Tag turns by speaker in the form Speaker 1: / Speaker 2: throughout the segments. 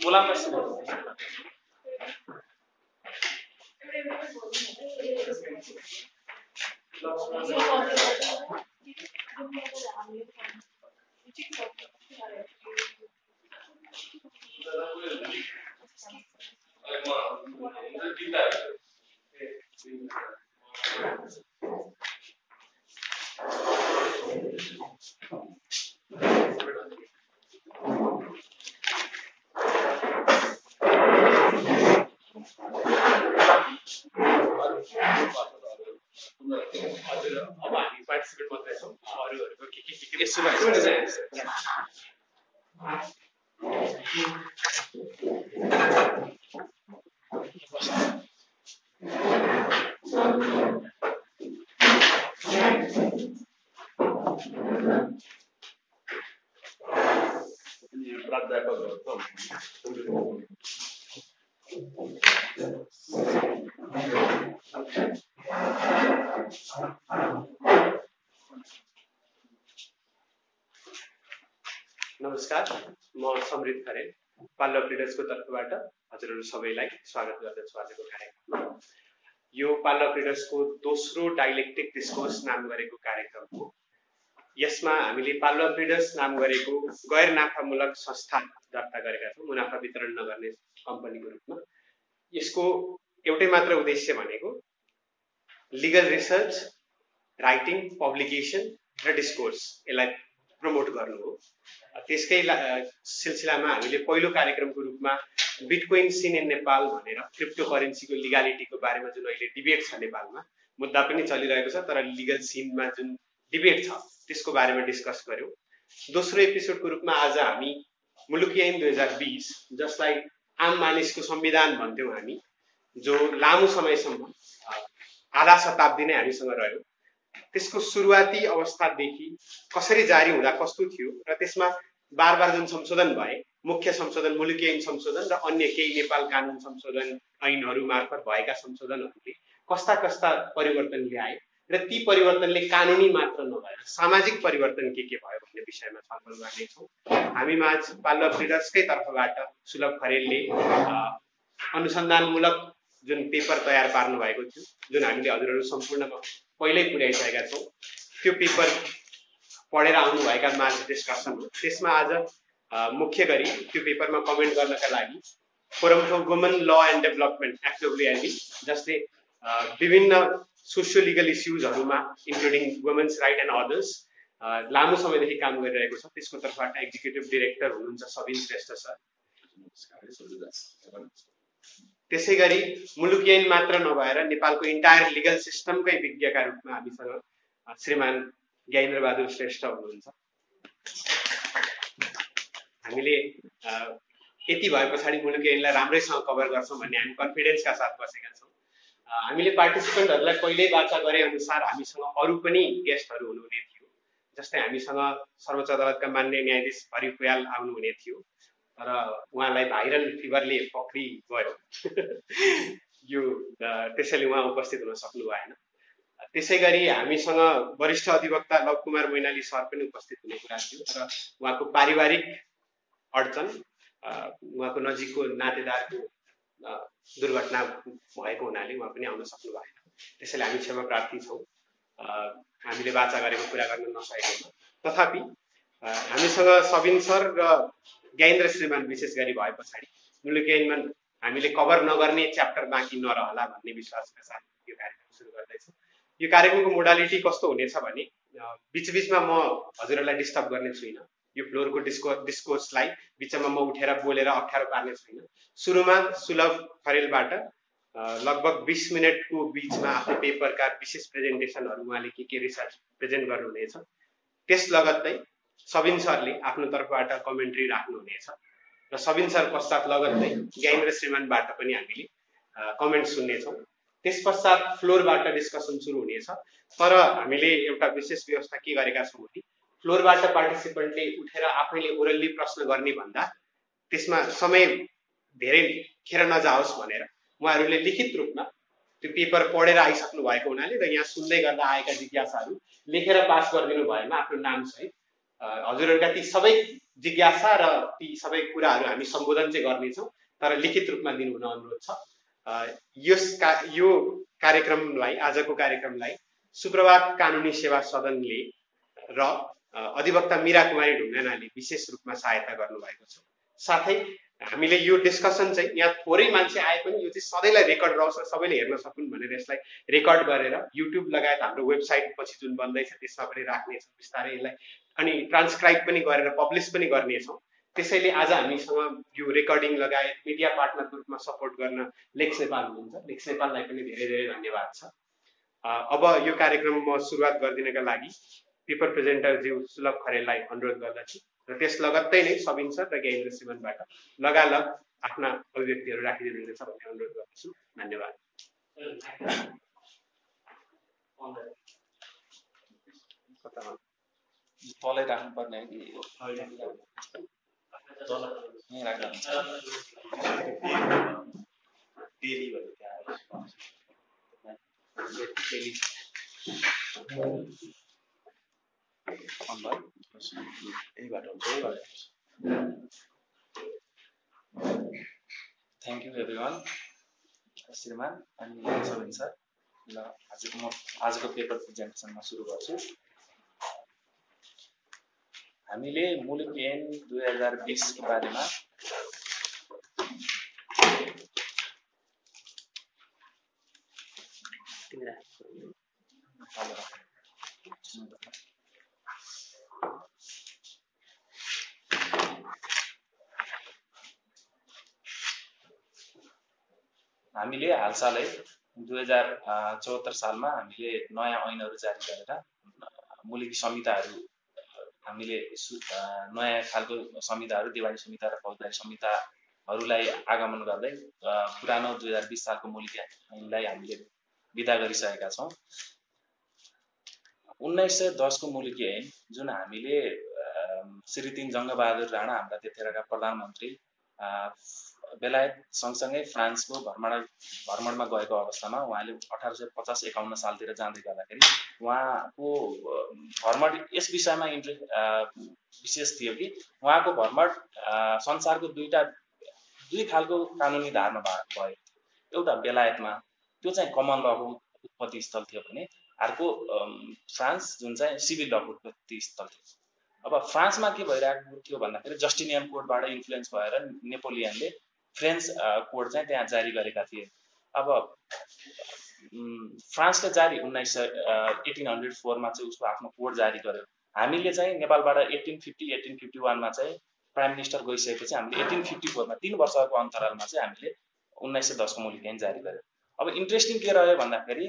Speaker 1: बोला प्रश्न हजुर अब हामी पार्टिसिपेट मात्रै छौँ अरूहरूको के के के के यसो भए नमस्कार म समृद्ध खरेल क्रिडर्सको तर्फबाट हजुरहरू सबैलाई स्वागत गर्दछु आजको कार्यक्रममा। यो पाल्लो क्रिडर्सको दोस्रो डाइलेक्टिक डिस्कोर्स नाम गरेको कार्यक्रम हो। यसमा हामीले पाल्लो क्रिडर्स नाम गरेको गैर नाफामूलक संस्था दर्ता गरेका छौँ मुनाफा वितरण नगर्ने कम्पनीको रूपमा। यसको एउटै मात्र उद्देश्य भनेको लिगल रिसर्च राइटिङ पब्लिकेसन र डिस्कोर्स। यसलाई त्यसकै सिलसिलामा हामीले पहिलो कार्यक्रमको रूपमा बिटकोइन सिन इन नेपाल भनेर क्रिप्टो करेन्सीको लिगालिटीको बारेमा जुन अहिले डिबेट छ नेपालमा मुद्दा पनि चलिरहेको छ तर लिगल सिनमा जुन डिबेट छ त्यसको बारेमा डिस्कस गऱ्यौँ दोस्रो एपिसोडको रूपमा आज हामी मुलुकी ऐन दुई हजार बिस जसलाई आम मानिसको संविधान भन्थ्यौँ हामी जो लामो समयसम्म आधा शताब्दी नै हामीसँग रह्यो। त्यसको सुरुवाती अवस्थादेखि कसरी जारी हुँदा कस्तो थियो र त्यसमा बार बार जुन संशोधन भए मुख्य संशोधन मुलुकी ऐन संशोधन र अन्य केही नेपाल कानुन संशोधन ऐनहरू मार्फत भएका संशोधनहरूले कस्ता कस्ता परिवर्तन ल्याए र ती परिवर्तनले कानुनी मात्र नभएर सामाजिक परिवर्तन के के भयो भन्ने विषयमा छलफल गर्नेछौँ। हामी माझ पाल्ल फ्रिडर्सकै तर्फबाट सुलभ खरेलले अनुसन्धानमूलक जुन पेपर तयार पार्नु भएको थियो जुन हामीले हजुरहरू सम्पूर्णमा पहिल्यै पुर्याइसकेका छौँ त्यो पेपर पढेर आउनुभएका माझ डिस्कसन हो त्यसमा आज मुख्य गरी त्यो पेपरमा कमेन्ट गर्नका लागि forum for woman law and development FWLD जसले विभिन्न socio legal इस्युजहरूमा including women's right and others लामो समयदेखि काम गरिरहेको छ। त्यसको तर्फबाट एक्जिक्युटिभ डिरेक्टर हुनुहुन्छ सबिन श्रेष्ठ सर। त्यसै गरी मुलुकी ऐन मात्र नभएर नेपालको इन्टायर लिगल सिस्टमकै विज्ञका रूपमा हामीसँग श्रीमान ज्ञानेन्द्र बहादुर श्रेष्ठ हुनुहुन्छ। हामीले यति भए पछाडि मुलुकी ऐनलाई राम्रैसँग कभर गर्छौँ भन्ने हामी कन्फिडेन्सका साथ बसेका छौँ। हामीले पार्टिसिपेन्टहरूलाई पहिल्यै बाचा गरे अनुसार हामीसँग अरू पनि गेस्टहरू हुनुहुने थियो जस्तै हामीसँग सर्वोच्च अदालतका मान्य न्यायाधीश हरि फुयाल आउनुहुने थियो तर उहाँलाई भाइरल फिभरले पक्रि गयो। यो त्यसैले उहाँ उपस्थित हुन सक्नु भएन त्यसै गरी हामीसँग वरिष्ठ अधिवक्ता लव कुमार मैनाली सर पनि उपस्थित हुने कुरा थियो तर उहाँको पारिवारिक अडचन उहाँको नजिकको नातेदारको दुर्घटना भएको हुनाले उहाँ पनि आउन सक्नु भएन। त्यसैले हामी क्षमा प्रार्थी छौँ। हामीले बाचा गरेको कुरा गर्न नसकेकोमा तथापि हामीसँग सबिन सर र ज्ञानेन्द्र श्रीमान विशेष गरी भए पछाडि मुलुकी हामीले कभर नगर्ने च्याप्टर बाँकी नरहला भन्ने विश्वासका साथ यो कार्यक्रम सुरु गर्दैछौँ। यो कार्यक्रमको मोडालिटी कस्तो हुनेछ भने बिचबिचमा म हजुरहरूलाई डिस्टर्ब गर्ने छुइनँ। यो फ्लोरको डिस्को डिस्कोर्सलाई बिचमा म उठेर बोलेर अप्ठ्यारो पार्ने छुइनँ। सुरुमा सुलभ खरेलबाट लगभग बिस मिनटको बिचमा आफ्नो पेपरका विशेष प्रेजेन्टेसनहरू उहाँले के के रिसर्च प्रेजेन्ट गर्नुहुनेछ त्यस लगत्तै सबिन सरले आफ्नो तर्फबाट कमेन्ट्री राख्नुहुनेछ। र सबिन सर पश्चात लगत्तै ज्ञानेन्द्र श्रीमानबाट पनि हामीले कमेन्ट सुन्नेछौँ। त्यस पश्चात फ्लोरबाट डिस्कसन सुरु हुनेछ। तर हामीले एउटा विशेष व्यवस्था के गरेका छौँ भने फ्लोरबाट पार्टिसिपेन्टले उठेर आफैले ओरल्ली प्रश्न गर्ने भन्दा त्यसमा समय धेरै खेर नजाओस् भनेर उहाँहरूले लिखित रूपमा त्यो पेपर पढेर आइसक्नु भएको हुनाले र यहाँ सुन्दै गर्दा आएका जिज्ञासाहरू लेखेर पास गरिदिनु भएमा आफ्नो नामसहित हजुरहरूका ती सबै जिज्ञासा र ती सबै कुराहरू हामी सम्बोधन चाहिँ गर्नेछौँ तर लिखित रूपमा दिनु हुन अनुरोध छ। यस का यो कार्यक्रमलाई आजको कार्यक्रमलाई सुप्रभात कानुनी सेवा सदनले र अधिवक्ता मिरा कुमारी ढुङ्गानाले विशेष रूपमा सहायता गर्नुभएको छ। साथै हामीले यो डिस्कसन चाहिँ यहाँ थोरै मान्छे आए पनि यो चाहिँ सधैँलाई रेकर्ड रहोस् र सबैले हेर्न सकुन् भनेर यसलाई रेकर्ड गरेर युट्युब लगायत हाम्रो वेबसाइट पछि जुन बन्दैछ त्यसमा पनि राख्नेछौँ बिस्तारै यसलाई अनि ट्रान्सक्राइब पनि गरेर पब्लिस पनि गर्नेछौँ। त्यसैले आज हामीसँग यो रेकर्डिङ लगायत मिडिया पार्टनरको रूपमा सपोर्ट गर्न लेक्स नेपाल हुनुहुन्छ। लेक्स नेपाललाई पनि धेरै धेरै धन्यवाद छ। अब यो कार्यक्रम म सुरुवात गरिदिनका लागि पेपर प्रेजेन्टर ज्यू सुलभ खरेललाई अनुरोध गर्दछु र त्यस लगत्तै नै सबिन सर र ज्ञानेन्द्र सिमनबाट लगालग आफ्ना अभिव्यक्तिहरू राखिदिनुहुनेछ भन्ने अनुरोध गर्दछु। धन्यवाद।
Speaker 2: तलै राख्नुपर्ने थ्याङ्क यू एभ्री वान श्रीमान अनि सर ल आजको म आजको पेपर प्रेजेन्टेसनमा सुरु गर्छु। हामीले मुलुक एन दुई हजार बिसको बारेमा हामीले हालसालै दुई हजार चौहत्तर सालमा हामीले नयाँ ऐनहरू जारी गरेर मुलुकी संहिताहरू हामीले नयाँ खालको संहिताहरू दिवाली संहिता र फौजदारी संहिताहरूलाई आगमन गर्दै पुरानो दुई हजार बिस सालको मुलुकी ऐनलाई हामीले विदा गरिसकेका छौँ। उन्नाइस सय दसको मुलुकी ऐन जुन हामीले श्री तिन जङ्गबहादुर राणा हाम्रा त्यतिखेरका प्रधानमन्त्री बेलायत सँगसँगै फ्रान्सको भ्रमण भ्रमणमा गएको अवस्थामा उहाँले अठार सय पचास एकाउन्न सालतिर जाँदै गर्दाखेरि उहाँको भ्रमण यस विषयमा इन्ट्रेस्ट विशेष थियो कि उहाँको भ्रमण संसारको दुईवटा दुई खालको कानुनी धारमा भयो। एउटा बेलायतमा त्यो चाहिँ कमन लको उत्पत्ति स्थल थियो भने अर्को फ्रान्स जुन चाहिँ सिभिल लको उत्पत्ति स्थल थियो। अब फ्रान्समा के भइरहेको थियो भन्दाखेरि जस्टिनियन कोडबाट इन्फ्लुएन्स भएर नेपोलियनले फ्रेन्च कोड चाहिँ त्यहाँ जारी गरेका थिए। अब फ्रान्सले जारी उन्नाइस सय एटिन हन्ड्रेड फोरमा चाहिँ उसको आफ्नो कोड जारी गर्यो। हामीले चाहिँ नेपालबाट एटिन फिफ्टी एटिन फिफ्टी वानमा चाहिँ प्राइम मिनिस्टर गइसकेपछि हामीले एटिन फिफ्टी फोरमा तिन वर्षको अन्तरालमा चाहिँ हामीले उन्नाइस सय दसको ऐन जारी गर्यो। अब इन्ट्रेस्टिङ के रह्यो भन्दाखेरि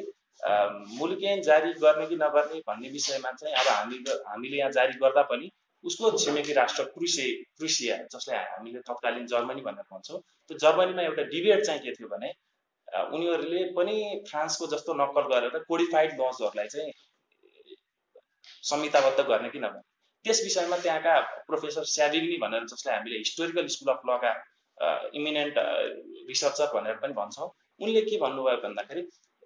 Speaker 2: मुलुक जारी गर्ने कि नगर्ने भन्ने विषयमा चाहिँ अब हामी हामीले यहाँ जारी गर्दा पनि उसको छिमेकी राष्ट्र क्रुसे क्रुसिया जसलाई हामीले तत्कालीन जर्मनी भनेर भन्छौँ त्यो जर्मनीमा एउटा डिबेट चाहिँ के थियो भने उनीहरूले पनि फ्रान्सको जस्तो नक्कल गरेर कोडिफाइड लजहरूलाई चाहिँ संहिताबद्ध गर्ने कि नगर्ने। त्यस विषयमा त्यहाँका प्रोफेसर स्याबिग्नी भनेर जसलाई हामीले हिस्टोरिकल स्कुल अफ लका इमिनेन्ट रिसर्चर भनेर पनि भन्छौँ उनले के भन्नुभयो भन्दाखेरि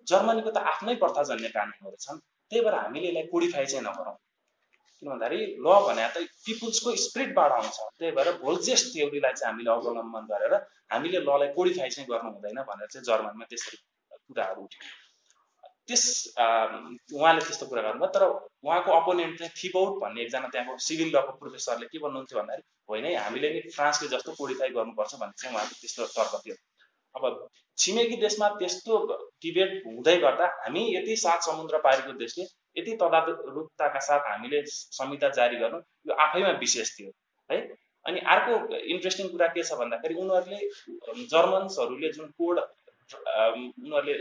Speaker 2: जर्मनीको त आफ्नै प्रथाजन्य कानुनहरू छन् त्यही भएर हामीले यसलाई कोडिफाई चाहिँ नगरौँ। किन भन्दाखेरि ल भने त पिपुल्सको स्प्रिटबाट आउँछ। त्यही भएर भोल्जेस थ्योरीलाई चाहिँ हामीले अवलम्बन गरेर हामीले ललाई कोडिफाई चाहिँ गर्नु हुँदैन भनेर चाहिँ जर्मनीमा त्यसरी कुराहरू उठ्यो। त्यस उहाँले त्यस्तो कुरा गर्नुभयो। तर उहाँको अपोनेन्ट चाहिँ थिबौट भन्ने एकजना त्यहाँको सिभिल लको प्रोफेसरले के भन्नुहुन्थ्यो भन्दाखेरि होइन हामीले नि फ्रान्सले जस्तो कोडिफाई गर्नुपर्छ भन्ने चाहिँ उहाँको त्यस्तो तर्क थियो। अब छिमेकी देशमा त्यस्तो डिबेट हुँदै गर्दा हामी यति सात समुद्र पारेको देशले यति तदारुकताका साथ हामीले संहिता जारी गर्नु यो आफैमा विशेष थियो है? अनि अर्को इन्ट्रेस्टिङ कुरा के छ भन्दाखेरि उनीहरूले जर्मन्सहरूले जुन कोड उनीहरूले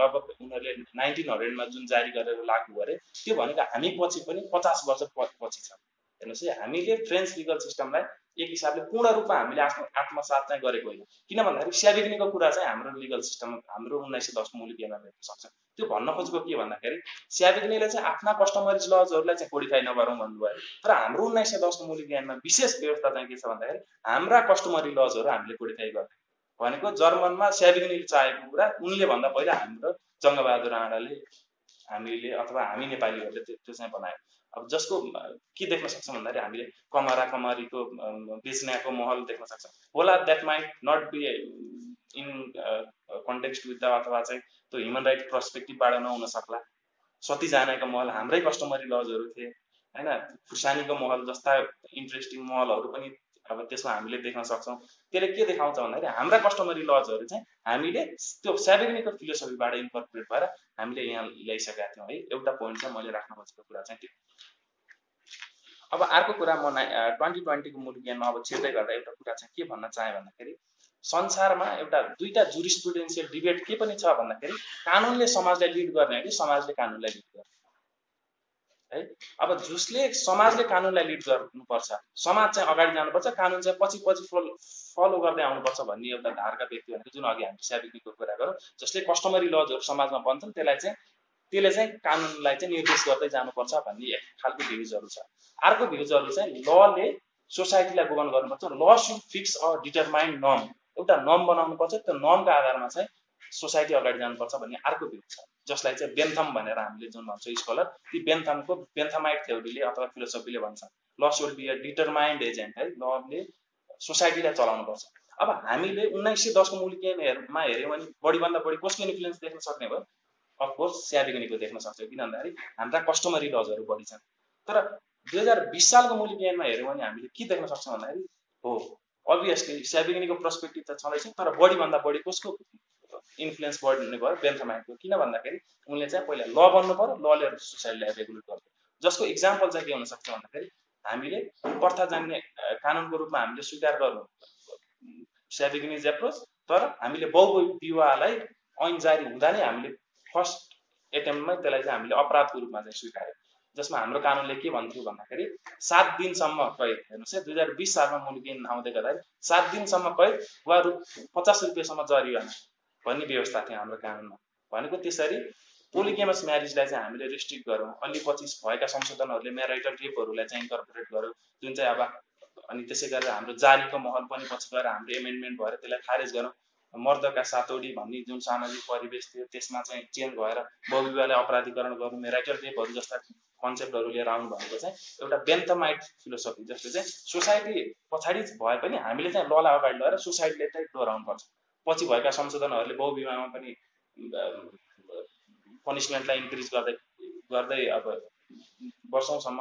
Speaker 2: लगभग उनीहरूले नाइन्टिन हन्ड्रेडमा जुन जारी गरेर लागू गरे त्यो भनेको हामी पछि पनि पचास वर्ष पछि छ। हेर्नुहोस् है हामीले फ्रेन्च लिगल सिस्टमलाई एक हिसाबले पूर्ण रूपमा हामीले आफ्नो आत्मसात चाहिँ गरेको होइन। किन भन्दाखेरि स्याबिग्नीको कुरा चाहिँ हाम्रो लिगल सिस्टम हाम्रो उन्नाइस सय दसको मुलुक ऐनमा भेट्न सक्छ त्यो भन्न खोजेको के भन्दाखेरि स्याबिग्नीले चाहिँ आफ्ना कस्टमरिज लजहरूलाई चाहिँ कोडिफाई नगरौँ भन्नुभयो। तर हाम्रो उन्नाइस सय दसको मुलुक ऐनमा विशेष व्यवस्था चाहिँ के छ भन्दाखेरि हाम्रा कस्टमरी लजहरू हामीले कोडिफाई गर्ने भनेको जर्मनमा स्याबिग्नीले चाहेको कुरा उनले भन्दा पहिला हाम्रो जङ्गबहादुर राणाले हामीले अथवा हामी नेपालीहरूले त्यो चाहिँ बनायो। अब जसको के देख्न सक्छौँ भन्दाखेरि हामीले कमरा कमरीको बेच्नेको महल देख्न सक्छौँ। होला that might not be in context with the अथवा चाहिँ त्यो ह्युमन राइट पर्सपेक्टिभबाट नहुन सक्ला। सतीजनाको महल हाम्रै कस्टमरी लजहरू थिए होइन? खुर्सानीको महल जस्ता इन्ट्रेस्टिङ महलहरू पनि अब त्यसमा हामीले देख्न सक्छौँ। त्यसले के देखाउँछ भन्दाखेरि हाम्रा कस्टमरी लजहरू चाहिँ हामीले त्यो सेभेनिको फिलोसफीबाट इन्कर्पोरेट भएर हामीले यहाँ ल्याइसकेका थियौँ। है एउटा पोइन्ट चाहिँ मैले राख्न खोजेको कुरा चाहिँ त्यो। अब अर्को कुरा म ट्वेन्टी ट्वेन्टीको मुलुक ज्ञानमा अब छिर्दै गर्दा एउटा कुरा चाहिँ के भन्न चाहेँ भन्दाखेरि संसारमा एउटा दुईवटा जुरिस्टुडेन्सियल डिबेट के पनि छ भन्दाखेरि कानुनले समाजलाई लिड गर्ने कि समाजले कानुनलाई लिड गर्ने है? अब जसले समाजले कानुनलाई लिड गर्नुपर्छ समाज चाहिँ अगाडि जानुपर्छ कानुन चाहिँ पछि पछि फलो गर्दै आउनुपर्छ भन्ने एउटा धारका व्यक्ति भनेको जुन अघि हामीले स्याबिकीको कुरा गरौँ जसले कस्टमरी लजहरू समाजमा बन्छन् त्यसलाई चाहिँ त्यसले चाहिँ कानुनलाई चाहिँ निर्देश गर्दै जानुपर्छ भन्ने खालको भ्युजहरू छ। अर्को भ्युजहरू चाहिँ लले सोसाइटीलाई गभर्न गर्नुपर्छ ल सुड फिक्स अ डिटरमाइन्ड नर्म। एउटा नर्म बनाउनुपर्छ त्यो नर्मको आधारमा चाहिँ सोसाइटी अगाडि जानुपर्छ भन्ने अर्को भ्यू छ। जसलाई चाहिँ बेन्थम भनेर हामीले जुन भन्छौँ स्कलर ती बेन्थमको बेन्थमाइट थ्योरीले अथवा फिलोसफीले भन्छ। Law should be a determined agent है। लले सोसाइटीलाई चलाउनुपर्छ। अब हामीले उन्नाइस सय दसको मुलुकीमा हेऱ्यौँ भने बढीभन्दा बढी कसको इन्फ्लुएन्स देख्न सक्ने भयो? अफकोर्स स्याबिगनीको देख्न सक्छौँ किन भन्दाखेरि हाम्रा कस्टमरी लजहरू बढी छन्। तर दुई हजार बिस सालको मुलुकीमा हेऱ्यौँ भने हामीले के देख्न सक्छौँ भन्दाखेरि हो अभियसली स्याबिगनीको पर्सपेक्टिभ त छँदैछ तर बढीभन्दा बढी कसको इन्फ्लुएन्स बढ्ने भयो बेन्थमाइटको किन भन्दाखेरि उनले चाहिँ पहिला ल बन्नु पऱ्यो लले सोसाइटीलाई रेगुलेट गर्यो जसको इक्जाम्पल चाहिँ के हुनसक्छ भन्दाखेरि हामीले प्रथा जान्ने कानुनको रूपमा हामीले स्वीकार गर्नु सेभिगनिज एप्रोच तर हामीले बहु विवाहलाई ऐन जारी हुँदा नै हामीले फर्स्ट एटेम्पमै त्यसलाई चाहिँ हामीले अपराधको रूपमा चाहिँ स्वीकार्यो। जसमा हाम्रो कानुनले के भन्थ्यो भन्दाखेरि सात दिनसम्म कैद हेर्नुहोस् है दुई हजार बिस सालमा मुलुकिन आउँदै गर्दाखेरि सात दिनसम्म कैद वा रु पचास रुपियाँसम्म जरिवाना। भन्ने व्यवस्था थियो हाम्रो कानुनमा। भनेको त्यसरी पोलिगेमस म्यारिजलाई चाहिँ हामीले रिस्ट्रिक्ट गरौँ। अलि पछि भएका संशोधनहरूले म्याराइटल रेपहरूलाई चाहिँ इन्कर्पोरेट गऱ्यौँ जुन चाहिँ अब अनि त्यसै गरेर हाम्रो जारीको महल पनि पछि गएर हाम्रो एमेन्डमेन्ट भएर त्यसलाई खारेज गरौँ। मर्दका सातौडी भन्ने जुन सामाजिक परिवेश थियो त्यसमा चाहिँ चेन्ज भएर बहुविवाहलाई अपराधीकरण गर्नु मेराइटल रेपहरू जस्ता कन्सेप्टहरू लिएर आउनु भनेको चाहिँ एउटा बेन्थमाइट फिलोसफी जसले चाहिँ सोसाइटी पछाडि भए पनि हामीले चाहिँ ललाई अगाडि लगेर सोसाइटीले चाहिँ डोराउनु पर्छ पछि भएका संशोधनहरूले बहुविवाहमा पनि पनिसमेन्टलाई इन्क्रिज गर्दै गर्दै अब वर्षौँसम्म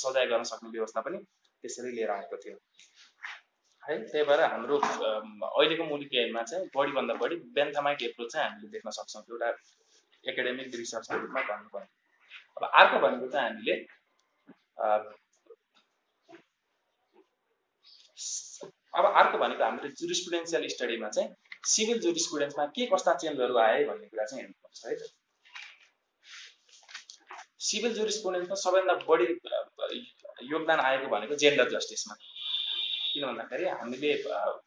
Speaker 2: सजाय गर्न सक्ने व्यवस्था पनि त्यसरी लिएर आएको थियो। है त्यही भएर हाम्रो अहिलेको मुलुकीमा चाहिँ बढीभन्दा बढी बेन्थामाइट एप्रोच चाहिँ हामीले देख्न सक्छौँ। एउटा एकाडेमिक रिसर्चको रूपमा भन्नुपर्ने। अब अर्को भनेको चाहिँ हामीले अब अर्को भनेको हामीले जुरिस्पुडेन्सियल स्टडीमा चाहिँ सिभिल जुरिस्पुडेन्समा के कस्ता चेन्जहरू आए भन्ने कुरा चाहिँ हेर्नुपर्छ है सिभिल जुरिस्पुडेन्समा सबैभन्दा बढी योगदान आएको भनेको जेन्डर जस्टिसमा किन भन्दाखेरि हामीले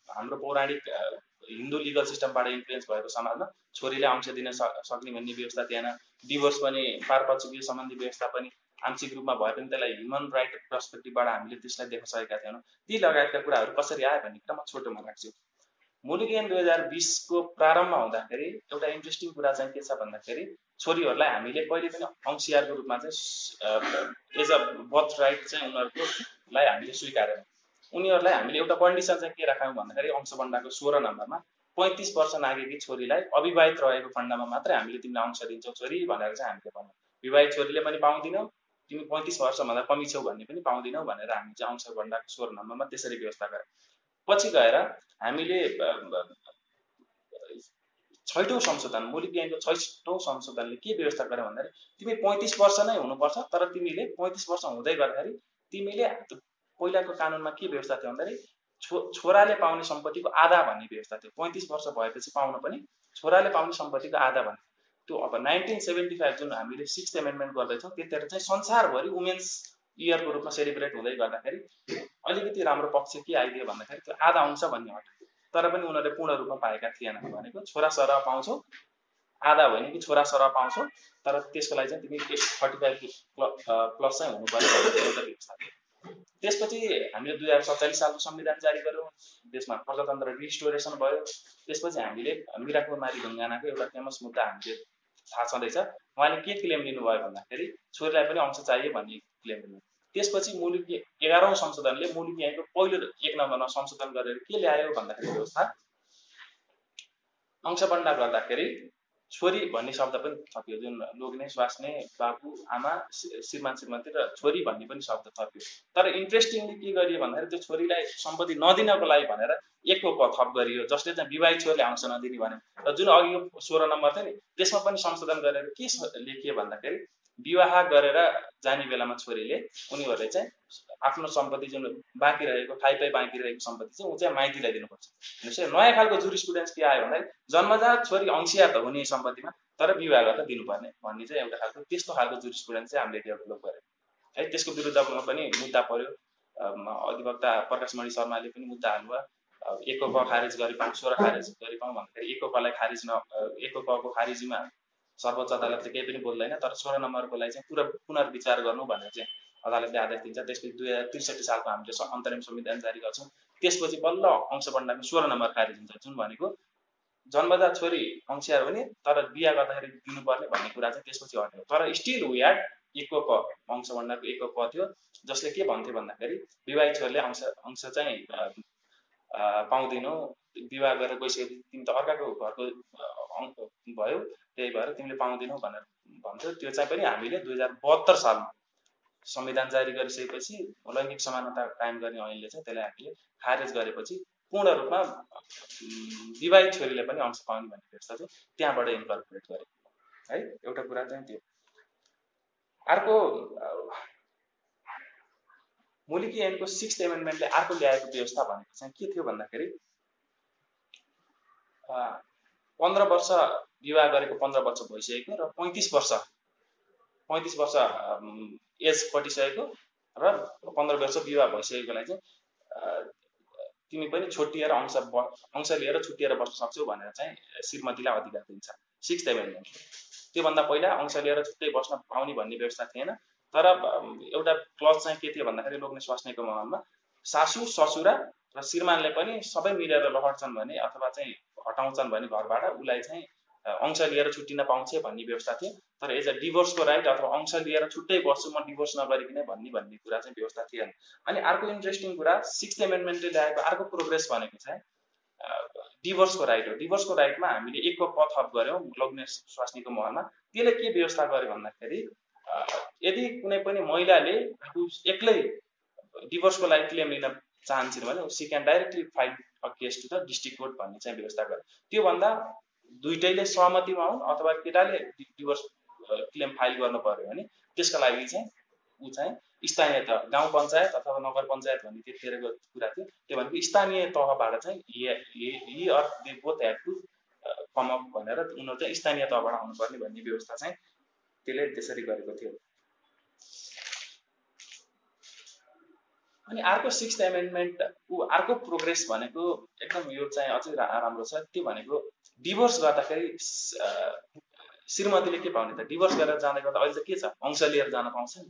Speaker 2: हाम्रो पौराणिक हिन्दू लिगल सिस्टमबाट इन्फ्लुएन्स भएको समाजमा छोरीले अंश दिन सक्ने भन्ने व्यवस्था थिएन डिभोर्स पनि पारपक्षीय सम्बन्धी व्यवस्था पनि आंशिक रूपमा भए पनि त्यसलाई ह्युमन राइट पर्सपेक्टिभबाट हामीले त्यसलाई देख्न सकेका थिएनौँ। ती लगायतका कुराहरू कसरी आयो भन्ने कुरा म छोटोमा राख्छु मुलुकियन दुई हजार बिसको प्रारम्भ हुँदाखेरि एउटा इन्ट्रेस्टिङ कुरा चाहिँ के छ भन्दाखेरि छोरीहरूलाई हामीले कहिले पनि अंशियारको रूपमा चाहिँ एज अ बर्थ राइट चाहिँ उनीहरूकोलाई हामीले स्वीकारेनौँ। उनीहरूलाई हामीले एउटा कन्डिसन चाहिँ के राख्यौँ भन्दाखेरि अंशबन्डाको सोह्र नम्बरमा पैँतिस वर्ष नागेकी छोरीलाई अविवाहित रहेको खण्डमा मात्रै हामीले तिमीलाई अंश दिन्छौँ छोरी भनेर चाहिँ हामीले भन्यौँ। विवाहित छोरीले पनि पाउँदैनौँ तिमी पैँतिस वर्षभन्दा कमी छौ भन्ने पनि पाउँदैनौ भनेर हामी चाहिँ आउँछ भन्दाको स्वर नम्बरमा त्यसरी व्यवस्था गऱ्यौँ पछि गएर हामीले छैटौँ संशोधन मुलुक ज्ञानको छैटौँ संशोधनले के व्यवस्था गर्यो भन्दाखेरि तिमी पैँतिस वर्ष नै हुनुपर्छ तर तिमीले पैँतिस वर्ष हुँदै गर्दाखेरि तिमीले पहिलाको कानुनमा के व्यवस्था थियो भन्दाखेरि छो छोराले पाउने सम्पत्तिको आधा भन्ने व्यवस्था थियो। पैँतिस वर्ष भएपछि पाउन पनि छोराले पाउने सम्पत्तिको आधा भन्ने। त्यो अब नाइन्टिन सेभेन्टी फाइभ जुन हामीले सिक्स एमेन्डमेन्ट गर्दैछौँ त्यतिखेर चाहिँ संसारभरि वुमेन्स इयरको रूपमा सेलिब्रेट हुँदै गर्दाखेरि अलिकति राम्रो पक्ष के आइदियो भन्दाखेरि त्यो आधा आउँछ भन्ने हट। तर पनि उनीहरूले पूर्ण रूपमा पाएका थिएनन् भनेको छोरा सर पाउँछौ आधा होइन कि छोरा सर पाउँछौ तर त्यसको लागि चाहिँ तिमी थर्टी फाइभ प्लस चाहिँ हुनु पर्यो त्यसपछि हामीले दुई हजार सत्तालिस सालको संविधान जारी गर्यौँ देशमा प्रजातन्त्र रिस्टोरेसन भयो त्यसपछि हामीले मिराको मारी ढुङ्गानाको एउटा फेमस मुद्दा हामीले थाहा छँदैछ। उहाँले के क्लेम लिनुभयो भन्दाखेरि छोरीलाई पनि अंश चाहियो भन्ने क्लेम लिनु त्यसपछि मुलुकी एघारौँ संशोधनले मुलुकी ऐनको पहिलो एक नम्बरमा संशोधन गरेर के ल्यायो भन्दाखेरि व्यवस्था अंशबन्डा गर्दाखेरि छोरी भन्ने शब्द पनि थप्यो जुन लोग्ने स्वास्ने बाबु आमा श्रीमान श्रीमती र छोरी भन्ने पनि शब्द थप्यो। तर इन्ट्रेस्टिङली के गरियो भन्दाखेरि त्यो छोरीलाई सम्पत्ति नदिनको लागि भनेर एकको प थप गरियो जसले चाहिँ विवाहित छोरीले अंश नदिने भन्यो। र जुन अघिको सोह्र नम्बर थियो नि त्यसमा पनि संशोधन गरेर के लेखियो भन्दाखेरि विवाह गरेर जाने बेलामा छोरीले उनीहरूले चाहिँ आफ्नो सम्पत्ति जुन बाँकी रहेको पाइ बाँकी रहेको सम्पत्ति चाहिँ ऊ चाहिँ माइतीलाई दिनुपर्छ भनेपछि नयाँ खालको जुर स्टुडेन्ट्स के आयो भन्दाखेरि जन्मजात छोरी अंशिया त हुने सम्पत्तिमा तर विवाह गर्दा दिनुपर्ने भन्ने चाहिँ एउटा खालको त्यस्तो खालको जुर स्टुडेन्ट चाहिँ हामीले डेभलप गऱ्यौँ है त्यसको विरुद्धमा पनि मुद्दा पर्यो। अधिवक्ता प्रकाशमणि शर्माले पनि मुद्दा हाल्नुभयो। एकको क खारेज गरिपाउँ सोह्र खारेज गरिपाउँ भन्दाखेरि एकको कलाई खारिज न एकको कको खारिजीमा सर्वोच्च अदालतले केही पनि बोल्दैन तर सोह्र नम्बरको लागि चाहिँ पुरा पुनर्विचार गर्नु भनेर चाहिँ अदालतले आदेश दिन्छ। त्यसपछि दुई हजार त्रिसठी सालको हामीले अन्तरिम संविधान जारी गर्छौँ त्यसपछि बल्ल अंशबन्डाको सोह्र नम्बर खारिज हुन्छ जुन भनेको जन्मजात छोरी अंशियार हुने तर बिहा गर्दाखेरि दिनुपर्ने भन्ने कुरा चाहिँ त्यसपछि हट्यो। तर स्टिल ह्याड एकको क अंशबन्डाको एकको क थियो जसले के भन्थ्यो भन्दाखेरि विवाहित छोरीले अंश अंश चाहिँ पाउँदैनौ विवाह गरेर गइसकेपछि तिमी त अर्काको घरको भयो त्यही भएर तिमीले पाउँदैनौ भनेर भन्थ्यो। त्यो चाहिँ पनि हामीले दुई हजार बहत्तर सालमा संविधान जारी गरिसकेपछि लैङ्गिक समानता कायम गर्ने ऐनले चाहिँ त्यसलाई हामीले खारेज गरेपछि पूर्ण रूपमा विवाहित छोरीले पनि अंश पाउने भन्ने व्यवस्था चाहिँ त्यहाँबाट इन्कर्पोरेट गरे है। एउटा कुरा चाहिँ त्यो। अर्को मुलिकी ऐनको सिक्स एमेन्डमेन्टले अर्को ल्याएको व्यवस्था भनेको चाहिँ के थियो भन्दाखेरि पन्ध्र वर्ष विवाह गरेको पन्ध्र वर्ष भइसकेको र पैँतिस वर्ष पैँतिस वर्ष एज कटिसकेको र पन्ध्र वर्ष विवाह भइसकेकोलाई चाहिँ तिमी पनि छुट्टिएर अंश अंश लिएर छुट्टिएर बस्न सक्छौ भनेर चाहिँ श्रीमतीलाई अधिकार दिन्छ। सिक्स एमेन्डमेन्ट त्योभन्दा पहिला अंश लिएर छुट्टै बस्न पाउने भन्ने व्यवस्था थिएन तर एउटा क्लज चाहिँ के थियो भन्दाखेरि लोग्ने स्वास्नीको माहौलमा सासु ससुरा र श्रीमानले पनि सबै मिलेर लहर्छन् भने अथवा चाहिँ हटाउँछन् भने घरबाट उसलाई चाहिँ अंश लिएर छुट्टिन पाउँछ भन्ने व्यवस्था थियो। तर एज अ डिभोर्सको राइट अथवा अंश लिएर छुट्टै बस्छु म डिभोर्स नगरिकन भन्ने भन्ने कुरा चाहिँ व्यवस्था थिएन। अनि अर्को इन्ट्रेस्टिङ कुरा सिक्स एमेन्डमेन्टले ल्याएको अर्को प्रोग्रेस भनेको चाहिँ डिभोर्सको राइट हो। डिभोर्सको राइटमा हामीले एकको पथ थप गऱ्यौँ लग्ने स्वास्नीको महलमा। त्यसले के व्यवस्था गर्यो भन्दाखेरि यदि कुनै पनि महिलाले आफू एक्लै डिभोर्सको लागि क्लेम लिन चाहन्छन् भने she can directly file a case to the district court भन्ने चाहिँ व्यवस्था गर्यो त्योभन्दा दुइटैले सहमतिमा हुन् अथवा केटाले डिभोर्स क्लेम फाइल गर्नु पर्यो भने त्यसको लागि चाहिँ ऊ चाहिँ स्थानीय तह गाउँ पञ्चायत अथवा नगर पञ्चायत भन्ने त्यतिखेरको कुरा थियो। त्यो भनेको स्थानीय तहबाट चाहिँ or they both had to come up भनेर उनीहरू चाहिँ स्थानीय तहबाट आउनुपर्ने भन्ने व्यवस्था चाहिँ त्यसले त्यसरी गरेको थियो। अनि अर्को सिक्स एमेन्डमेन्ट ऊ अर्को प्रोग्रेस भनेको एकदम यो चाहिँ अझै राम्रो छ। त्यो भनेको डिभोर्स गर्दाखेरि श्रीमतीले के पाउने त? डिभोर्स गरेर जाँदै गर्दा अहिले त के छ? अंश लिएर जान पाउँछ नि।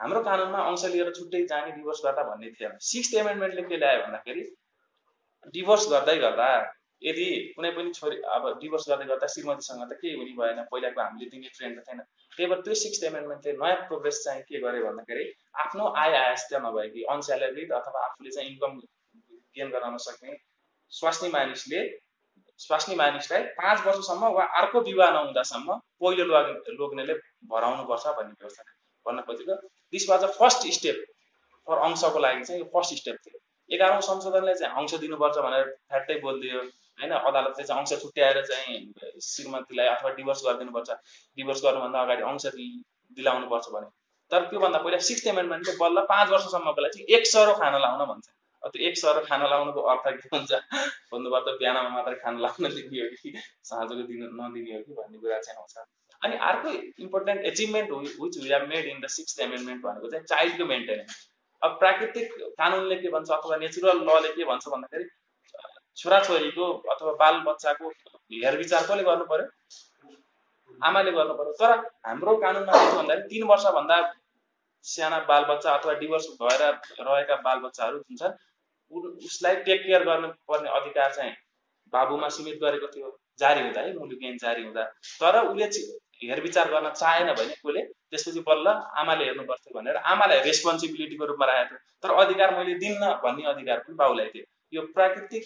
Speaker 2: हाम्रो कानुनमा अंश लिएर छुट्टै जाने डिभोर्स गर्दा भन्ने थिएन। सिक्स एमेन्डमेन्टले के ल्यायो भन्दाखेरि डिभोर्स गर्दै गर्दा यदि कुनै पनि छोरी अब डिभोर्स गर्दै गर्दा श्रीमतीसँग त केही हुने भएन पहिलाको हामीले दिने ट्रेन्ड त थिएन। त्यही भएर त्यो सिक्स एमेन्डमेन्टले नयाँ प्रोग्रेस चाहिँ के गर्यो भन्दाखेरि आफ्नो आय आयस्ता नभएकी अनस्यालेरिड अथवा आफूले चाहिँ इन्कम गेन गराउन सक्ने स्वास्नी मानिसले स्वास्नी मानिसलाई पाँच वर्षसम्म वा अर्को विवाह नहुँदासम्म पहिलो लोग्नेले भराउनुपर्छ भन्ने व्यवस्था भन्न खोजेको। This was a first step for अंशको लागि चाहिँ यो फर्स्ट स्टेप थियो। एघारौँ संशोधनले चाहिँ अंश दिनुपर्छ भनेर फ्याट्टै बोलिदियो। होइन अदालतले चाहिँ अंश छुट्याएर चाहिँ श्रीमतीलाई अथवा डिभोर्स गरिदिनुपर्छ। डिभोर्स गर्नुभन्दा अगाडि अंश दिलाउनुपर्छ भने। तर त्योभन्दा पहिला सिक्स एमेन्डमेन्टले बल्ल पाँच वर्षसम्मको लागि चाहिँ एक सरो खाना लाउन भन्छ। त्यो एक सर खाना लाउनुको अर्थ के हुन्छ? भन्नुभयो त बिहानमा मात्रै खाना लाउन दिने हो कि? साँझको दिन नदिने हो कि भन्ने कुरा चाहिँ आउँछ। अनि अर्को important achievement which we have made in the six amendment भनेको चाहिँ चाइल्डको मेन्टेनेन्स अब प्राकृतिक कानुनले के भन्छ अथवा नेचुरल लले के भन्छ भन्दाखेरि छोराछोरीको अथवा बाल बच्चाको हेरविचार कसले गर्नु पर्यो आमाले गर्नु पर्यो तर हाम्रो कानुनमा के छ भन्दाखेरि तिन वर्षभन्दा साना बालबच्चा अथवा डिभोर्स भएर रहेका बालबच्चाहरू जुन छन् उसलाई टेक केयर गर्नुपर्ने अधिकार चाहिँ बाबुमा सीमित गरेको थियो जारी हुँदा है मुलुक ऐन जारी हुँदा। तर उसले हेरविचार गर्न चाहेन भने कसले त्यसपछि बल्ल आमाले हेर्नुपर्थ्यो भनेर आमालाई रेस्पोन्सिबिलिटीको रूपमा राखेको थियो। तर अधिकार मैले दिन्न भन्ने अधिकार पनि बाउलाई थियो यो प्राकृतिक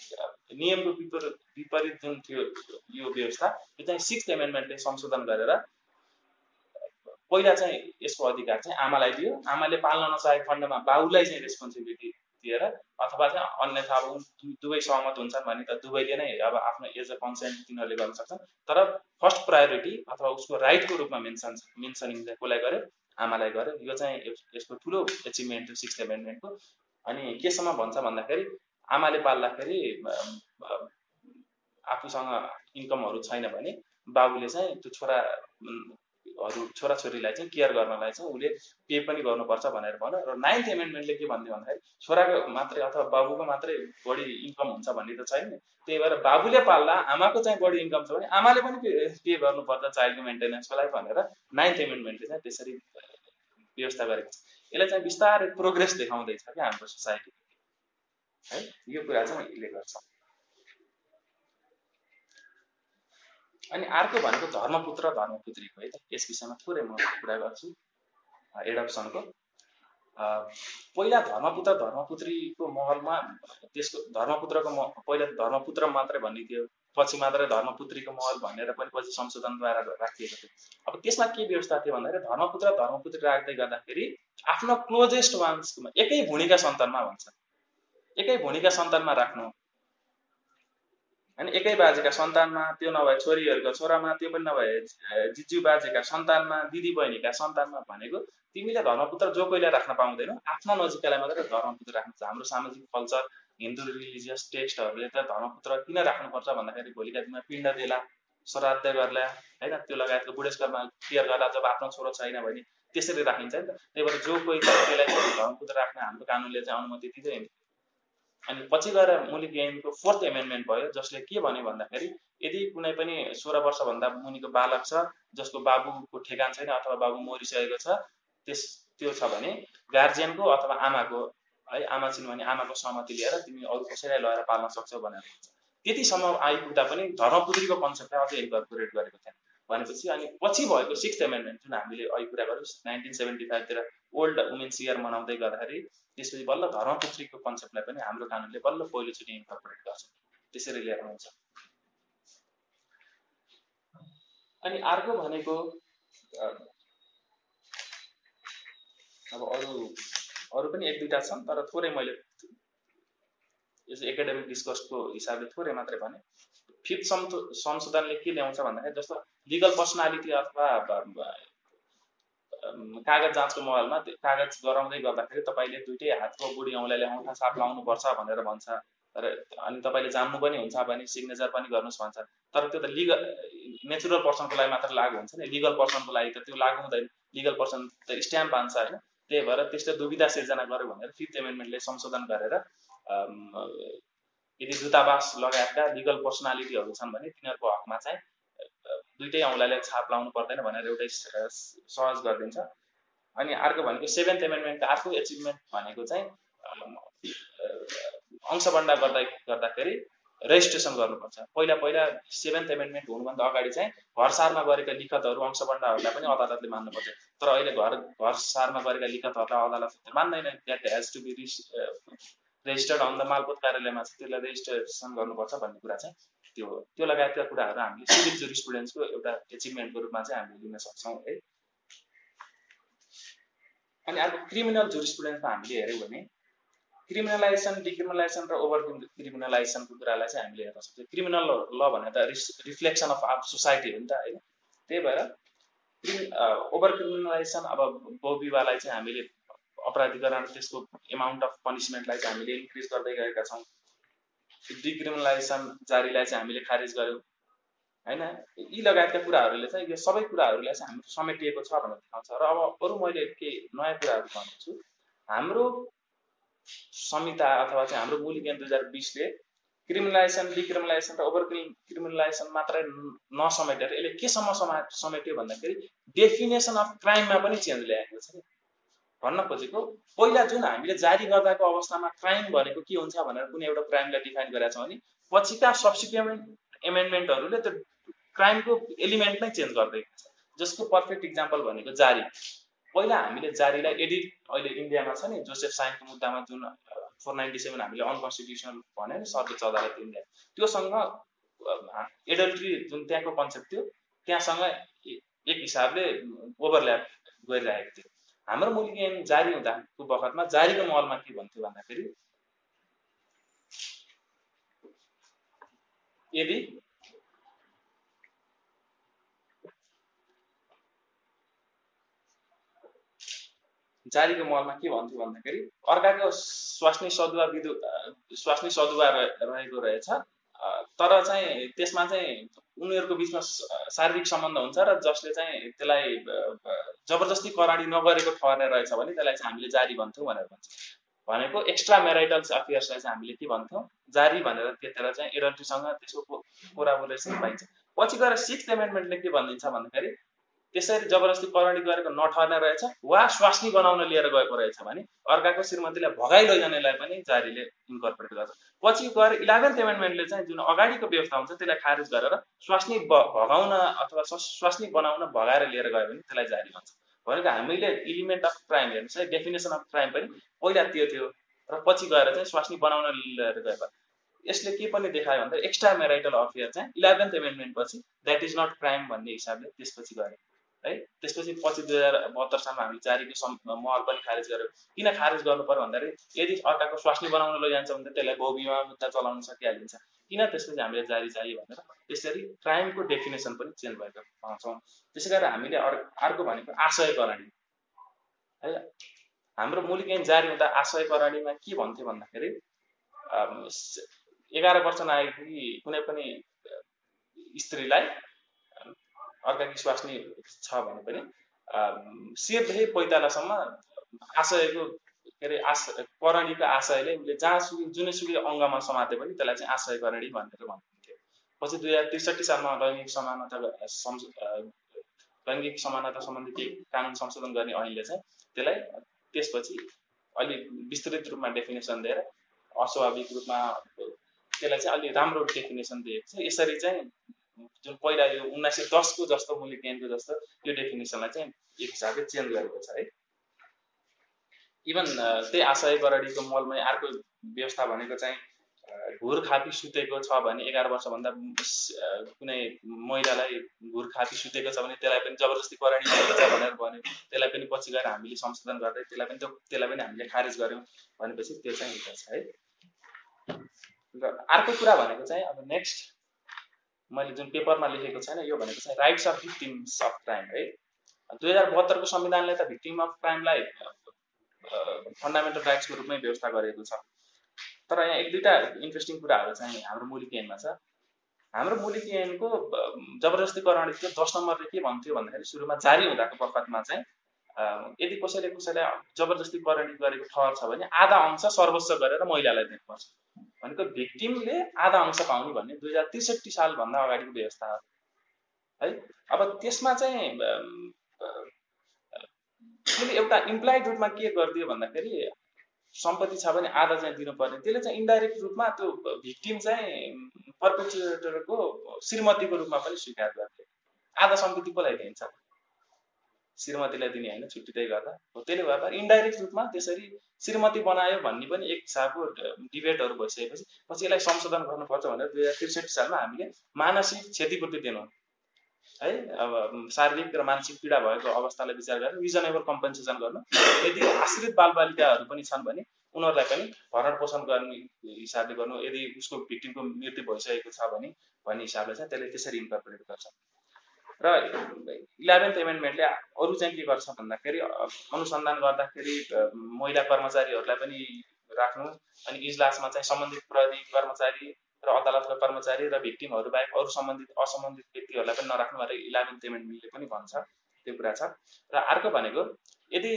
Speaker 2: नियमको विपरीत विपरीत जुन थियो यो व्यवस्था यो चाहिँ सिक्स एमेन्डमेन्टले संशोधन गरेर पहिला चाहिँ यसको अधिकार चाहिँ आमालाई दियो। आमाले पाल्न नचाहेको खण्डमा बाउलाई चाहिँ रेस्पोन्सिबिलिटी दिएर अथवा चाहिँ अन्यथा अब दुवै सहमत हुन्छन् भने त दुवैले नै अब आफ्नो एज अ कन्सेन्ट तिनीहरूले गर्न सक्छन्। तर फर्स्ट प्रायोरिटी अथवा उसको राइटको रूपमा मेन्सन मेन्सनिङ चाहिँ कसलाई गर्यो आमालाई गर्यो यो चाहिँ यसको ठुलो एचिभमेन्ट हो सिक्स एमेन्डमेन्टको अनि केसम्म भन्छ भन्दाखेरि आमाले पाल्दाखेरि आफूसँग इन्कमहरू छैन भने बाबुले चाहिँ त्यो छोरा अरू छोराछोरीलाई चाहिँ केयर गर्नलाई चाहिँ उसले पे पनि गर्नुपर्छ भनेर भन्यो र नाइन्थ एमेन्डमेन्टले के भन्यो भन्दाखेरि छोराको मात्रै अथवा बाबुको मात्रै बढी इन्कम हुन्छ भन्ने त छैन। त्यही भएर बाबुले पाल्दा आमाको चाहिँ बढी इन्कम छ भने आमाले पनि पे गर्नुपर्छ चाइल्डको मेन्टेनेन्सको लागि भनेर नाइन्थ एमेन्डमेन्टले चाहिँ त्यसरी व्यवस्था गरेको छ। यसलाई चाहिँ बिस्तारै प्रोग्रेस देखाउँदैछ क्या हाम्रो सोसाइटी है? यो कुरा चाहिँ यसले गर्छ। अनि अर्को भनेको धर्मपुत्र धर्मपुत्रीको है त यस विषयमा थोरै म कुरा गर्छु एडप्सनको। पहिला धर्मपुत्र धर्मपुत्रीको महलमा त्यसको धर्मपुत्रको म पहिला धर्मपुत्र मात्रै भन्ने थियो पछि मात्रै धर्मपुत्रीको महल भनेर पनि पछि संशोधनद्वारा राखिएको थियो। अब त्यसमा के व्यवस्था थियो भन्दाखेरि धर्मपुत्र धर्मपुत्री राख्दै गर्दाखेरि आफ्नो क्लोजेस्ट वान्समा एकै भुँडीका सन्तानमा भन्छ एकै भुँडीका सन्तानमा राख्नु होइन एकै बाजेका सन्तानमा त्यो नभए छोरीहरूको छोरामा त्यो पनि नभए जिजु बाजेका सन्तानमा दिदी बहिनीका सन्तानमा भनेको तिमीले धर्मपुत्र जो कोहीलाई राख्न पाउँदैनौ आफ्ना नजिकैलाई मात्रै धर्मपुत्र राख्नु हाम्रो सामाजिक कल्चर हिन्दू रिलिजियस टेक्स्टहरूले त धर्मपुत्र किन राख्नुपर्छ भन्दाखेरि भोलिका दिनमा पिण्ड देला श्राद्ध गर्ला होइन त्यो लगायतको बुढेसकालमा केयर गर्दा जब आफ्नो छोरो छैन भने त्यसरी राखिन्छ नि त। त्यही भएर जो कोही त्यसलाई धर्मपुत्र राख्न हाम्रो कानुनले चाहिँ अनुमति दिँदैन। अनि पछि गएर मुलिक ऐनको फोर्थ एमेन्डमेन्ट भयो जसले के भन्यो भन्दाखेरि यदि कुनै पनि सोह्र वर्षभन्दा मुनिको बालक छ जसको बाबुको ठेगान छैन अथवा बाबु मरिसकेको छ त्यस त्यो छ भने गार्जियनको अथवा आमाको है आमा छिन् भने आमाको सहमति लिएर तिमी अरू कसैलाई लगाएर पाल्न सक्छौ भनेर त्यतिसम्म आइपुग्दा पनि धर्मपुत्रीको कन्सेप्टलाई अझै इन्कर्पोरेट गरेको थिएन। भनेपछि अनि पछि भएको सिक्स एमेन्डमेन्ट जुन हामीले अहिले कुरा गऱ्यौँ नाइन्टिन सेभेन्टी फाइभतिर ओल्ड वुमेन्स इयर मनाउँदै गर्दाखेरि त्यसपछि बल्ल धर्मपुत्रीको कन्सेप्टलाई पनि हाम्रो कानुनले बल्ल पहिलोचोटि इन्कर्पोरेट गर्छ। त्यसरी लिएर आउँछ अनि अर्को भनेको अब अरू अरू पनि एक दुईवटा छन् तर थोरै मैले एकाडेमिक डिस्कसको हिसाबले थोरै मात्रै भने। फिफ्थ संशोधनले के ल्याउँछ भन्दाखेरि जस्तो लिगल पर्सनालिटी अथवा कागज जाँचको मोबाइलमा कागज गराउँदै गर्दाखेरि तपाईँले दुइटै हातको बुढी औँलाले औँठा साप लाउनुपर्छ भनेर भन्छ। तर अनि तपाईँले जान्नु पनि हुन्छ भने सिग्नेचर पनि गर्नुहोस् भन्छ। तर त्यो त लिगल नेचुरल पर्सनको लागि मात्र लागु हुन्छ नि। लिगल पर्सनको लागि त त्यो लागु हुँदैन। लिगल पर्सन त स्ट्याम्प हान्छ होइन। त्यही भएर त्यस्तो दुविधा सिर्जना गर्यो भनेर फिफ्थ एमेन्डमेन्टले संशोधन गरेर यदि दूतावास लगायतका लिगल पर्सनालिटीहरू छन् भने तिनीहरूको हकमा चाहिँ दुइटै औँलाले छाप लाउनु पर्दैन भनेर एउटै सहज गरिदिन्छ। अनि अर्को भनेको सेभेन्थ एमेन्डमेन्टको अर्को एचिभमेन्ट भनेको चाहिँ अंशबन्डा गर्दा गर्दाखेरि रेजिस्ट्रेसन गर्नुपर्छ। पहिला पहिला सेभेन्थ एमेन्डमेन्ट हुनुभन्दा अगाडि चाहिँ घर सारमा गरेका लिखतहरू अंशबन्डाहरूलाई पनि अदालतले मान्नुपर्छ। तर अहिले घर घर सारमा गरेका लिखतहरूलाई अदालतले मान्दैन। That has to be registered on the मालपोत कार्यालयमा चाहिँ त्यसलाई रेजिस्ट्रेसन गर्नुपर्छ भन्ने कुरा चाहिँ त्यो त्यो लगायतका कुराहरू हामीले सिभिल जुरिस्टुडेन्सको एउटा एचिभमेन्टको रूपमा चाहिँ हामीले लिन सक्छौँ है। अनि अर्को क्रिमिनल जुरिस्टुडेन्समा हामीले हेऱ्यौँ भने क्रिमिनलाइजेसन डिक्रिमिनलाइजेसन र ओभर क्रिमिनलाइजेसनको कुरालाई चाहिँ हामीले हेर्न सक्छौँ। क्रिमिनल ल भने त रिफ्लेक्सन अफ आवर सोसाइटी हो नि त होइन। त्यही भएर ओभर क्रिमिनलाइजेसन अब बहुविवाहलाई चाहिँ हामीले अपराधीकरण त्यसको एमाउन्ट अफ पनिसमेन्टलाई चाहिँ हामीले इन्क्रिज गर्दै गएका छौँ। डिक्रिमिनलाइजेसन जारीलाई चाहिँ हामीले खारेज गऱ्यौँ। होइन? यी लगायतका कुराहरूले चाहिँ यो सबै कुराहरूलाई चाहिँ हाम्रो समेटिएको छ भनेर देखाउँछ र अब अरू मैले के नयाँ कुराहरू भन्छु। हाम्रो संहिता अथवा चाहिँ हाम्रो मूल ज्ञान दुई हजार बिसले क्रिमिनलाइजेसन डिक्रिमिनलाइजेसन र ओभर क्रिमिनलाइजेसन मात्रै नसमेटेर यसले केसम्म समा समेट्यो भन्दाखेरि डेफिनेसन अफ क्राइममा पनि चेन्ज ल्याएको छ भन्न खोजेको पहिला जुन हामीले जारी गर्दाको अवस्थामा क्राइम भनेको के हुन्छ भनेर कुनै एउटा क्राइमलाई डिफाइन गरेका छौँ भने पछिका सब्सिक्वेन्ट एमेन्डमेन्टहरूले त्यो क्राइमको एलिमेन्ट नै चेन्ज गरिदिएको छ। जसको पर्फेक्ट इक्जाम्पल भनेको जारी। पहिला हामीले जारीलाई एडिट अहिले इन्डियामा छ नि जोसेफ साइनको मुद्दामा जुन फोर नाइन्टी सेभेन हामीले अनकन्स्टिट्युसनल भन्यो नि सर्वोच्च अदालत इन्डिया त्योसँग एडल्ट्री जुन त्यहाँको कन्सेप्ट थियो त्यहाँसँग एक हिसाबले ओभरल्याप गरिरहेको थियो। हाम्रो मुलुक ऐन जारी हुँदाको बखतमा जारीको महलमा के भन्थ्यो भन्दाखेरि यदि जारीको महलमा के भन्थ्यो भन्दाखेरि अर्काको स्वास्नी सदुवा विदु स्वास्नी सदुवा रहेको रहेछ। तर चाहिँ त्यसमा चाहिँ उनीहरूको बिचमा शारीरिक सम्बन्ध हुन्छ र जसले चाहिँ त्यसलाई जबरजस्ती कराडी नगरेको ठहर्ने रहेछ भने त्यसलाई चाहिँ हामीले जारी भन्थ्यौँ भनेर भन्छ। भनेको एक्स्ट्रा मेराइटल्स अफेयर्सलाई चाहिँ हामीले के भन्थ्यौँ? जारी भनेर त्यतिखेर चाहिँ एडल्ट्रीसँग त्यसको कोराबोरेसन पाइन्छ पछि गएर सिक्स एमेन्डमेन्टले के भनिदिन्छ भन्दाखेरि त्यसरी जबरजस्ती करणी गरेको नठर्ने रहेछ वा स्वास्नी बनाउन लिएर गएको रहेछ भने अर्काको श्रीमतीलाई भगाइ लैजानेलाई पनि जारीले इन्कर्पोरेट गर्छ। पछि गएर इलेभेन्थ एमेन्डमेन्टले चाहिँ जुन अगाडिको व्यवस्था हुन्छ त्यसलाई खारेज गरेर स्वास्नी भगाउन अथवा स्वास्नी बनाउन भगाएर लिएर गयो भने त्यसलाई जारी भन्छ भनेको हामीले इलिमेन्ट अफ क्राइम हेर्नुहोस् है डेफिनेसन अफ क्राइम पनि पहिला त्यो थियो र पछि गएर चाहिँ स्वास्नी बनाउन लिएर गएको यसले के पनि देखायो भन्दा एक्स्ट्रा मेराइटल अफेयर चाहिँ इलेभेन्थ एमेन्डमेन्ट पछि द्याट इज नट क्राइम भन्ने हिसाबले त्यसपछि गयो है? त्यसपछि पछि दुई हजार बहत्तर सालमा हामीले जारीको महल पनि खारेज गर्यो किन खारेज गर्नु पर्यो भन्दाखेरि यदि अर्काको स्वास्नी बनाउन लैजान्छ भने त्यसलाई बहुबिमा मुद्दा चलाउन सकिहालिन्छ। किन त्यसपछि हामीले जारी चाहियो भनेर त्यसरी क्राइमको डेफिनेसन पनि चेन्ज भएको पाउँछौँ। त्यसै गरेर हामीले अर्को भनेको आशय करणी है हाम्रो मुलुक ऐन जारी हुँदा आशय करणीमा के भन्थ्यो भन्दाखेरि एघार वर्ष नआएकी कुनै पनि स्त्रीलाई अर्काकी स्वास्नी छ भने पनि सेतदेखि पैतालासम्म आशयको के अरे आश करणीको आशयले उसले जहाँसुकै जुनैसुकै अङ्गमा समाते पनि त्यसलाई चाहिँ आशय करणी भनेर भन्नुहुन्थ्यो। पछि दुई हजार त्रिसठी सालमा लैङ्गिक समानता लैङ्गिक समानता सम्बन्धी केही कानुन संशोधन गर्ने ऐनले चाहिँ त्यसलाई त्यसपछि अलिक विस्तृत रूपमा डेफिनेसन दिएर अस्वाभाविक रूपमा त्यसलाई चाहिँ अलि राम्रो डेफिनेसन दिएको छ। यसरी चाहिँ जुन पहिला यो उन्नाइस सय दसको जस्तो मुलुक ऐनको जस्तो यो डेफिनेसनलाई चाहिँ एक हिसाबले चेन्ज गरेको छ है। इभन त्यही आशय गराडीको मलमै अर्को व्यवस्था भनेको चाहिँ घुर खापी सुतेको छ भने एघार वर्षभन्दा कुनै महिलालाई घुर खापी सुतेको छ भने त्यसलाई पनि जबरजस्ती कराडी छ भनेर भन्यो। त्यसलाई पनि पछि गएर हामीले संशोधन गर्दै त्यसलाई पनि त्यो त्यसलाई पनि हामीले खारेज गऱ्यौँ भनेपछि त्यो चाहिँ हुन्छ है। र अर्को कुरा भनेको चाहिँ अब नेक्स्ट मैले जुन पेपरमा लेखेको छैन यो भनेको चाहिँ rights of victims of crime है। दुई हजार बहत्तरको संविधानले त भिक्टिम अफ क्राइमलाई फन्डामेन्टल राइट्सको रूपमै व्यवस्था गरेको छ। तर यहाँ एक दुईवटा इन्ट्रेस्टिङ कुराहरू चाहिँ हाम्रो मुलुक ऐनमा छ। हाम्रो मुलुक जबरजस्ती त्यो दस नम्बरले के भन्थ्यो भन्दाखेरि सुरुमा जारी हुँदाको बखतमा चाहिँ यदि कसैले कसैलाई जबरजस्ती करणी गरेको ठहर छ भने आधा अंश सर्वस्व गरेर महिलालाई दिनुपर्छ। भनेको भिक्टिमले आधा अंश पाउने भन्ने दुई हजार त्रिसठी सालभन्दा अगाडिको व्यवस्था हो। है? अब त्यसमा चाहिँ त्यसले एउटा इम्प्लाइड रूपमा के गरिदियो भन्दाखेरि सम्पत्ति छ भने आधा चाहिँ दिनुपर्ने। त्यसले चाहिँ इन्डाइरेक्ट रूपमा त्यो भिक्टिम चाहिँ पर्पेचुएटरको श्रीमतीको रूपमा पनि स्वीकार गर्थ्यो आधा सम्पत्ति कसलाई दिन्छ श्रीमतीलाई दिने होइन छुट्टिँदै गर्दा। हो त्यसले गर्दा इन्डाइरेक्ट रूपमा त्यसरी श्रीमती बनायो भन्ने पनि एक हिसाबको डिबेटहरू भइसकेपछि पछि यसलाई संशोधन गर्नुपर्छ भनेर दुई हजार त्रिसठी सालमा हामीले मानसिक क्षतिपूर्ति दिनु। है अब शारीरिक र मानसिक पीडा भएको अवस्थालाई विचार गरेर रिजनेबल कम्पन्सेसन गर्नु। यदि आश्रित बालबालिकाहरू पनि छन् भने उनीहरूलाई पनि भरण पोषण गर्ने हिसाबले गर्नु। यदि उसको भिक्टिमको मृत्यु भइसकेको छ भने भन्ने हिसाबले चाहिँ त्यसले त्यसरी इन्कर्पोरेट गर्छ। र इलेभेन्थ एमेन्डमेन्टले अरू चाहिँ के गर्छ भन्दाखेरि अनुसन्धान गर्दाखेरि महिला कर्मचारीहरूलाई पनि राख्नु अनि इजलासमा चाहिँ सम्बन्धित प्रहरी कर्मचारी र अदालतका कर्मचारी र भिक्टिमहरू बाहेक अरू सम्बन्धित असम्बन्धित व्यक्तिहरूलाई पनि नराख्नु भनेर इलेभेन्थ एमेन्डमेन्टले पनि भन्छ। त्यो कुरा छ। र अर्को भनेको यदि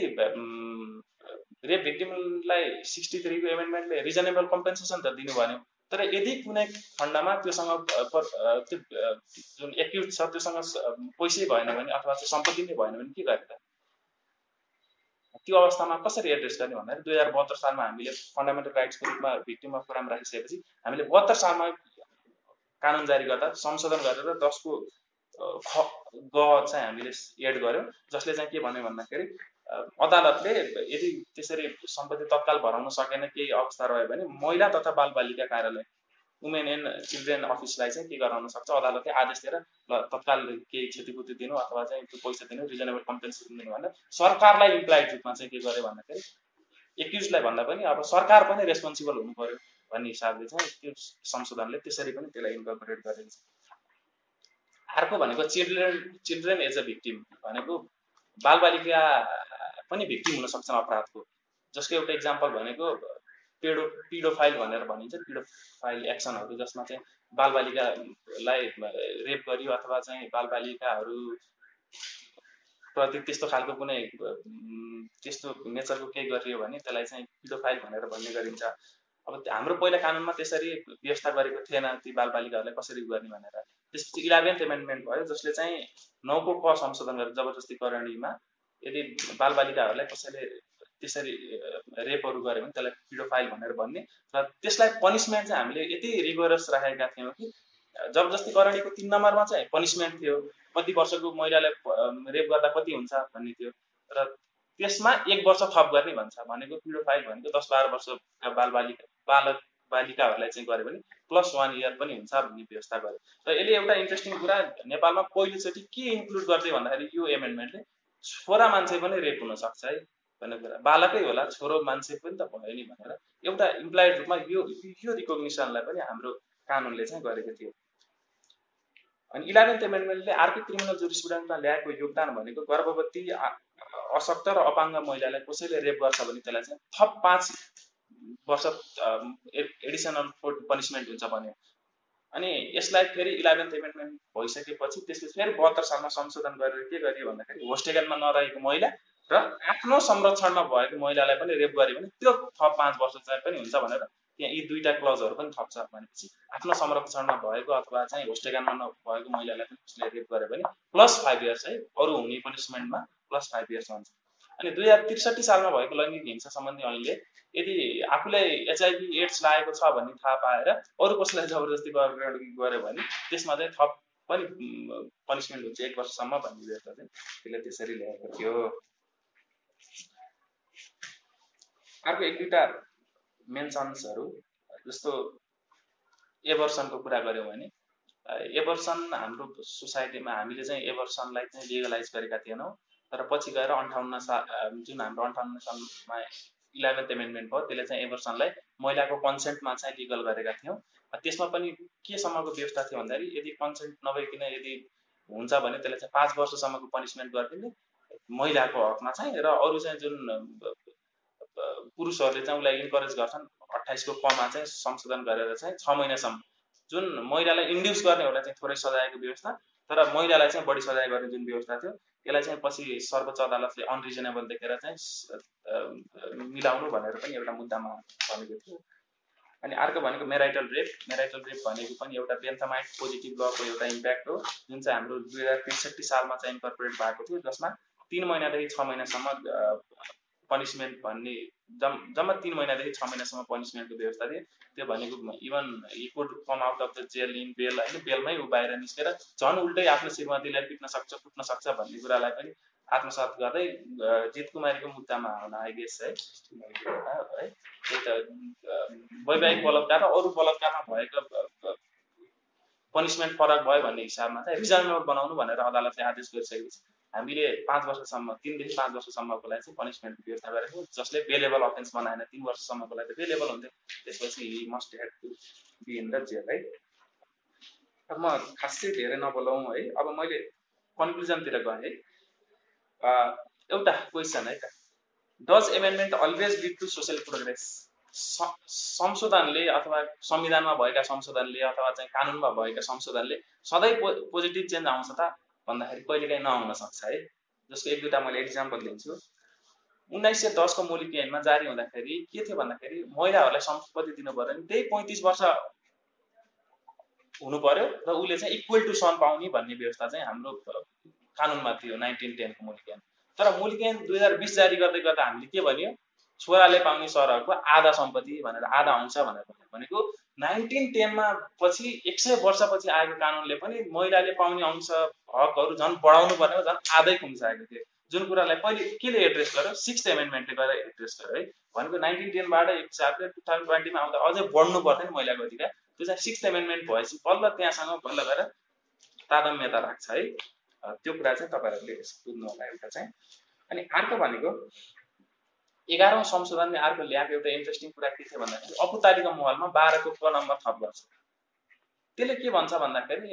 Speaker 2: रेप भिक्टिमलाई सिक्सटी थ्रीको एमेन्डमेन्टले रिजनेबल कम्पेन्सेसन त दिनु भन्यो तर यदि कुनै खण्डमा त्योसँग त्यो जुन एक्युज छ त्योसँग पैसै भएन भने अथवा चाहिँ सम्पत्ति नै भएन भने के गर्ने त? त्यो अवस्थामा कसरी एड्रेस गर्ने भन्दाखेरि दुई हजार बहत्तर सालमा हामीले फन्डामेन्टल राइट्सको रूपमा भिक्टिम अफ राखिसकेपछि हामीले बहत्तर सालमा कानुन जारी गर्दा संशोधन गरेर दसको ख ग चाहिँ हामीले एड गऱ्यौँ जसले चाहिँ के भन्यो भन्दाखेरि अदालतले यदि त्यसरी सम्पत्ति तत्काल भराउन सकेन केही अवस्था रह्यो भने महिला तथा बालबालिका कार्यालय वुमेन एन्ड चिल्ड्रेन अफिसलाई चाहिँ के गराउन सक्छ? अदालतले आदेश दिएर ल तत्काल केही क्षतिपूर्ति दिनु अथवा चाहिँ त्यो पैसा दिनु रिजनेबल कम्पेन्सेसन दिनु भनेर सरकारलाई इम्प्लाइड रूपमा चाहिँ के गर्यो भन्दाखेरि एक्युजलाई भन्दा पनि अब सरकार पनि रेस्पोन्सिबल हुनु पर्यो भन्ने हिसाबले चाहिँ त्यो संशोधनले त्यसरी पनि त्यसलाई इन्कर्पोरेट गरेको छ अर्को भनेको children children as a victim भनेको बालबालिका पनि भिक्टिम हुन सक्छन् अपराधको। जसको एउटा इक्जाम्पल भनेको पेडो पिडोफाइल भनेर भनिन्छ। पिडोफाइल एक्सनहरू जसमा चाहिँ बालबालिकालाई रेप गरियो अथवा चाहिँ बालबालिकाहरू प्रति त्यस्तो खालको कुनै त्यस्तो नेचरको केही गरियो भने त्यसलाई चाहिँ पिडोफाइल भनेर भन्ने गरिन्छ। अब हाम्रो पहिला कानुनमा त्यसरी व्यवस्था गरेको थिएन ती बालबालिकाहरूलाई कसरी गर्ने भनेर। त्यसपछि इलेभेन्थ एमेन्डमेन्ट भयो जसले चाहिँ नौको क संशोधन गरेर जबरजस्ती करणीमा यदि बालबालिकाहरूलाई कसैले त्यसरी रेपहरू गऱ्यो भने त्यसलाई पिडोफाइल भनेर भन्ने र त्यसलाई पनिसमेन्ट चाहिँ हामीले यति रिगोरस राखेका थियौँ कि जबरजस्ती करणीको तिन नम्बरमा चाहिँ पनिसमेन्ट थियो कति वर्षको महिलालाई रेप गर्दा कति हुन्छ भन्ने थियो र त्यसमा एक वर्ष थप गर्ने भन्छ भनेको पिडोफाइल भनेको दस बाह्र वर्षका बालबालिका बालक बालिकाहरूलाई चाहिँ गऱ्यो भने प्लस वान इयर पनि हुन्छ भन्ने व्यवस्था गर्यो र यसले एउटा इन्ट्रेस्टिङ कुरा नेपालमा पहिलोचोटि के इन्क्लुड गर्दै भन्दाखेरि यो एमेन्डमेन्टले छोरा मान्छे पनि रेप हुनसक्छ है भन्ने कुरा। बालकै होला छोरो मान्छे पनि त भयो नि भनेर एउटा इम्प्लाइड रूपमा यो यो रिकग्निसनलाई पनि हाम्रो कानुनले चाहिँ गरेको थियो। अनि इलेभेन्थ एमेन्डमेन्टले अर्को क्रिमिनल जुरिस्प्रुडेन्समा ल्याएको योगदान भनेको गर्भवती अशक्त र अपाङ्ग महिलालाई कसैले रेप गर्छ भने त्यसलाई चाहिँ थप पाँच वर्ष एडिसनल पनिसमेन्ट हुन्छ भन्यो। अनि यसलाई फेरि इलेभेन्थ एमेन्डमेन्ट भइसकेपछि त्यसपछि फेरि बहत्तर सालमा संशोधन गरेर के गरियो भन्दाखेरि होस्टेगनमा नरहेको महिला र आफ्नो संरक्षणमा भएको महिलालाई पनि रेप गर्यो भने त्यो थप पाँच वर्ष चाहिँ पनि हुन्छ भनेर त्यहाँ यी दुईवटा क्लजहरू पनि थप्छ भनेपछि आफ्नो संरक्षणमा भएको अथवा चाहिँ होस्टेगानमा नभएको महिलालाई पनि उसले रेप गर्यो भने प्लस फाइभ इयर्स है अरू हुने पनिसमेन्टमा प्लस फाइभ इयर्स हुन्छ। अनि दुई हजार त्रिसठी सालमा भएको लैङ्गिक हिंसा सम्बन्धी ऐनले यदि आफूलाई एचआइभी एड्स लागेको छ भन्ने थाहा पाएर अरू कसैलाई जबरजस्ती गऱ्यो भने त्यसमा चाहिँ थप पनि पनिसमेन्ट हुन्छ एक वर्षसम्म भन्ने व्यवस्था चाहिँ त्यसले त्यसरी ल्याएको थियो। अर्को एक दुईवटा मेन्सन्सहरू जस्तो एभर्सनको कुरा गऱ्यौँ भने एभर्सन हाम्रो सोसाइटीमा हामीले चाहिँ एभर्सनलाई चाहिँ लिगलाइज गरेका थिएनौँ। तर पछि गएर अन्ठाउन्न साल जुन हाम्रो अन्ठाउन्न सालमा इलेभेन्थ एमेन्डमेन्ट भयो त्यसले चाहिँ एभर्सनलाई महिलाको कन्सेन्टमा चाहिँ लिगल गरेका थियौँ। त्यसमा पनि केसम्मको व्यवस्था थियो भन्दाखेरि यदि कन्सेन्ट नभइकन यदि हुन्छ भने त्यसले चाहिँ पाँच वर्षसम्मको पनिसमेन्ट गरिदिने महिलाको हकमा चाहिँ र अरू चाहिँ जुन पुरुषहरूले चाहिँ उसलाई इन्करेज गर्छन् अठाइसको कमा चाहिँ संशोधन गरेर चाहिँ छ महिनासम्म। जुन महिलालाई इन्ड्युस गर्ने एउटा चाहिँ थोरै सजायको व्यवस्था तर महिलालाई चाहिँ बढी सजाय गर्ने जुन व्यवस्था थियो यसलाई चाहिँ पछि सर्वोच्च अदालतले अनरिजनेबल देखेर चाहिँ मिलाउनु भनेर पनि एउटा मुद्दामा भनेको थियो। अनि अर्को भनेको मेराइटल रेप मेराइटल रेप भनेको पनि एउटा बेन्थमाइट पोजिटिभ लको एउटा इम्प्याक्ट हो जुन चाहिँ हाम्रो दुई हजार त्रिसठी सालमा चाहिँ इन्कर्पोरेट भएको थियो जसमा तिन महिनादेखि छ महिनासम्म पनिसमेन्ट भन्ने जम जम्मा तिन महिनादेखि छ महिनासम्म पनिसमेन्टको व्यवस्था थियो। त्यो भनेको even he could come out of the jail in bail होइन बेलमै ऊ बाहिर निस्केर झन् उल्टै आफ्नो श्रीमतीलाई पिट्न सक्छ कुट्न सक्छ भन्ने कुरालाई पनि आत्मसात गर्दै जित कुमारीको मुद्दामा हुन आइगेस है। है त्यही त वैवाहिक बलात्कार र अरू बलात्कारमा भएको पनिसमेन्ट फरक भयो भन्ने हिसाबमा चाहिँ रिजनेबल बनाउनु भनेर अदालतले आदेश गरिसकेको छ हामीले पाँच वर्षसम्म तिनदेखि पाँच वर्षसम्मको लागि चाहिँ पनिसमेन्ट व्यवस्था गरेको जसले बेलेबल अफेन्स बनाएन तिन वर्षसम्मको लागि त बेलेबल हुन्थ्यो। त्यसपछि he must had to be in the jail है म खासै धेरै नबोलाउँ है। अब मैले कन्क्लुजनतिर गएँ है। एउटा क्वेसन है त। Does amendment always lead to social progress संशोधनले अथवा संविधानमा भएका संशोधनले अथवा चाहिँ कानुनमा भएका संशोधनले सधैँ पो पोजिटिभ चेन्ज आउँछ त। भन्दाखेरि कहिलेकाहीँ नआउन सक्छ है। जसको एक दुईवटा मैले इक्जाम्पल दिन्छु उन्नाइस सय दसको मौलिक ऐनमा जारी हुँदाखेरि के थियो भन्दाखेरि महिलाहरूलाई सम्पत्ति दिनु पऱ्यो भने त्यही पैँतिस वर्ष हुनु पर्यो र उसले चाहिँ इक्वल टु सन पाउने भन्ने व्यवस्था चाहिँ हाम्रो कानुनमा थियो नाइन्टिन टेनको ऐन तर मौलिक ऐन दुई हजार बिस जारी गर्दै गर्दा हामीले के भन्यो? छोराले पाउने सरहको आधा सम्पत्ति भनेर आधा अंश भनेर भनेको नाइन्टिन टेनमा पछि एक सय वर्षपछि आएको कानुनले पनि महिलाले पाउने अंश हकहरू झन् बढाउनु पर्ने झन् आधै खुम्साएको थियो। जुन कुरालाई पहिले केले एड्रेस गर्यो? सिक्स एमेन्डमेन्टले गरेर एड्रेस गर्यो है। भनेको नाइन्टिन टेनबाट एक हिसाबले टु थाउजन्ड ट्वेन्टीमा आउँदा अझै बढ्नु पर्थ्यो नि महिलाको अधिकार। त्यो चाहिँ सिक्स एमेन्डमेन्ट भएपछि बल्ल त्यहाँसँग बल्ल गएर तादम्यता राख्छ है। त्यो कुरा चाहिँ तपाईँहरूले बुझ्नु होला एउटा चाहिँ अनि अर्को भनेको एघारौँ संशोधनले अर्को ल्याएको एउटा इन्ट्रेस्टिङ कुरा के थियो भन्दाखेरि अपुतालीको मोहलमा बाह्रको क नम्बर थप गर्छ। त्यसले के भन्छ भन्दाखेरि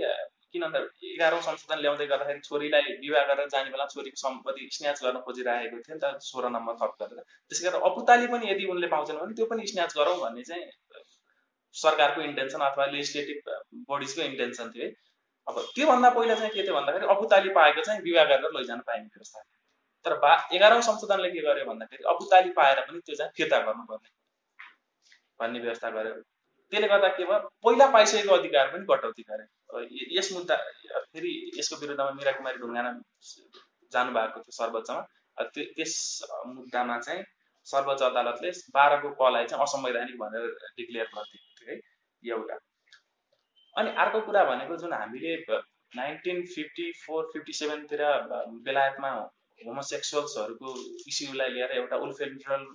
Speaker 2: किन भन्दा एघारौँ संशोधन ल्याउँदै गर्दाखेरि छोरीलाई विवाह गरेर जाने बेला छोरीको सम्पत्ति स्न्याच गर्न खोजिरहेको थियो नि त सोह्र नम्बर थप गरेर। त्यसै गरेर अपुताली पनि यदि उनले पाउँछन् भने त्यो पनि स्न्याच गरौँ भन्ने चाहिँ सरकारको इन्टेन्सन अथवा लेजिस्लेटिभ बोडिजको इन्टेन्सन थियो है। अब त्योभन्दा पहिला चाहिँ के थियो भन्दाखेरि अपुताली पाएको चाहिँ विवाह गरेर लैजान पाइने व्यवस्था तर बा एघारौँ संशोधनले के गर्यो भन्दाखेरि अपुताली पाएर पनि त्यो चाहिँ फिर्ता गर्नुपर्ने भन्ने व्यवस्था गर्यो। त्यसले गर्दा के भयो? पहिला पाइसकेको अधिकार पनि कटौती गर्यो यस मुद्दा फेरि यसको विरुद्धमा मिरा कुमारी ढुङ्गाना जानुभएको थियो सर्वोच्चमा। त्यो त्यस मुद्दामा चाहिँ सर्वोच्च अदालतले बाह्रको कलाई चाहिँ असंवैधानिक भनेर डिक्लेयर गरिदिएको थियो है एउटा। अनि अर्को कुरा भनेको जुन हामीले नाइन्टिन फिफ्टी फोर फिफ्टी सेभेनतिर बेलायतमा होमोसेक्सुअल्सहरूको इस्युलाई लिएर एउटा उल्फेन्ड्रल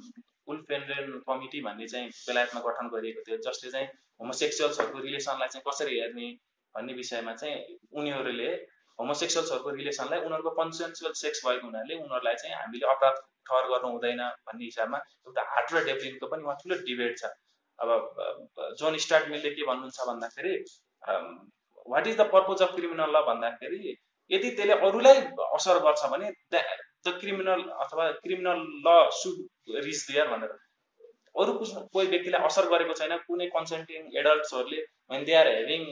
Speaker 2: उल्फेन्ड्रल कमिटी भन्ने चाहिँ बेलायतमा गठन गरिएको थियो जसले चाहिँ होमोसेक्सुअल्सहरूको रिलेसनलाई चाहिँ कसरी हेर्ने भन्ने विषयमा चाहिँ उनीहरूले होमोसेक्सुअल्सहरूको रिलेसनलाई उनीहरूको कन्सेन्सुअल सेक्स भएको हुनाले उनीहरूलाई चाहिँ हामीले अपराध ठहर गर्नु हुँदैन भन्ने हिसाबमा एउटा हार्ट र डेभलिनको पनि उहाँ ठुलो डिबेट छ। अब जोन स्टार्ट के भन्नुहुन्छ भन्दाखेरि what is the purpose of criminal law भन्दाखेरि यदि त्यसले अरूलाई असर गर्छ भने द क्रिमिनल अथवा criminal law should reach there भनेर। अरू कोही व्यक्तिलाई असर गरेको छैन। कुनै consulting एडल्ट्सहरूले when they are having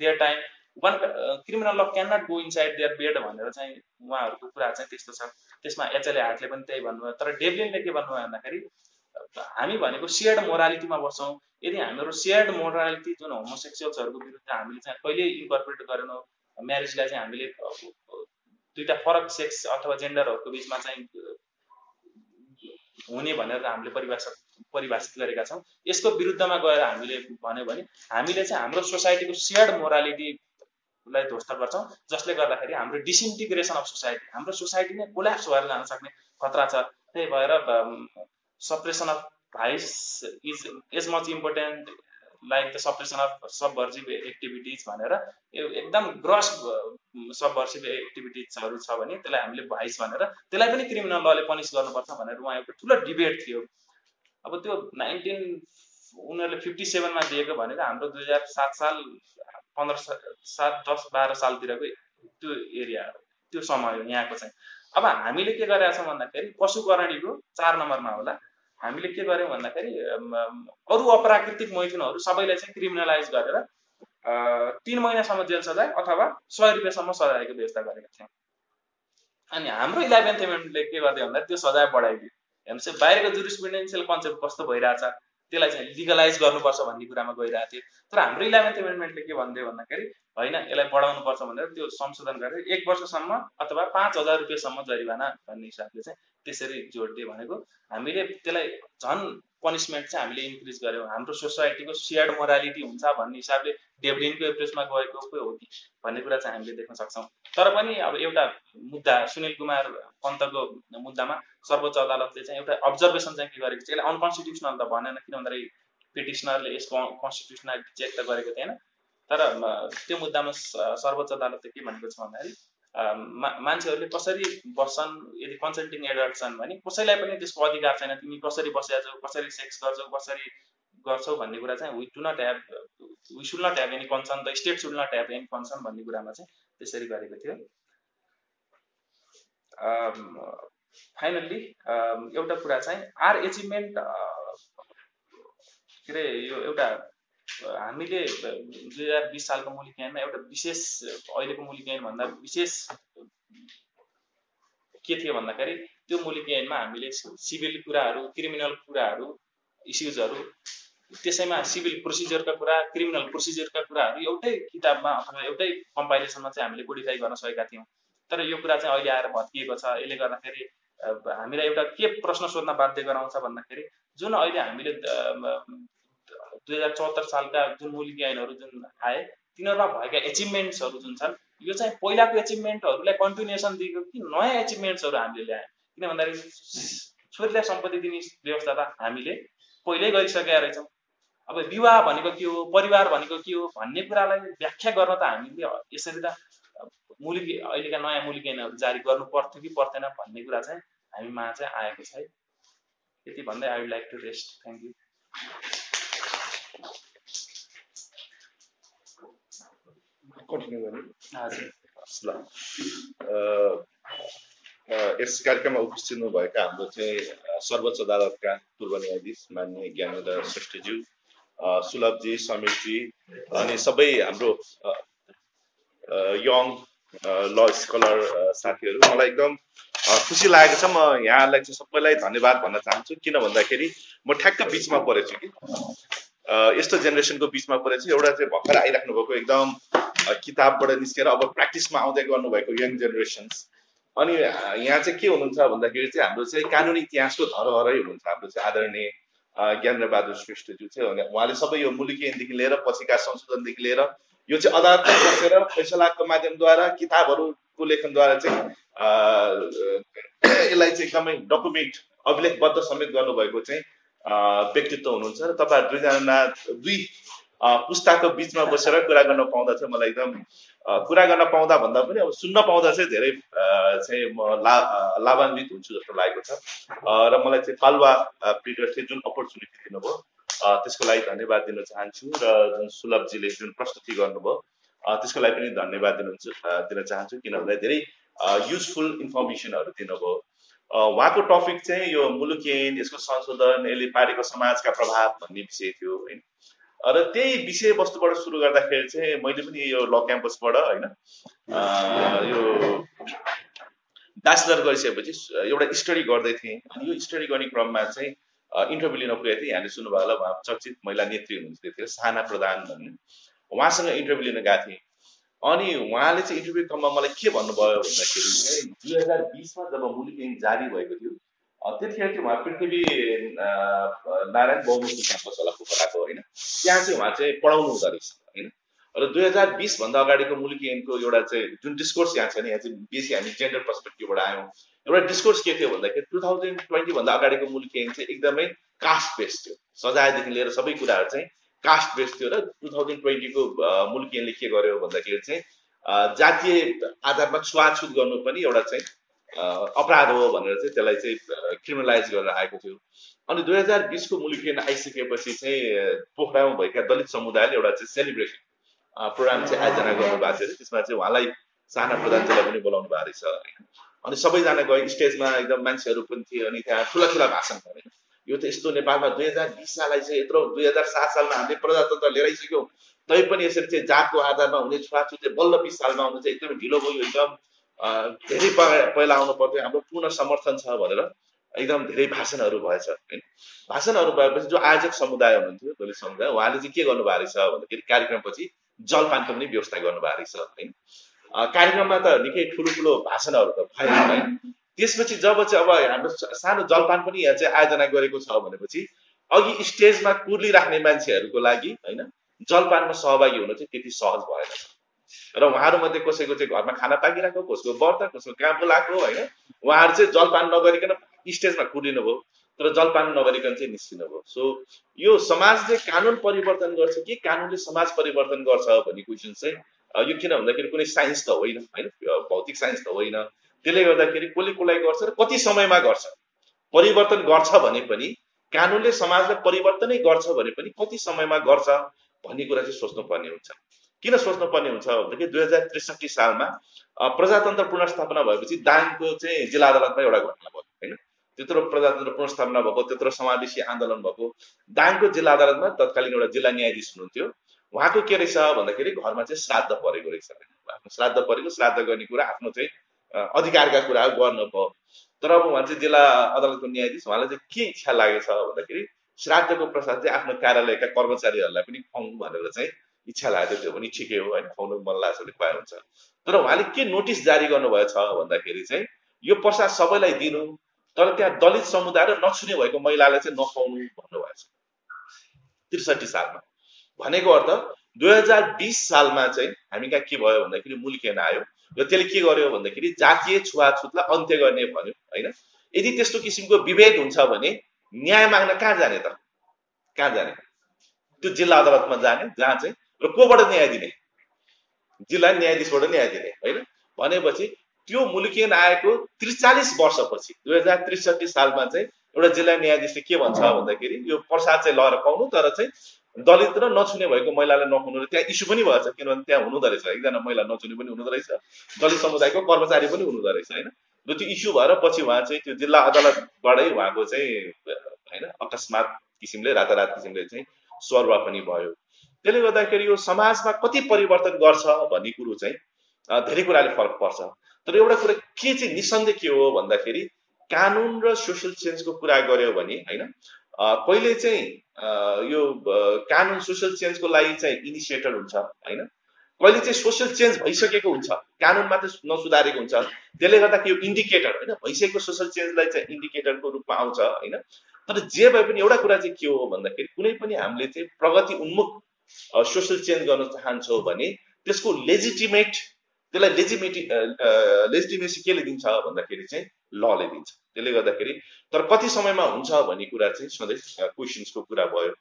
Speaker 2: their time one criminal law can not go inside their bed भनेर चाहिँ उहाँहरूको कुरा चाहिँ त्यस्तो छ। त्यसमा एचएलए हार्टले पनि त्यही भन्नुभयो। तर डेभलिनले के भन्नुभयो भन्दाखेरि हामी भनेको सेयर्ड मोरालिटीमा बस्छौँ। यदि हाम्रो सेयर्ड मोरालिटी जुन होमोसेक्सुअल्सहरूको विरुद्ध हामीले चाहिँ कहिले इन्कर्पोरेट गरेनौँ म्यारिजलाई चाहिँ हामीले दुईवटा फरक सेक्स अथवा जेन्डरहरूको बिचमा चाहिँ हुने भनेर हामीले परिभाषा परिभाषित गरेका छौँ। यसको विरुद्धमा गएर हामीले भन्यो भने हामीले चाहिँ हाम्रो सोसाइटीको सेयर्ड मोरालिटीलाई ध्वस्त गर्छौँ जसले गर्दाखेरि हाम्रो डिसइन्टिग्रेसन अफ सोसाइटी हाम्रो सोसाइटी नै कोल्याप्स भएर जान सक्ने खतरा छ। त्यही भएर suppression of vice is as much important like the suppression of subversive activities भनेर एकदम ग्रस सबभर्सिभ एक्टिभिटिजहरू छ भने त्यसलाई हामीले भाइस भनेर त्यसलाई पनि क्रिमिनल लले पनिस गर्नुपर्छ भनेर उहाँ एउटा ठुलो डिबेट थियो। अब त्यो नाइन्टिन उनीहरूले फिफ्टी सेभेनमा दिएको भनेको हाम्रो दुई हजार सात साल पन्ध्र सात दस बाह्र सालतिरको त्यो एरिया त्यो समय यहाँको चाहिँ। अब हामीले के गरेका छौँ भन्दाखेरि पशुकरणीको चार नम्बरमा होला। हामीले के गर्यौँ भन्दाखेरि अरू अप्राकृतिक मैथुनहरू सबैलाई चाहिँ क्रिमिनलाइज गरेर तिन महिनासम्म जेल सजाय अथवा सय रुपियाँसम्म सजायको व्यवस्था गरेका थियौँ। अनि हाम्रो इलेभेन्थ एमेन्टले के गर्दै भन्दा त्यो सजाय बढाइदियो। हेर्नुहोस् बाहिरको जुरिसप्रुडेन्सियल कन्सेप्ट कस्तो भइरहेछ। त्यसलाई चाहिँ लिगलाइज गर्नुपर्छ भन्ने कुरामा गइरहेको थियो। तर हाम्रो इलेभेन्थ एमेन्डमेन्टले के भन्थ्यो भन्दाखेरि होइन यसलाई बढाउनुपर्छ भनेर त्यो संशोधन गरेर एक वर्षसम्म अथवा पाँच हजार रुपियाँसम्म जरिवाना भन्ने हिसाबले चाहिँ त्यसरी जोड दियो भनेको। हामीले त्यसलाई झन् पनिसमेन्ट चाहिँ हामीले इन्क्रिज गऱ्यौँ हाम्रो सोसाइटीको सेयर्ड मोरालिटी हुन्छ भन्ने हिसाबले डेभलिनको एप्रोचमा गएको पो हो कि भन्ने कुरा चाहिँ हामीले देख्न सक्छौँ। तर पनि अब एउटा मुद्दा सुनिल कुमार पन्तको मुद्दामा सर्वोच्च अदालतले चाहिँ एउटा अब्जर्भेसन चाहिँ के गरेको छ यसलाई अनकन्स्टिट्युसनल त भनेन किन भन्दाखेरि पिटिसनरले यसको कन्स्टिट्युसनल चेक त गरेको थिएन। तर त्यो मुद्दामा सर्वोच्च अदालतले के भनेको छ भन्दाखेरि मान्छेहरूले कसरी बस्छन् यदि कन्सल्टिङ एडल्ट छन् भने कसैलाई पनि त्यसको अधिकार छैन। तिमी कसरी बसेका छौ कसरी सेक्स गर्छौ कसरी गर्छौ भन्ने कुरा चाहिँ we do not have we should not have any concern the state should not have any concern भन्ने कुरामा चाहिँ त्यसरी गरेको थियो। फाइनल्ली एउटा कुरा चाहिँ आर एचिभमेन्ट के अरे यो एउटा हामीले दुई हजार बिस सालको मुलिक ऐनमा एउटा विशेष अहिलेको मुलिक ऐनभन्दा विशेष के थियो भन्दाखेरि त्यो मुलिक ऐनमा हामीले सिभिल कुराहरू क्रिमिनल कुराहरू इस्युजहरू त्यसैमा सिभिल प्रोसिजरका कुरा क्रिमिनल प्रोसिजरका कुराहरू एउटै किताबमा अथवा एउटै कम्पाइलेसनमा चाहिँ हामीले कोडिफाई गर्न सकेका थियौँ। तर यो कुरा चाहिँ अहिले आएर भत्किएको छ। यसले गर्दाखेरि हामीलाई एउटा के प्रश्न सोध्न बाध्य गराउँछ भन्दाखेरि जुन अहिले हामीले दुई हजार चौहत्तर सालका जुन मुलुकी ऐनहरू जुन आए तिनीहरूमा भएका एचिभमेन्ट्सहरू जुन छन् यो चाहिँ पहिलाको एचिभमेन्टहरूलाई कन्टिन्युएसन दिएको कि नयाँ एचिभमेन्ट्सहरू हामीले ल्यायौँ? किन भन्दाखेरि छोरीलाई सम्पत्ति दिने व्यवस्था त हामीले पहिल्यै गरिसकेका रहेछौँ। अब विवाह भनेको के हो? परिवार भनेको के हो? भन्ने कुरालाई व्याख्या गर्न त हामीले यसरी त मुलुकी अहिलेका नयाँ मुलुकी ऐनहरू जारी गर्नु पर्थ्यो कि पर्दैन भन्ने कुरा चाहिँ हामीमा चाहिँ आएको छ है। यति भन्दै I would like to rest thank you
Speaker 3: यस कार्यक्रममा उपस्थित हुनुभएका हाम्रो चाहिँ सर्वोच्च अदालतका पूर्व न्यायाधीश मान्य ज्ञानेन्द्र श्रेष्ठज्यू सुलभजी समीरजी अनि सबै हाम्रो यङ ल स्कलर साथीहरू। मलाई एकदम खुसी लागेको छ। म यहाँलाई चाहिँ सबैलाई धन्यवाद भन्न चाहन्छु। किन भन्दाखेरि म ठ्याक्क बिचमा परेछु कि। यस्तो जेनेरेसनको बिचमा परेछु। एउटा चाहिँ भर्खर आइराख्नु भएको एकदम किताबबाट निस्केर अब प्र्याक्टिसमा आउँदै गर्नुभएको यङ जेनेरेसन्स अनि यहाँ चाहिँ के हुनुहुन्छ भन्दाखेरि चाहिँ हाम्रो चाहिँ कानुनी इतिहासको धरोहरै हुनुहुन्छ। हाम्रो चाहिँ आदरणीय ज्ञानेन्द्र बहादुर श्रेष्ठज्यू चाहिँ उहाँले सबै यो मुलुकी ऐनदेखि लिएर पछिका संशोधनदेखि लिएर यो चाहिँ अदालतमा बसेर फैसलाको माध्यमद्वारा किताबहरूको लेखनद्वारा चाहिँ यसलाई चाहिँ एकदमै डकुमेन्ट अभिलेखबद्ध समेत गर्नुभएको चाहिँ व्यक्तित्व हुनुहुन्छ। र तपाईँहरू दुईजना दुई पुस्ताको बिचमा बसेर कुरा गर्न पाउँदा चाहिँ मलाई एकदम कुरा गर्न पाउँदा भन्दा पनि अब सुन्न पाउँदा चाहिँ धेरै चाहिँ म ला लाभान्वित हुन्छु जस्तो लागेको छ। र मलाई चाहिँ पालुवा पिरियड जुन अपर्च्युनिटी दिनुभयो त्यसको लागि धन्यवाद दिन चाहन्छु र जुन सुलभजीले जुन प्रस्तुति गर्नुभयो त्यसको लागि पनि धन्यवाद दिनुहुन्छ दिन चाहन्छु किन भन्दा धेरै युजफुल इन्फर्मेसनहरू दिनुभयो। उहाँको टपिक चाहिँ यो मुलुक ऐन यसको संशोधन यसले पारेको समाजका प्रभाव भन्ने विषय थियो होइन र त्यही विषयवस्तुबाट सुरु गर्दाखेरि चाहिँ मैले पनि यो ल क्याम्पसबाट होइन यो ब्याचलर गरिसकेपछि एउटा स्टडी गर्दै थिएँ। अनि यो स्टडी गर्ने क्रममा चाहिँ इन्टरभ्यू लिन पुगेको थिएँ। यहाँले सुन्नुभयो होला उहाँ चर्चित महिला नेत्री हुनुहुन्छ त्यतिखेर साना प्रधान भन्ने। उहाँसँग इन्टरभ्यू लिन गएको थिएँ। अनि उहाँले चाहिँ इन्टरभ्यू क्रममा मलाई के भन्नुभयो भन्दाखेरि चाहिँ दुई हजार बिसमा जब मुलुक जारी भएको थियो त्यतिखेर चाहिँ उहाँ पृथ्वी नारायण बहुमुखी क्याम्पस होला पोखराको होइन? त्यहाँ चाहिँ उहाँ चाहिँ पढाउनु हुँदो रहेछ होइन? र दुई हजार बिसभन्दा अगाडिको मुलुकी ऐनको एउटा चाहिँ जुन डिस्कोर्स यहाँ छ नि यहाँ चाहिँ बेसी हामी जेन्डर पर्सपेक्टिभबाट आयौँ। एउटा डिस्कोर्स के थियो भन्दाखेरि टु थाउजन्ड ट्वेन्टीभन्दा अगाडिको मुलुकी ऐन चाहिँ एकदमै कास्ट बेस्ड थियो। सजायदेखि लिएर सबै कुराहरू चाहिँ कास्ट बेस्ड थियो र टु थाउजन्ड ट्वेन्टीको मुलुकी ऐनले के गर्यो भन्दाखेरि चाहिँ जातीय आधारमा छुवाछुत गर्नु पनि एउटा चाहिँ अपराध हो भनेर चाहिँ त्यसलाई चाहिँ क्रिमिनलाइज गरेर आएको थियो। अनि दुई हजार बिसको मुलुकियन आइसकेपछि चाहिँ पोखरामा भएका दलित समुदायले एउटा चाहिँ सेलिब्रेसन प्रोग्राम चाहिँ आयोजना गर्नुभएको थियो। त्यसमा चाहिँ उहाँलाई साना प्रधानजीलाई पनि बोलाउनु भएको रहेछ। अनि सबैजना गए स्टेजमा एकदम मान्छेहरू पनि थिए अनि त्यहाँ ठुला ठुला भाषण भने यो त यस्तो नेपालमा दुई हजार बिस साललाई चाहिँ यत्रो दुई हजार सात सालमा हामीले प्रजातन्त्र लिएर आइसक्यौँ। तै पनि यसरी चाहिँ जातको आधारमा हुने छुवाछुत बल्ल बिस सालमा आउनु चाहिँ एकदमै ढिलो भयो एकदम धेरै पहिला आउनु पर्थ्यो। हाम्रो पूर्ण समर्थन छ भनेर एकदम धेरै भाषणहरू भएछ। होइन? भाषणहरू भएपछि जो आयोजक समुदाय हुनुहुन्थ्यो दलित समुदाय उहाँले चाहिँ के गर्नुभएको रहेछ भन्दाखेरि कार्यक्रमपछि जलपानको पनि व्यवस्था गर्नुभएको रहेछ। होइन? कार्यक्रममा त निकै ठुलो ठुलो भाषणहरू त भयो होइन? त्यसपछि जब चाहिँ अब हाम्रो सानो जलपान पनि यहाँ चाहिँ आयोजना गरेको छ भनेपछि अघि स्टेजमा कुर्लिराख्ने मान्छेहरूको लागि होइन? जलपानमा सहभागी हुनु चाहिँ त्यति सहज भएन। र उहाँहरूमध्ये कसैको चाहिँ घरमा खाना पाकिरहेको कसको व्रत कसको कहाँ बोलाएको होइन उहाँहरू चाहिँ जलपान नगरिकन स्टेजमा कुदिनु भयो तर जलपान नगरिकन चाहिँ निस्किनु भयो सो यो समाजले कानुन परिवर्तन गर्छ कि कानुनले समाज परिवर्तन गर्छ भन्ने क्वेसन चाहिँ यो किन भन्दाखेरि कुनै साइन्स त होइन होइन? भौतिक साइन्स त होइन। त्यसले गर्दाखेरि कसले कसलाई गर्छ र कति समयमा गर्छ? परिवर्तन गर्छ भने पनि कानुनले समाजलाई परिवर्तनै गर्छ भने पनि कति समयमा गर्छ भन्ने कुरा चाहिँ सोच्नुपर्ने हुन्छ। किन सोच्नु पर्ने हुन्छ भनेदेखि दुई हजार त्रिसठी सालमा प्रजातन्त्र पुनर्स्थापना भएपछि दाङको चाहिँ जिल्ला अदालतमा एउटा घटना भयो होइन? त्यत्रो प्रजातन्त्र पुनर्स्थापना भएको त्यत्रो समावेशी आन्दोलन भएको दाङको जिल्ला अदालतमा तत्कालीन एउटा जिल्ला न्यायाधीश हुनुहुन्थ्यो। उहाँको के रहेछ भन्दाखेरि घरमा चाहिँ श्राद्ध परेको रहेछ। आफ्नो श्राद्ध परेको श्राद्ध गर्ने कुरा आफ्नो चाहिँ अधिकारका कुरा गर्न भयो। तर अब उहाँ चाहिँ जिल्ला अदालतको न्यायाधीश उहाँलाई चाहिँ के इच्छा छ भन्दाखेरि श्राद्धको प्रसाद चाहिँ आफ्नो कार्यालयका कर्मचारीहरूलाई पनि खुवाउँ भनेर चाहिँ इच्छा लागेको थियो भने ठिकै हो होइन खुवाउनु मन लाग्छ भने खुवाए हुन्छ। तर उहाँले के नोटिस जारी गर्नुभएछ भन्दाखेरि चाहिँ यो प्रसाद सबैलाई दिनु तर त्यहाँ दलित समुदाय र नछुने भएको महिलालाई चाहिँ नखुवाउनु भन्नुभएछ त्रिसठी सालमा। भनेको अर्थ दुई हजार बिस सालमा चाहिँ हामी कहाँ के भयो भन्दाखेरि मुल्केन आयो र त्यसले के गर्यो भन्दाखेरि जातीय छुवाछुतलाई अन्त्य गर्ने भन्यो होइन? यदि त्यस्तो किसिमको विभेद हुन्छ भने न्याय माग्न कहाँ जाने त? कहाँ जाने? त्यो जिल्ला अदालतमा जाने जहाँ चाहिँ र कोबाट न्याय दिने जिल्ला न्यायाधीशबाट न्याय दिने होइन? भनेपछि त्यो मुलुकियन आएको त्रिचालिस वर्षपछि दुई हजार त्रिसठी सालमा चाहिँ एउटा जिल्ला न्यायाधीशले के भन्छ भन्दाखेरि यो प्रसाद चाहिँ लगेर पाउनु तर चाहिँ दलित र नछुने भएको महिलालाई नहुनु र त्यहाँ इस्यु पनि भएछ किनभने त्यहाँ हुँदो रहेछ। एकजना महिला नछुने पनि हुँदो रहेछ दलित समुदायको कर्मचारी पनि हुँदो रहेछ होइन? र त्यो इस्यु भएर पछि उहाँ चाहिँ त्यो जिल्ला अदालतबाटै उहाँको चाहिँ होइन अकस्मात किसिमले रातारात किसिमले चाहिँ स्वर्ग पनि भयो। त्यसले गर्दाखेरि यो समाजमा कति परिवर्तन गर्छ भन्ने कुरो चाहिँ धेरै कुराले फरक पर्छ। तर एउटा कुरा के चाहिँ निसन्देह के हो भन्दाखेरि कानुन र सोसियल चेन्जको कुरा गर्यो भने होइन कहिले चाहिँ यो कानुन सोसियल चेन्जको लागि चाहिँ इनिसिएटर हुन्छ होइन। कहिले चाहिँ सोसियल चेन्ज भइसकेको हुन्छ कानुन मात्रै नसुधारेको हुन्छ। त्यसले गर्दा यो इन्डिकेटर होइन भइसकेको सोसियल चेन्जलाई चाहिँ इन्डिकेटरको रूपमा आउँछ होइन। तर जे भए पनि एउटा कुरा चाहिँ के हो भन्दाखेरि कुनै पनि हामीले चाहिँ प्रगति उन्मुख सोसियल चेन्ज गर्न चाहन्छौँ भने त्यसको लेजिटिमेट त्यसलाई लेजिमेटी लेजिटिमेसी केले दिन्छ भन्दाखेरि चाहिँ लले दिन्छ। त्यसले गर्दाखेरि तर कति समयमा हुन्छ भन्ने कुरा चाहिँ सधैँ क्वेसन्सको कुरा भयो।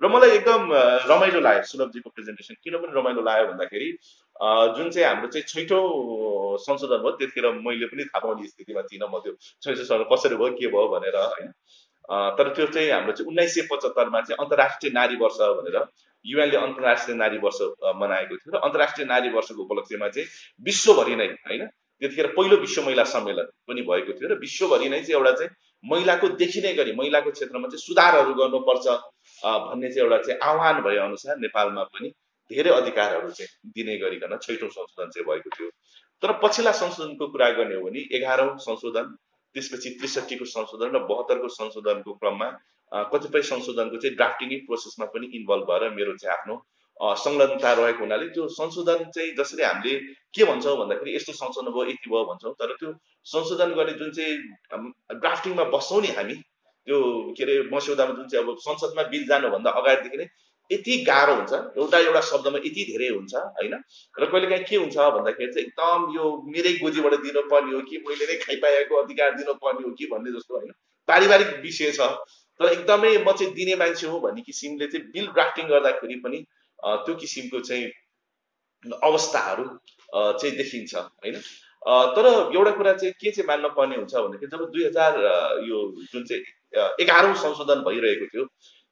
Speaker 3: र मलाई एकदम रमाइलो लाग्यो सुलभजीको प्रेजेन्टेसन किन पनि रमाइलो लाग्यो भन्दाखेरि जुन चाहिँ हाम्रो चाहिँ छैटौँ संशोधन भयो त्यतिखेर मैले पनि थाहा पाउने स्थितिमा थिइनँ। म त्यो छैटौँ संशोधन कसरी भयो के भयो भनेर होइन? तर त्यो चाहिँ हाम्रो चाहिँ उन्नाइस सय पचहत्तरमा चाहिँ अन्तर्राष्ट्रिय नारी वर्ष भनेर युएनले अन्तर्राष्ट्रिय नारी वर्ष मनाएको थियो र अन्तर्राष्ट्रिय नारी वर्षको उपलक्ष्यमा चाहिँ विश्वभरि नै होइन त्यतिखेर पहिलो विश्व महिला सम्मेलन पनि भएको थियो र विश्वभरि नै चाहिँ एउटा चाहिँ महिलाको देखिने गरी महिलाको क्षेत्रमा चाहिँ सुधारहरू गर्नुपर्छ भन्ने चाहिँ एउटा चाहिँ आह्वान भए अनुसार नेपालमा पनि धेरै अधिकारहरू चाहिँ दिने गरिकन छैटौँ संशोधन चाहिँ भएको थियो। तर पछिल्ला संशोधनको कुरा गर्ने हो भने एघारौँ संशोधन त्यसपछि त्रिसठीको संशोधन र बहत्तरको संशोधनको क्रममा कतिपय संशोधनको चाहिँ ड्राफ्टिङै प्रोसेसमा पनि इन्भल्भ भएर मेरो चाहिँ आफ्नो संलग्नता रहेको हुनाले त्यो संशोधन चाहिँ जसरी हामीले के भन्छौँ भन्दाखेरि यस्तो संशोधन भयो यति भयो भन्छौँ। तर त्यो संशोधन गर्ने जुन चाहिँ ड्राफ्टिङमा बस्छौँ नि हामी त्यो के अरे मस्यौदामा जुन चाहिँ अब संसदमा बिल जानुभन्दा अगाडिदेखि नै यति गाह्रो हुन्छ। एउटा एउटा शब्दमा यति धेरै हुन्छ होइन? र कहिलेकाहीँ के हुन्छ भन्दाखेरि चाहिँ एकदम यो मेरै गोजीबाट दिनुपर्ने हो कि मैले नै खाइपाएको अधिकार दिनुपर्ने हो कि भन्ने जस्तो होइन? पारिवारिक विषय छ। तर एकदमै म चाहिँ दिने मान्छे हो भन्ने किसिमले चाहिँ बिल ड्राफ्टिङ गर्दाखेरि पनि त्यो किसिमको चाहिँ अवस्थाहरू चाहिँ देखिन्छ होइन? तर एउटा कुरा चाहिँ के चाहिँ मान्न पर्ने हुन्छ भन्दाखेरि जब दुई हजार यो जुन चाहिँ एघारौँ संशोधन भइरहेको थियो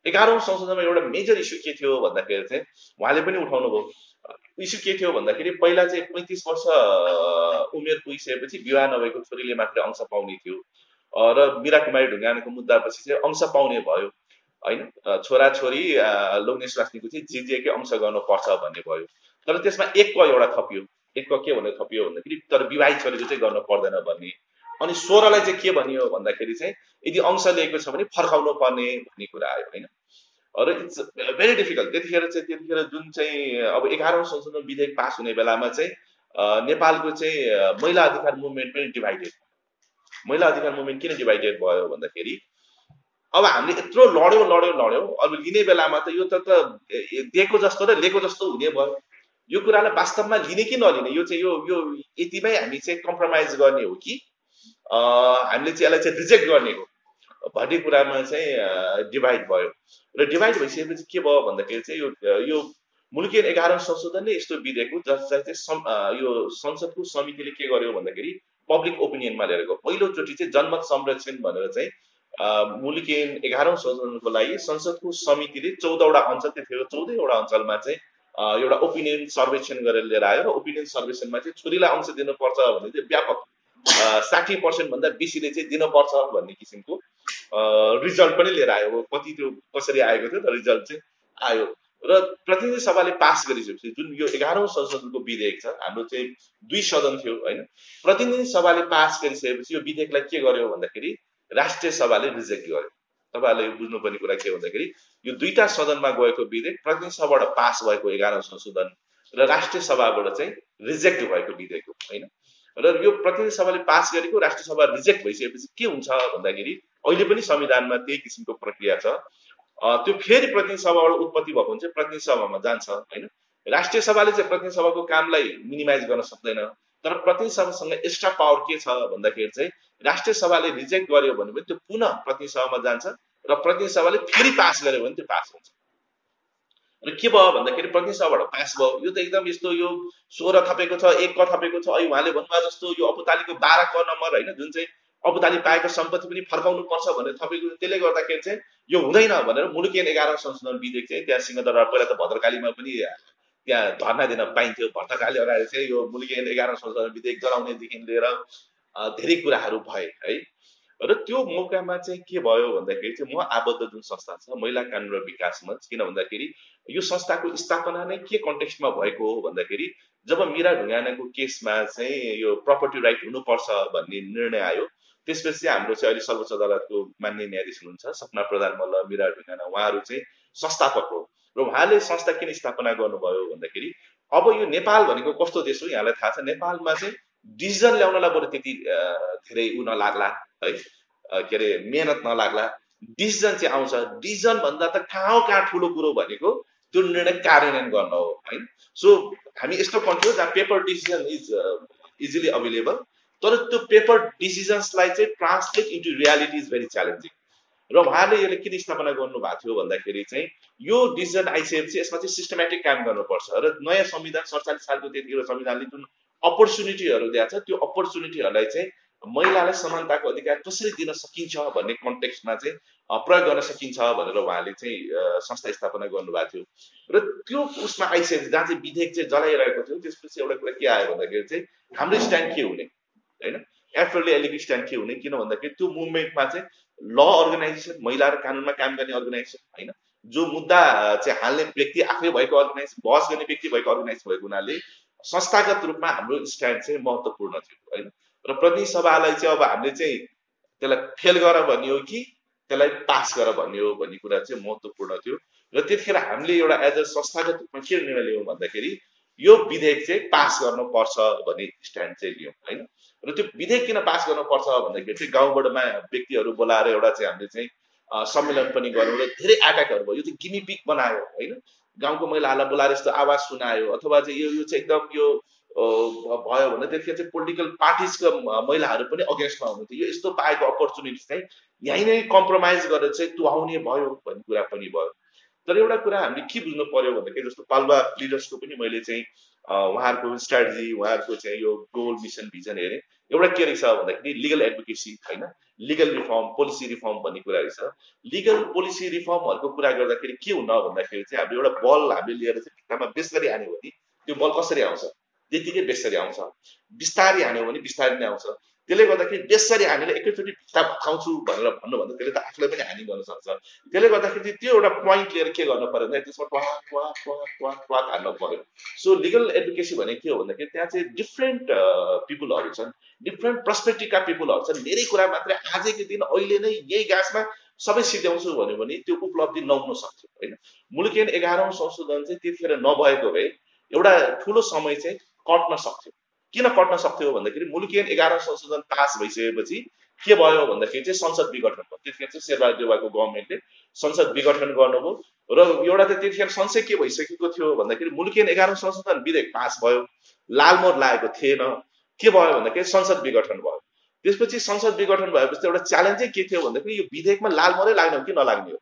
Speaker 3: एघारौँ संशोधनमा एउटा मेजर इस्यु के थियो भन्दाखेरि चाहिँ उहाँले पनि उठाउनु भयो इस्यु के थियो भन्दाखेरि पहिला चाहिँ पैँतिस वर्ष उमेर पुगिसकेपछि विवाह नभएको छोरीले मात्रै अंश पाउने थियो। र मिरा कुमारी ढुङ्गानाको मुद्दापछि चाहिँ अंश पाउने भयो। होइन? छोराछोरी लोग्ने स्वास्नीको चाहिँ जिजिएकै अंश गर्नुपर्छ भन्ने भयो। तर त्यसमा एक क एउटा थपियो। एक क के भनेर थपियो भन्दाखेरि तर विवाहित छोरीको चाहिँ गर्नु पर्दैन भन्ने। अनि सोह्रलाई चाहिँ के भनियो भन्दाखेरि चाहिँ यदि अंश लिएको छ भने फर्काउनु पर्ने भन्ने कुरा आयो होइन? र इट्स भेरी डिफिकल्ट त्यतिखेर चाहिँ त्यतिखेर जुन चाहिँ अब एघारौँ संशोधन विधेयक पास हुने बेलामा चाहिँ नेपालको चाहिँ महिला अधिकार मुभमेन्ट पनि डिभाइडेड महिला अधिकार मुभमेन्ट किन डिभाइडेड भयो भन्दाखेरि अब हामीले यत्रो लड्यौँ लड्यौँ लड्यौँ अब लिने बेलामा त यो त दिएको जस्तो र लिएको जस्तो हुने भयो। यो कुरालाई वास्तवमा लिने कि नलिने यो चाहिँ यो यो यतिमै हामी चाहिँ कम्प्रोमाइज गर्ने हो कि हामीले चाहिँ यसलाई चाहिँ रिजेक्ट गर्ने हो भन्ने कुरामा चाहिँ डिभाइड भयो। र डिभाइड भइसकेपछि के भयो भन्दाखेरि चाहिँ यो यो मुलुकियन एघारौँ संशोधन नै यस्तो विधेयक हो जसलाई चाहिँ यो संसदको समितिले के गर्यो भन्दाखेरि पब्लिक ओपिनियनमा लिएर गयो। पहिलोचोटि चाहिँ जनमत संरक्षण भनेर चाहिँ मुलुकिन एघारौँ संशोधनको लागि संसदको समितिले चौधवटा अञ्चल त्यतिखेर चौधवटा अञ्चलमा चाहिँ एउटा ओपिनियन सर्वेक्षण गरेर लिएर आयो र ओपिनियन सर्वेक्षणमा चाहिँ छोरीलाई अंश दिनुपर्छ भने चाहिँ व्यापक साठी पर्सेन्टभन्दा बेसीले चाहिँ दिनुपर्छ भन्ने किसिमको रिजल्ट पनि लिएर आयो। कति त्यो कसरी आएको थियो त रिजल्ट चाहिँ आयो। र प्रतिनिधि सभाले पास गरिसकेपछि जुन यो एघारौँ संशोधनको विधेयक छ हाम्रो चाहिँ दुई सदन थियो होइन? प्रतिनिधि सभाले पास गरिसकेपछि यो विधेयकलाई के गर्यो भन्दाखेरि राष्ट्रिय सभाले रिजेक्ट गर्यो। तपाईँहरूले बुझ्नुपर्ने कुरा के भन्दाखेरि यो दुईटा सदनमा गएको विधेयक प्रतिनिधि सभाबाट पास भएको एघारौँ संशोधन र राष्ट्रिय सभाबाट चाहिँ रिजेक्ट भएको विधेयक हो होइन? र यो प्रतिनिधि सभाले पास गरेको राष्ट्रिय सभा रिजेक्ट भइसकेपछि के हुन्छ भन्दाखेरि अहिले पनि संविधानमा त्यही किसिमको प्रक्रिया छ। त्यो फेरि प्रतिनिधि सभाबाट उत्पत्ति भएको हुन्छ प्रतिनिधि सभामा जान्छ होइन? राष्ट्रिय सभाले चाहिँ प्रतिनिधि सभाको कामलाई मिनिमाइज गर्न सक्दैन। तर प्रतिनिधि सभासँग एक्स्ट्रा पावर के छ भन्दाखेरि चाहिँ राष्ट्रिय सभाले रिजेक्ट गर्यो भने पनि त्यो पुनः प्रतिनिधि सभामा जान्छ र प्रतिनिधि सभाले फेरि पास गर्यो भने त्यो पास हुन्छ। र के भयो भन्दाखेरि प्रतिनिधि सभाबाट पास भयो। यो त एकदम यस्तो यो सोह्र थपेको छ एक क थपेको छ। अहिले उहाँले भन्नुभयो जस्तो यो अपुतालीको बाह्र क नम्बर होइन? जुन चाहिँ अपुताली पाएको सम्पत्ति पनि फर्काउनु पर्छ भनेर थपेको त्यसले गर्दाखेरि चाहिँ यो हुँदैन भनेर मुलुकियन एघार संशोधन विधेयक चाहिँ त्यहाँ सिंहदरबार पहिला त भद्रकालीमा पनि त्यहाँ धर्ना दिन पाइन्थ्यो भर्तकाले अगाडि चाहिँ यो मुलुकी एघार संशोधन विधेयक जलाउनेदेखि लिएर धेरै कुराहरू भए है। र त्यो मौकामा चाहिँ के भयो भन्दाखेरि चाहिँ म आबद्ध जुन संस्था छ महिला कानुन र विकास मञ्च किन भन्दाखेरि यो संस्थाको स्थापना नै के कन्टेक्स्टमा भएको हो भन्दाखेरि जब मिरा ढुङ्गानाको केसमा चाहिँ यो प्रपर्टी राइट हुनुपर्छ भन्ने निर्णय आयो त्यसपछि हाम्रो चाहिँ अहिले सर्वोच्च अदालतको मान्य न्यायाधीश हुनुहुन्छ सपना प्रधान मल्ल मिरा ढुङ्गाना उहाँहरू चाहिँ संस्थापक हो र उहाँले संस्था किन स्थापना गर्नुभयो भन्दाखेरि अब यो नेपाल भनेको कस्तो देश हो यहाँलाई थाहा छ। नेपालमा चाहिँ डिसिजन ल्याउनलाई बरु त्यति धेरै ऊ नलाग्ला है? के अरे मेहनत नलाग्ला। डिसिजन चाहिँ आउँछ। डिसिजन भन्दा त कहाँ कहाँ ठुलो कुरो भनेको त्यो निर्णय कार्यान्वयन गर्न हो होइन सो हामी यस्तो कन्ट्री हो जहाँ paper decision is easily available तर त्यो पेपर डिसिजन्सलाई चाहिँ translate into reality is very challenging र उहाँले यसले किन स्थापना गर्नु भएको थियो भन्दाखेरि चाहिँ यो डिसिजन आइसकेपछि यसमा चाहिँ सिस्टमेटिक काम गर्नुपर्छ र नयाँ संविधान सडचालिस सालको त्यतिखेर संविधानले जुन अपर्च्युनिटीहरू दिएको छ त्यो अपर्च्युनिटीहरूलाई चाहिँ महिलालाई समानताको अधिकार कसरी दिन सकिन्छ भन्ने कन्टेक्स्टमा चाहिँ प्रयोग गर्न सकिन्छ भनेर उहाँले चाहिँ संस्था स्थापना गर्नुभएको थियो। र त्यो उसमा आइसकेपछि जहाँ चाहिँ विधेयक चाहिँ जलाइरहेको थियो त्यसपछि एउटा कुरा के आयो भन्दाखेरि चाहिँ हाम्रो स्ट्यान्ड के हुने? होइन? अहिलेको स्ट्यान्ड के हुने किन भन्दाखेरि त्यो मुभमेन्टमा चाहिँ ल अर्गनाइजेसन महिला र कानुनमा काम गर्ने अर्गनाइजेसन होइन? जो मुद्दा चाहिँ हाल्ने व्यक्ति आफै भएको अर्गनाइज बहस गर्ने व्यक्ति भएको अर्गनाइज भएको हुनाले संस्थागत रूपमा हाम्रो स्ट्यान्ड चाहिँ महत्त्वपूर्ण थियो होइन? र प्रतिनिधि सभालाई चाहिँ अब हामीले चाहिँ त्यसलाई फेल गर भन्ने हो कि त्यसलाई पास गर भन्ने हो भन्ने कुरा चाहिँ महत्त्वपूर्ण थियो। र त्यतिखेर हामीले एउटा एज अ संस्थागत रूपमा के निर्णय लियौँ भन्दाखेरि यो विधेयक चाहिँ पास गर्नुपर्छ भन्ने स्ट्यान्ड चाहिँ लियौँ होइन? र त्यो विधेयक किन पास गर्नुपर्छ भन्दाखेरि चाहिँ गाउँबाटमा व्यक्तिहरू बोलाएर एउटा चाहिँ हामीले चाहिँ सम्मेलन पनि गऱ्यौँ र धेरै एट्याकहरू भयो। यो चाहिँ गिमी पिक बनायो होइन? गाउँको महिलाहरूलाई बोलाएर यस्तो आवाज सुनायो अथवा चाहिँ यो यो चाहिँ एकदम यो भयो भने त्यतिखेर चाहिँ पोलिटिकल पार्टिजको महिलाहरू पनि अगेन्स्टमा हुनुहुन्थ्यो। यो यस्तो पाएको अपर्च्युनिटी चाहिँ यहीँ नै कम्प्रोमाइज गरेर चाहिँ तुहाउने भयो भन्ने कुरा पनि भयो। तर एउटा कुरा हामीले के बुझ्नु पर्यो भन्दाखेरि जस्तो पालुवा लिडर्सको पनि मैले चाहिँ उहाँहरूको स्ट्राटेजी उहाँहरूको चाहिँ यो गोल मिसन भिजन हेरेँ। एउटा के रहेछ भन्दाखेरि लिगल एडभोकेसी होइन लिगल रिफर्म पोलिसी रिफर्म भन्ने कुरा रहेछ। लिगल पोलिसी रिफर्महरूको कुरा गर्दाखेरि के हुन भन्दाखेरि चाहिँ हामीले एउटा बल हामीले लिएर चाहिँ भित्तामा बेसरी हान्यो भने त्यो बल कसरी आउँछ? त्यतिकै बेसरी आउँछ। बिस्तारै हान्यो भने बिस्तारै नै आउँछ। त्यसले गर्दाखेरि बेसरी हामीले एकैचोटि भित्ता भत्काउँछु भनेर भन्नुभन्दा त्यसले त आफूलाई पनि हानि गर्न सक्छ। त्यसले गर्दाखेरि त्यो एउटा पोइन्ट लिएर के गर्नु पऱ्यो भने त्यसमा ट्वा ट्वा ट्वा ट्वा ट्वा हान्नु पऱ्यो सो लिगल एडुकेसन भने के हो भन्दाखेरि त्यहाँ चाहिँ डिफ्रेन्ट पिपुलहरू छन्। डिफ्रेन्ट पर्सपेक्टिभका पिपुलहरू छन्। धेरै कुरा मात्रै आजकै दिन अहिले नै यही गाछमा सबै सिध्याउँछु भन्यो भने त्यो उपलब्धि नहुन सक्थ्यो होइन? मुलुकियन एघारौँ संशोधन चाहिँ त्यतिखेर नभएको भए एउटा ठुलो समय चाहिँ कट्न सक्थ्यो। किन कट्न सक्थ्यो भन्दाखेरि मुलुकियन एघार संशोधन पास भइसकेपछि के भयो भन्दाखेरि चाहिँ संसद विघटन भयो। त्यतिखेर चाहिँ शेरबहादुर गभर्मेन्टले संसद विघटन गर्नुभयो र एउटा त त्यतिखेर संशय के भइसकेको थियो भन्दाखेरि मुलुकियन एघार संशोधन विधेयक पास भयो लालमोहर लागेको थिएन। के भयो भन्दाखेरि संसद विघटन भयो। त्यसपछि संसद विघटन भएपछि एउटा च्यालेन्जै के थियो भन्दाखेरि यो विधेयकमा लालमोहरै लाग्ने हो कि नलाग्ने हो?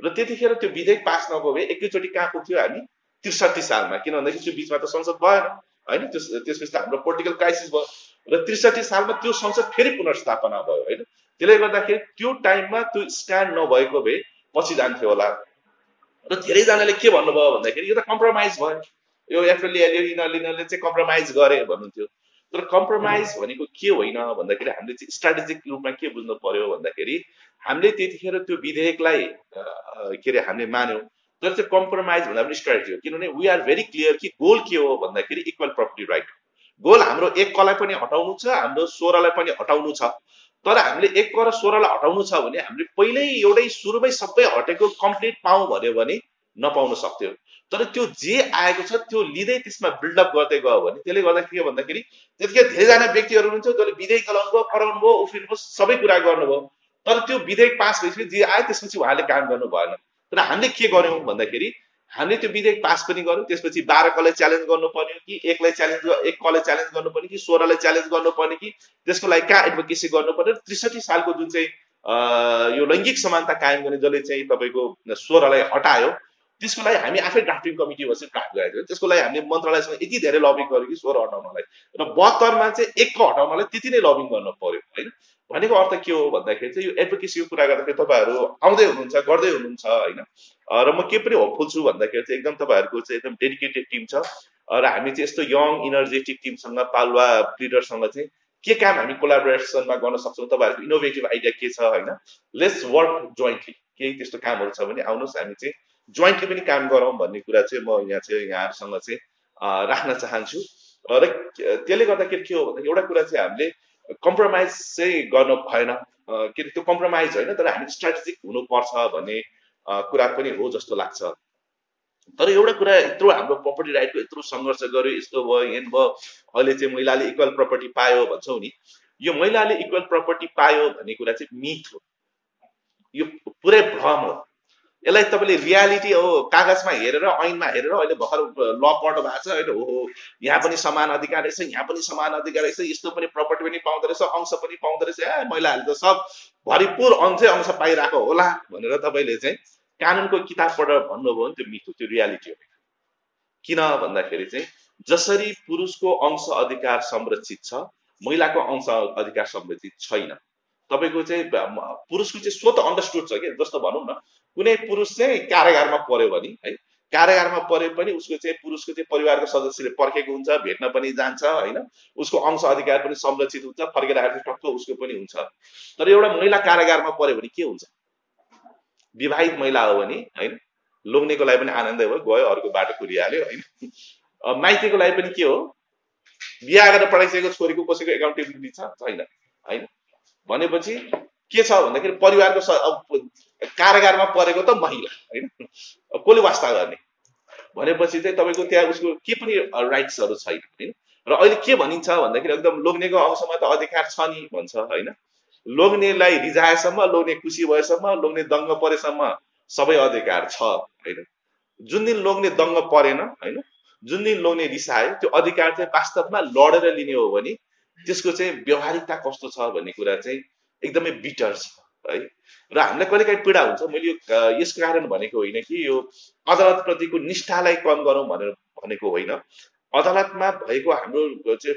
Speaker 3: र त्यतिखेर त्यो विधेयक पास नभयो भए एकैचोटि कहाँ पुग्थ्यो हामी त्रिसठी सालमा। किन भन्दाखेरि त्यो बिचमा त संसद भएन। होइन? त्यस त्यसपछि त हाम्रो पोलिटिकल क्राइसिस भयो र त्रिसठी सालमा त्यो संसद फेरि पुनर्स्थापना भयो होइन? त्यसले गर्दाखेरि त्यो टाइममा त्यो स्ट्यान्ड नभएको भए पछि जान्थ्यो होला। र धेरैजनाले के भन्नुभयो भन्दाखेरि यो त कम्प्रोमाइज भयो। यो एफएलए यिनीहरूले चाहिँ कम्प्रोमाइज गरे भन्नुहुन्थ्यो। तर कम्प्रोमाइज भनेको के होइन भन्दाखेरि हामीले चाहिँ स्ट्राटेजिक रूपमा के बुझ्नु पर्यो भन्दाखेरि हामीले त्यतिखेर त्यो विधेयकलाई के अरे हामीले मान्यौँ। तर चाहिँ कम्प्रोमाइज भन्दा पनि स्ट्राटेजी हो. किनभने वी आर भेरी क्लियर कि गोल के हो भन्दाखेरि इक्वल प्रपर्टी राइट गोल हाम्रो एक कलाई पनि हटाउनु छ हाम्रो सोह्रलाई पनि हटाउनु छ. तर हामीले एक क र सोह्रलाई हटाउनु छ भने हामीले पहिल्यै एउटै सुरुमै सबै हटेको कम्प्लिट पाऊँ भन्यो भने नपाउन सक्थ्यो. तर त्यो जे आएको छ त्यो लिँदै त्यसमा बिल्डअप गर्दै गयो भने त्यसले गर्दाखेरि के भन्दाखेरि त्यतिखेर धेरैजना व्यक्तिहरू हुनुहुन्छ जसले विधेयक गलाउनु भयो कराउनु भयो उफ्रिनु भयो सबै कुरा गर्नुभयो। तर त्यो विधेयक पास भएपछि जे आयो त्यसपछि उहाँले काम गर्नु भएन। तर हामीले के गर्यौँ भन्दाखेरि हामीले त्यो विधेयक पास पनि गऱ्यौँ त्यसपछि बाह्र कलाई च्यालेन्ज गर्नु पर्यो कि एकलाई च्यालेन्ज एक कलाई च्यालेन्ज गर्नुपर्ने कि सोह्रलाई च्यालेन्ज गर्नुपर्ने कि त्यसको लागि कहाँ एडभोकेसी गर्नु पर्यो त्रिसठी सालको जुन चाहिँ यो लैङ्गिक समानता कायम गर्ने जसले चाहिँ तपाईँको स्वरलाई हटायो त्यसको लागि हामी आफै ड्राफ्टिङ कमिटी बसेर ड्राफ्ट गरेको थियौँ। त्यसको लागि हामीले मन्त्रालयसँग यति धेरै लबिङ गर्यो कि स्वर हटाउनलाई। र बहत्तरमा चाहिँ एकको हटाउनलाई त्यति नै लबिङ गर्नु पर्यो होइन? भनेको अर्थ के हो भन्दाखेरि चाहिँ यो एडभोकेसीको कुरा गर्दाखेरि तपाईँहरू आउँदै हुनुहुन्छ गर्दै हुनुहुन्छ होइन? र म के पनि होपफुल छु भन्दाखेरि चाहिँ एकदम तपाईँहरूको चाहिँ एकदम डेडिकेटेड टिम छ। र हामी चाहिँ यस्तो यङ इनर्जेटिक टिमसँग पालुवा लिडरसँग चाहिँ के काम हामी कोलाबोरेसनमा गर्न सक्छौँ तपाईँहरूको इनोभेटिभ आइडिया के छ होइन? लेट्स वर्क जोइन्टली केही त्यस्तो कामहरू छ भने आउनुहोस् हामी चाहिँ जोइन्टली पनि काम गरौँ भन्ने कुरा चाहिँ म यहाँ चाहिँ यहाँहरूसँग चाहिँ राख्न चाहन्छु। र त्यसले गर्दाखेरि के हो भन्दा एउटा कुरा चाहिँ हामीले कम्प्रोमाइज चाहिँ गर्नु भएन। के त्यो कम्प्रोमाइज होइन तर हामी स्ट्राटेजिक हुनुपर्छ भन्ने कुरा पनि हो जस्तो लाग्छ। तर एउटा कुरा यत्रो हाम्रो प्रपर्टी राइटको यत्रो सङ्घर्ष गर्यो यस्तो भयो एन भयो अहिले चाहिँ महिलाले इक्वल प्रपर्टी पायो भन्छौँ नि। यो महिलाले इक्वल प्रपर्टी पायो भन्ने कुरा चाहिँ मिथ हो। यो पुरै भ्रम हो। यसलाई तपाईँले रियालिटी हो कागजमा हेरेर ऐनमा हेरेर अहिले भर्खर ल पढ्नु भएको छ अहिले हो यहाँ पनि समान अधिकार रहेछ यहाँ पनि समान अधिकार रहेछ यस्तो पनि प्रपर्टी पनि पाउँदो रहेछ अंश पनि पाउँदो रहेछ ए महिलाहरूले त सब भरिपुर अंशै अंश पाइरहेको होला भनेर तपाईँले चाहिँ कानुनको किताब पढेर भन्नुभयो भने त्यो मिठो त्यो रियालिटी हो किन भन्दाखेरि चाहिँ जसरी पुरुषको अंश अधिकार संरक्षित छ महिलाको अंश अधिकार संरक्षित छैन। तपाईँको चाहिँ पुरुषको चाहिँ स्वत अन्डरस्टुड छ कि? जस्तो भनौँ न कुनै पुरुष चाहिँ कारागारमा पर्यो भने है कारागारमा परे पनि उसको चाहिँ पुरुषको चाहिँ परिवारको सदस्यले पर्खेको हुन्छ भेट्न पनि जान्छ होइन। उसको अंश अधिकार पनि संरक्षित हुन्छ फर्केर आएर टक्क उसको पनि हुन्छ। तर एउटा महिला कारागारमा पऱ्यो भने के हुन्छ? विवाहित महिला हो भने होइन लोग्नेको लागि पनि आनन्दै भयो गयो अर्को बाटो कुरिहाल्यो होइन। माइतीको लागि पनि के हो? बिहा गरेर पढाइसकेको छोरीको कसैको एकाउन्टेबिलिटी छैन होइन। भनेपछि के छ भन्दाखेरि परिवारको कारागारमा परेको त महिला होइन? कसले वास्ता गर्ने? भनेपछि चाहिँ तपाईँको त्यहाँ उसको के पनि राइट्सहरू छैन होइन? र अहिले के भनिन्छ भन्दाखेरि एकदम लोग्नेको अंशमा त अधिकार छ नि भन्छ होइन? लोग्नेलाई रिझाएसम्म लोग्ने खुसी भएसम्म लोग्ने दङ्ग परेसम्म सबै अधिकार छ होइन? जुन दिन लोग्ने दङ्ग परेन होइन? जुन दिन लोग्ने रिसायो त्यो अधिकार चाहिँ वास्तवमा लडेर लिने हो भने त्यसको चाहिँ व्यवहारिकता कस्तो छ भन्ने कुरा चाहिँ एकदमै बिटर छ। है? र हामीलाई कहिले काहीँ पीडा हुन्छ? मैले यो यस कारण भनेको होइन कि यो अदालतप्रतिको निष्ठालाई कम गरौँ भनेर भनेको होइन। अदालतमा भएको हाम्रो चाहिँ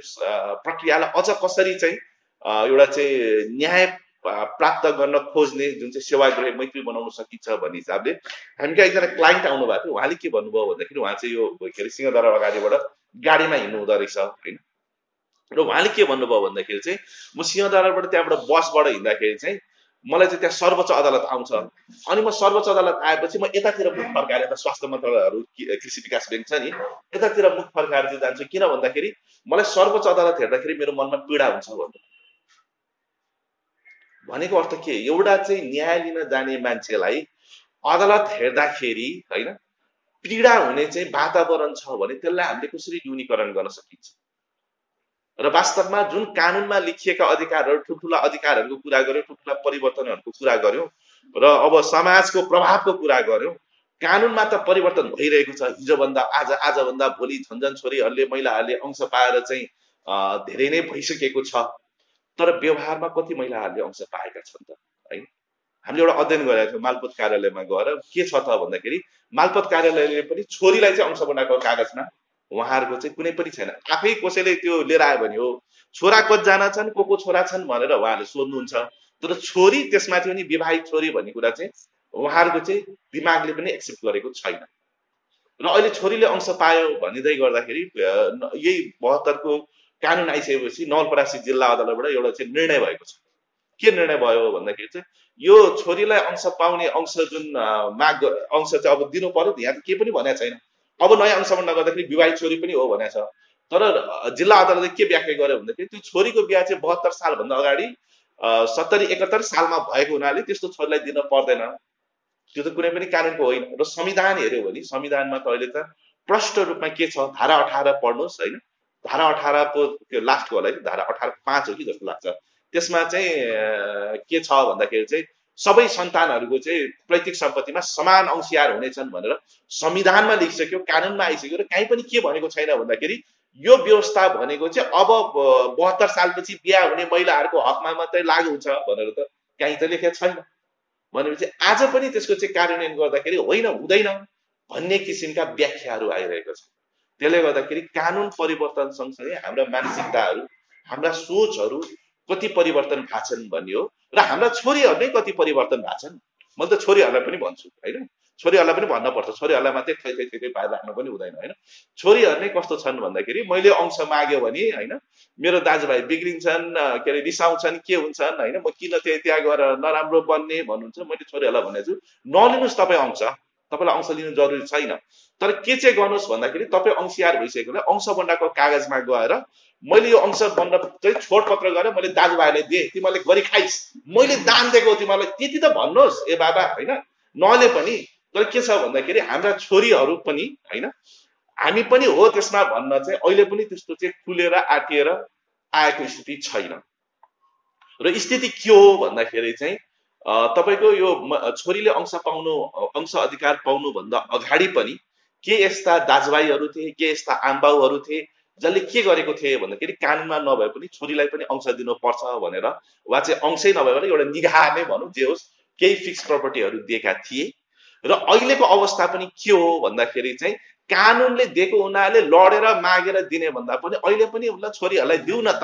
Speaker 3: प्रक्रियालाई अझ कसरी चाहिँ एउटा चाहिँ न्याय प्राप्त गर्न खोज्ने जुन चाहिँ सेवाग्राही मैत्री बनाउन सकिन्छ भन्ने हिसाबले हामी कहाँ एकजना क्लाइन्ट आउनु भएको थियो। उहाँले के भन्नुभयो भन्दाखेरि उहाँ चाहिँ यो के अरे सिंहदरा अगाडिबाट गाडीमा हिँड्नु हुँदो रहेछ होइन? र उहाँले के भन्नुभयो भन्दाखेरि चाहिँ म सिंहदरबारबाट त्यहाँबाट बसबाट हिँड्दाखेरि चाहिँ मलाई चाहिँ त्यहाँ सर्वोच्च अदालत आउँछ। अनि म सर्वोच्च अदालत आएपछि म यतातिर मुख फर्काएर यता स्वास्थ्य मन्त्रालयहरू कृषि विकास ब्याङ्क छ नि यतातिर मुख फर्काएर चाहिँ जान्छु। किन भन्दाखेरि मलाई सर्वोच्च अदालत हेर्दाखेरि मेरो मनमा पीडा हुन्छ भन्नु। भनेको अर्थ के? एउटा चाहिँ न्याय लिन जाने मान्छेलाई अदालत हेर्दाखेरि होइन पीडा हुने चाहिँ वातावरण छ भने त्यसलाई हामीले कसरी न्यूनीकरण गर्न सकिन्छ? र वास्तवमा जुन कानुनमा लेखिएका अधिकारहरू ठुल्ठुला अधिकारहरूको कुरा गर्यौँ ठुल्ठुला परिवर्तनहरूको कुरा गर्यौँ र अब समाजको प्रभावको कुरा गर्यौँ कानुनमा त परिवर्तन भइरहेको छ। हिजोभन्दा आज आजभन्दा भोलि झन्झन छोरीहरूले महिलाहरूले अंश पाएर चाहिँ धेरै नै भइसकेको छ। तर व्यवहारमा कति महिलाहरूले अंश पाएका छन् त? है? हामीले एउटा अध्ययन गरेका थियौँ मालपोत कार्यालयमा गएर। के छ त भन्दाखेरि मालपोत कार्यालयले पनि छोरीलाई चाहिँ अंश बनाएको कागजमा उहाँहरूको चाहिँ कुनै पनि छैन। आफै कसैले त्यो लिएर आयो भने हो छोरा कतिजना छन् को को छोरा छन् भनेर उहाँहरूले सोध्नुहुन्छ। तर छोरी त्यसमाथि पनि विवाहित छोरी भन्ने कुरा चाहिँ उहाँहरूको चाहिँ दिमागले पनि एक्सेप्ट गरेको छैन। र अहिले छोरीले अंश पायो भनिँदै गर्दाखेरि यही बहत्तरको कानुन आइसकेपछि नवलपरासी जिल्ला अदालतबाट एउटा चाहिँ निर्णय भएको छ। के निर्णय भयो भन्दाखेरि चाहिँ यो छोरीलाई अंश पाउने अंश जुन माग अंश चाहिँ अब दिनु पर्यो यहाँ त केही पनि भनेको छैन। अब नयाँ अंशमा नगर्दाखेरि विवाहित छोरी पनि हो भनेको छ। तर जिल्ला अदालतले के व्याख्या गर्यो भन्दाखेरि त्यो छोरीको बिहा चाहिँ बहत्तर सालभन्दा अगाडि सत्तरी एकहत्तर सालमा भएको हुनाले त्यस्तो छोरीलाई दिन पर्दैन। त्यो त कुनै पनि कानुनको होइन। र संविधान हेऱ्यो भने संविधानमा त अहिले त प्रष्ट रूपमा के छ? धारा अठार पढ्नुहोस् होइन। धारा अठारको त्यो लास्टको होला है धारा अठार पाँच हो कि जस्तो लाग्छ। त्यसमा चाहिँ के छ भन्दाखेरि चाहिँ सबै सन्तानहरूको चाहिँ पैतृक सम्पत्तिमा समान अंशियार हुनेछन् भनेर संविधानमा लेखिसक्यो कानुनमा आइसक्यो र काहीँ पनि के भनेको छैन भन्दाखेरि यो व्यवस्था भनेको चाहिँ अब बहत्तर सालपछि बिहा हुने महिलाहरूको हकमा मात्रै लागु हुन्छ भनेर त काहीँ त लेखेको छैन। भनेपछि आज पनि त्यसको चाहिँ कार्यान्वयन गर्दाखेरि होइन हुँदैन भन्ने किसिमका व्याख्याहरू आइरहेको छ। त्यसले गर्दाखेरि कानुन परिवर्तन सँगसँगै हाम्रा मानसिकताहरू हाम्रा सोचहरू कति परिवर्तन भएको छन् भन्ने हो र हाम्रा छोरीहरू नै कति परिवर्तन भएको छन् मैले त छोरीहरूलाई पनि भन्छु होइन? छोरीहरूलाई पनि भन्नपर्छ। छोरीहरूलाई मात्रै थै थै थै पाएर राख्नु पनि हुँदैन होइन? छोरीहरू नै कस्तो छन् भन्दाखेरि मैले अंश माग्यो भने होइन? मेरो दाजुभाइ बिग्रिन्छन् के अरे रिसाउँछन् के हुन्छन् होइन? म किन त्यही त्यहाँ गएर नराम्रो बन्ने भन्नुहुन्छ मैले छोरीहरूलाई भनेको छु नलिनुहोस् तपाईँ अंश। तपाईँलाई अंश लिनु जरुरी छैन। तर के चाहिँ गर्नुहोस् भन्दाखेरि तपाईँ अंशियार भइसकेकोले अंश बन्डाको कागजमा गएर मैले यो अंश बन्ड चाहिँ छोडपत्र गरेर मैले दाजुभाइलाई दिएँ। तिमीहरूले गरी खाइस्। मैले दान दिएको तिमीहरूलाई। त्यति त भन्नुहोस् ए बाबा होइन? नले पनि तर के छ भन्दाखेरि हाम्रा छोरीहरू पनि होइन? हामी पनि हो त्यसमा भन्न चाहिँ अहिले पनि त्यस्तो चाहिँ खुलेर आँटिएर आएको स्थिति छैन। र स्थिति के हो भन्दाखेरि चाहिँ तपाईँको यो छोरीले अंश पाउनु अंश अधिकार पाउनुभन्दा अगाडि पनि के यस्ता दाजुभाइहरू थिए के यस्ता आमबाउहरू थिए जसले के गरेको थिए भन्दाखेरि कानुनमा नभए पनि छोरीलाई पनि अंश दिनुपर्छ भनेर वा चाहिँ अंशै नभए पनि एउटा निगाह नै भनौँ जे होस् केही फिक्स प्रपर्टीहरू दिएका थिए। र अहिलेको अवस्था पनि के हो भन्दाखेरि चाहिँ कानुनले दिएको हुनाले लडेर मागेर दिने भन्दा पनि अहिले पनि उसलाई छोरीहरूलाई दिउँ न त।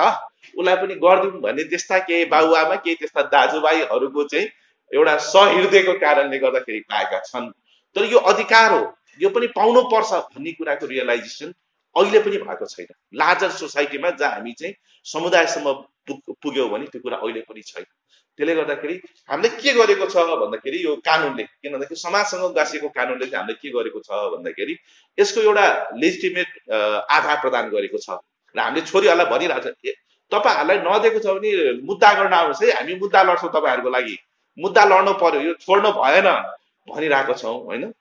Speaker 3: उसलाई पनि गरिदिउँ भन्ने त्यस्ता केही बाबुआमा केही त्यस्ता दाजुभाइहरूको चाहिँ एउटा सहृदयको कारणले गर्दाखेरि पाएका छन्। तर यो अधिकार हो। यो पनि पाउनु पर्छ भन्ने कुराको रियलाइजेसन अहिले पनि भएको छैन। लार्जर सोसाइटीमा जहाँ हामी चाहिँ समुदायसम्म पुग्यौँ भने त्यो कुरा अहिले पनि छैन। त्यसले गर्दाखेरि हामीले के गरेको छ भन्दाखेरि यो कानुनले किन भन्दाखेरि समाजसँग गाँसिएको कानुनले चाहिँ हामीले के गरेको छ भन्दाखेरि यसको एउटा लेजिटिमेट आधार प्रदान गरेको छ। र हामीले छोरीहरूलाई भनिरहेको छ तपाईँहरूलाई नदिएको छ भने मुद्दा गर्न आउनुहोस् है। हामी मुद्दा लड्छौँ तपाईँहरूको लागि। मुद्दा लड्नु पर्यो यो छोड्नु भएन। भनिरहेको छौँ होइन?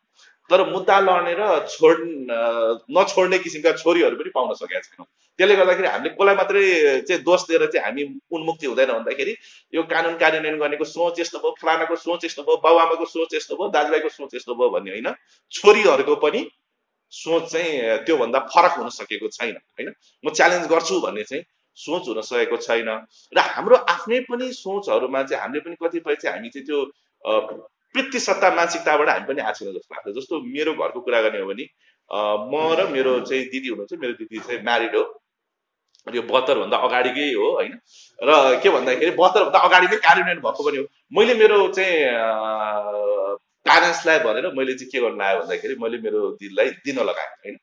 Speaker 3: तर मुद्दा लड्ने र छोड नछोड्ने किसिमका छोरीहरू पनि पाउन सकेका छैनौँ। त्यसले गर्दाखेरि हामीले कसलाई मात्रै चाहिँ दोष दिएर चाहिँ हामी उन्मुक्ति हुँदैन भन्दाखेरि यो कानुन कार्यान्वयन गर्नेको सोच यस्तो भयो फलानाको सोच यस्तो भयो बाबुआमाको सोच यस्तो भयो दाजुभाइको सोच यस्तो भयो भन्ने होइन छोरीहरूको पनि सोच चाहिँ त्योभन्दा फरक हुन सकेको छैन होइन? म च्यालेन्ज गर्छु भन्ने चाहिँ सोच हुन सकेको छैन। र हाम्रो आफ्नै पनि सोचहरूमा चाहिँ हामीले पनि कतिपय चाहिँ हामी चाहिँ त्यो वृत्ति सत्ता मानसिकताबाट हामी पनि आएको छैन जस्तो लाग्छ। जस्तो मेरो घरको कुरा गर्ने हो भने म र मेरो चाहिँ दिदी हुनुहुन्छ मेरो दिदी चाहिँ म्यारिड हो। यो बहत्तरभन्दा अगाडिकै हो होइन? र के भन्दाखेरि बहत्तरभन्दा अगाडि नै कार्यान्वयन भएको पनि हो। मैले मेरो चाहिँ प्यारेन्ट्सलाई भनेर मैले चाहिँ के गर्नु लाग्यो भन्दाखेरि मैले मेरो दिदीलाई दिन लगाएँ होइन?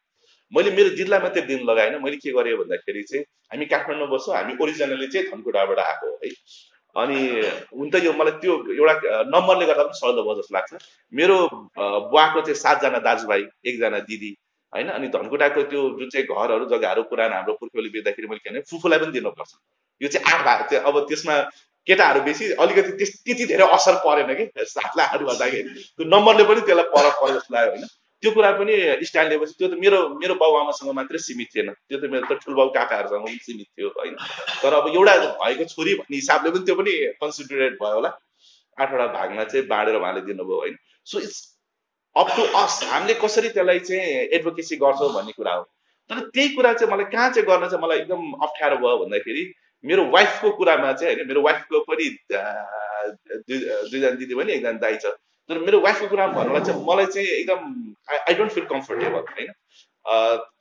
Speaker 3: मैले मेरो दिदीलाई मात्रै दिन लगाएन। मैले के गरेँ भन्दाखेरि चाहिँ हामी काठमाडौँ बस्छौँ हामी ओरिजिनली चाहिँ धनकुटाबाट आएको है? अनि हुन त यो मलाई त्यो एउटा नम्बरले गर्दा पनि सजिलो भयो जस्तो लाग्छ। मेरो बुवाको चाहिँ सातजना दाजुभाइ एकजना दिदी होइन? अनि धनकुटाको त्यो जुन चाहिँ घरहरू जग्गाहरू पुरानो हाम्रो पुर्खौली बेच्दाखेरि मैले के भने फुफूलाई पनि दिनुपर्छ। यो चाहिँ आठ भएको चाहिँ अब त्यसमा केटाहरू बेसी अलिकति त्यस त्यति धेरै असर परेन कि। सात लाखहरू गर्दाखेरि त्यो नम्बरले पनि त्यसलाई पर पर्यो जस्तो लाग्यो होइन? त्यो कुरा पनि स्ट्यान्ड लिएपछि त्यो त मेरो मेरो बाबुआमासँग मात्रै सीमित थिएन। त्यो त मेरो त ठुलबाउ काकाहरूसँग पनि सीमित थियो होइन? तर अब एउटा भएको छोरी भन्ने हिसाबले पनि त्यो पनि कन्सिडरेट भयो होला। आठवटा भागमा चाहिँ बाँडेर उहाँले दिनुभयो होइन? So it's up to us हामीले कसरी त्यसलाई चाहिँ एडभोकेसी गर्छौँ भन्ने कुरा हो। तर त्यही कुरा चाहिँ मलाई कहाँ चाहिँ गर्न चाहिँ मलाई एकदम अप्ठ्यारो भयो भन्दाखेरि मेरो वाइफको कुरामा चाहिँ होइन? मेरो वाइफको पनि दुईजना दिदी पनि एकजना दाई छ। तर मेरो वाइफको कुरामा भन्नुलाई चाहिँ मलाई चाहिँ एकदम आई डोन्ट फिल कम्फर्टेबल होइन?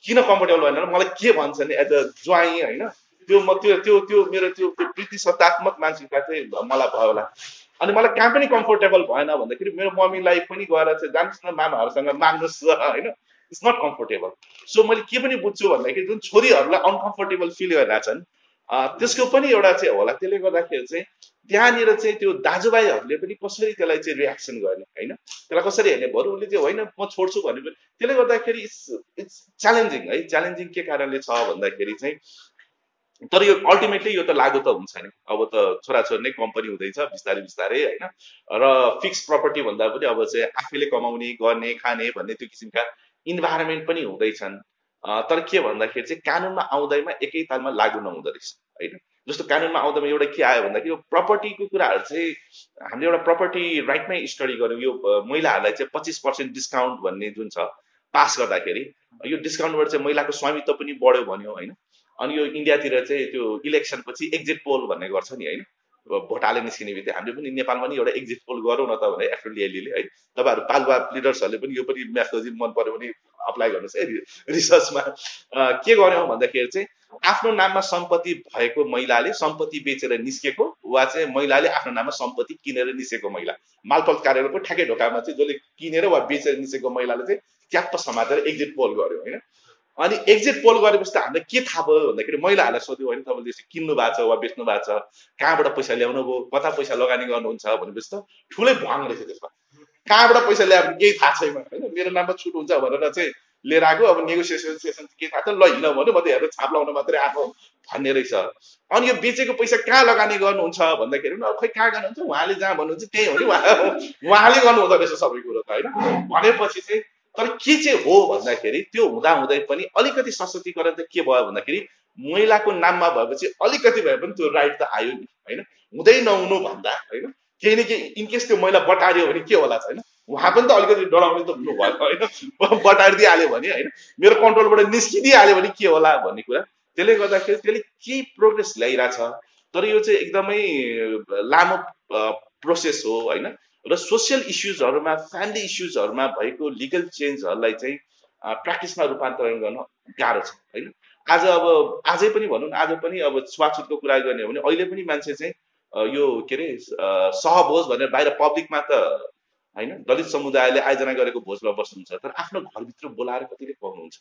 Speaker 3: किन कम्फर्टेबल भएन मलाई के भन्छ नि एज अ ज्वाइँ होइन? त्यो म त्यो त्यो त्यो मेरो त्यो त्यो प्रीति सत्तात्मक मानसिकता चाहिँ मलाई भयो होला। अनि मलाई कहाँ पनि कम्फोर्टेबल भएन भन्दाखेरि मेरो मम्मीलाई पनि गएर चाहिँ जानुहोस् न मामाहरूसँग माग्नुहोस् होइन? इट्स नट कम्फोर्टेबल सो मैले के पनि बुझ्छु भन्दाखेरि जुन छोरीहरूलाई अनकम्फोर्टेबल फिल गरिरहेछन् त्यसको पनि एउटा चाहिँ होला त्यसले गर्दाखेरि चाहिँ त्यहाँनिर चाहिँ त्यो दाजुभाइहरूले पनि कसरी त्यसलाई चाहिँ रियाक्सन गर्ने होइन? त्यसलाई कसरी हेर्ने? बरु उसले चाहिँ होइन म छोड्छु भने पनि। त्यसले गर्दाखेरि इट्स इट्स च्यालेन्जिङ है? च्यालेन्जिङ के कारणले छ भन्दाखेरि चाहिँ तर यो अल्टिमेटली यो त लागु त हुन्छ नि। अब त छोराछोरी नै कम्पनी हुँदैछ बिस्तारै बिस्तारै होइन? र फिक्स प्रपर्टी भन्दा पनि अब चाहिँ आफैले कमाउने गर्ने खाने भन्ने त्यो किसिमका इन्भाइरोमेन्ट पनि हुँदैछन्। तर के भन्दाखेरि चाहिँ कानुनमा आउँदैमा एकै तालमा लागु नहुँदो रहेछ होइन? जस्तो कानुनमा आउँदामा एउटा के आयो भन्दाखेरि यो प्रपर्टीको कुराहरू चाहिँ हामीले एउटा प्रपर्टी राइटमै स्टडी गऱ्यौँ यो महिलाहरूलाई चाहिँ पच्चिस पर्सेन्ट डिस्काउन्ट भन्ने जुन छ पास गर्दाखेरि यो डिस्काउन्टबाट चाहिँ महिलाको स्वामित्व पनि बढ्यो भन्यो होइन? अनि यो इन्डियातिर चाहिँ त्यो इलेक्सनपछि एक्जिट पोल भन्ने गर्छ नि होइन? भोट हाले निस्किने बित्तिकै हामीले पनि नेपालमा नि एउटा एक्जिट पोल गरौँ न त भने एफएलडिएलीले है। तपाईँहरू पालुवा लिडर्सहरूले पनि यो पनि म्याथोलोजी मन पऱ्यो भने अप्लाई गर्नुहोस् है रिसर्चमा के गर्यौँ भन्दाखेरि चाहिँ आफ्नो नाममा सम्पत्ति भएको महिलाले सम्पत्ति बेचेर निस्केको वा चाहिँ महिलाले आफ्नो नाममा सम्पत्ति किनेर निस्केको महिला। मालपोत कार्यालयको ठ्याक्कै ढोकामा चाहिँ जसले किनेर वा बेचेर निस्केको महिलाले चाहिँ च्याप्प समातेर एक्जिट पोल गर्यो होइन? अनि एक्जिट पोल गरेपछि त हामीलाई के थाहा भयो भन्दाखेरि महिलाहरूलाई सोध्यो होइन तपाईँले किन्नु भएको छ वा बेच्नु भएको छ कहाँबाट पैसा ल्याउनु भयो कता पैसा लगानी गर्नुहुन्छ भनेपछि त ठुलै भङ रहेछ त्यसमा। कहाँबाट पैसा ल्यायो केही थाहा छैन होइन? मेरो नाममा छुट हुन्छ भनेर चाहिँ लिएर आएको अब नेगोसिएसन सेसन के थाहा छ ल हिँड भन्यो म त हेरेर छाप लाउन मात्रै आएको भन्ने रहेछ। अनि यो बेचेको पैसा कहाँ लगानी गर्नुहुन्छ भन्दाखेरि पनि अब खै कहाँ गर्नुहुन्छ? उहाँले जहाँ भन्नुहुन्छ त्यही हो नि उहाँ उहाँले गर्नुहुँदो रहेछ सबै कुरो त होइन? भनेपछि चाहिँ तर के चाहिँ हो भन्दाखेरि त्यो हुँदा हुँदै पनि अलिकति सशक्तिकरण चाहिँ के भयो भन्दाखेरि महिलाको नाममा भएपछि अलिकति भए पनि त्यो राइट त आयो नि होइन? हुँदै नहुनु भन्दा होइन? केही न केही इनकेस त्यो महिला बटार्यो भने के होला होइन? उहाँ पनि त अलिकति डराउने त हुनुभयो होइन? बटारिदिइहाल्यो भने होइन? मेरो कन्ट्रोलबाट निस्किदिइहाल्यो भने के होला भन्ने कुरा। त्यसले गर्दाखेरि त्यसले केही प्रोग्रेस ल्याइरहेछ? तर यो चाहिँ एकदमै लामो प्रोसेस हो होइन? र सोसियल इस्युजहरूमा फ्यामिली इस्युजहरूमा भएको लिगल चेन्जहरूलाई चाहिँ प्र्याक्टिसमा रूपान्तरण गर्न गाह्रो छ होइन? आज अब आजै पनि भनौँ आज पनि अब छुवाछुतको कुरा गर्ने हो भने अहिले पनि मान्छे चाहिँ यो के अरे सहभोज भनेर बाहिर पब्लिकमा त होइन? दलित समुदायले आयोजना गरेको भोजमा बस्नुहुन्छ तर आफ्नो घरभित्र बोलाएर कतिले खुवाउनुहुन्छ?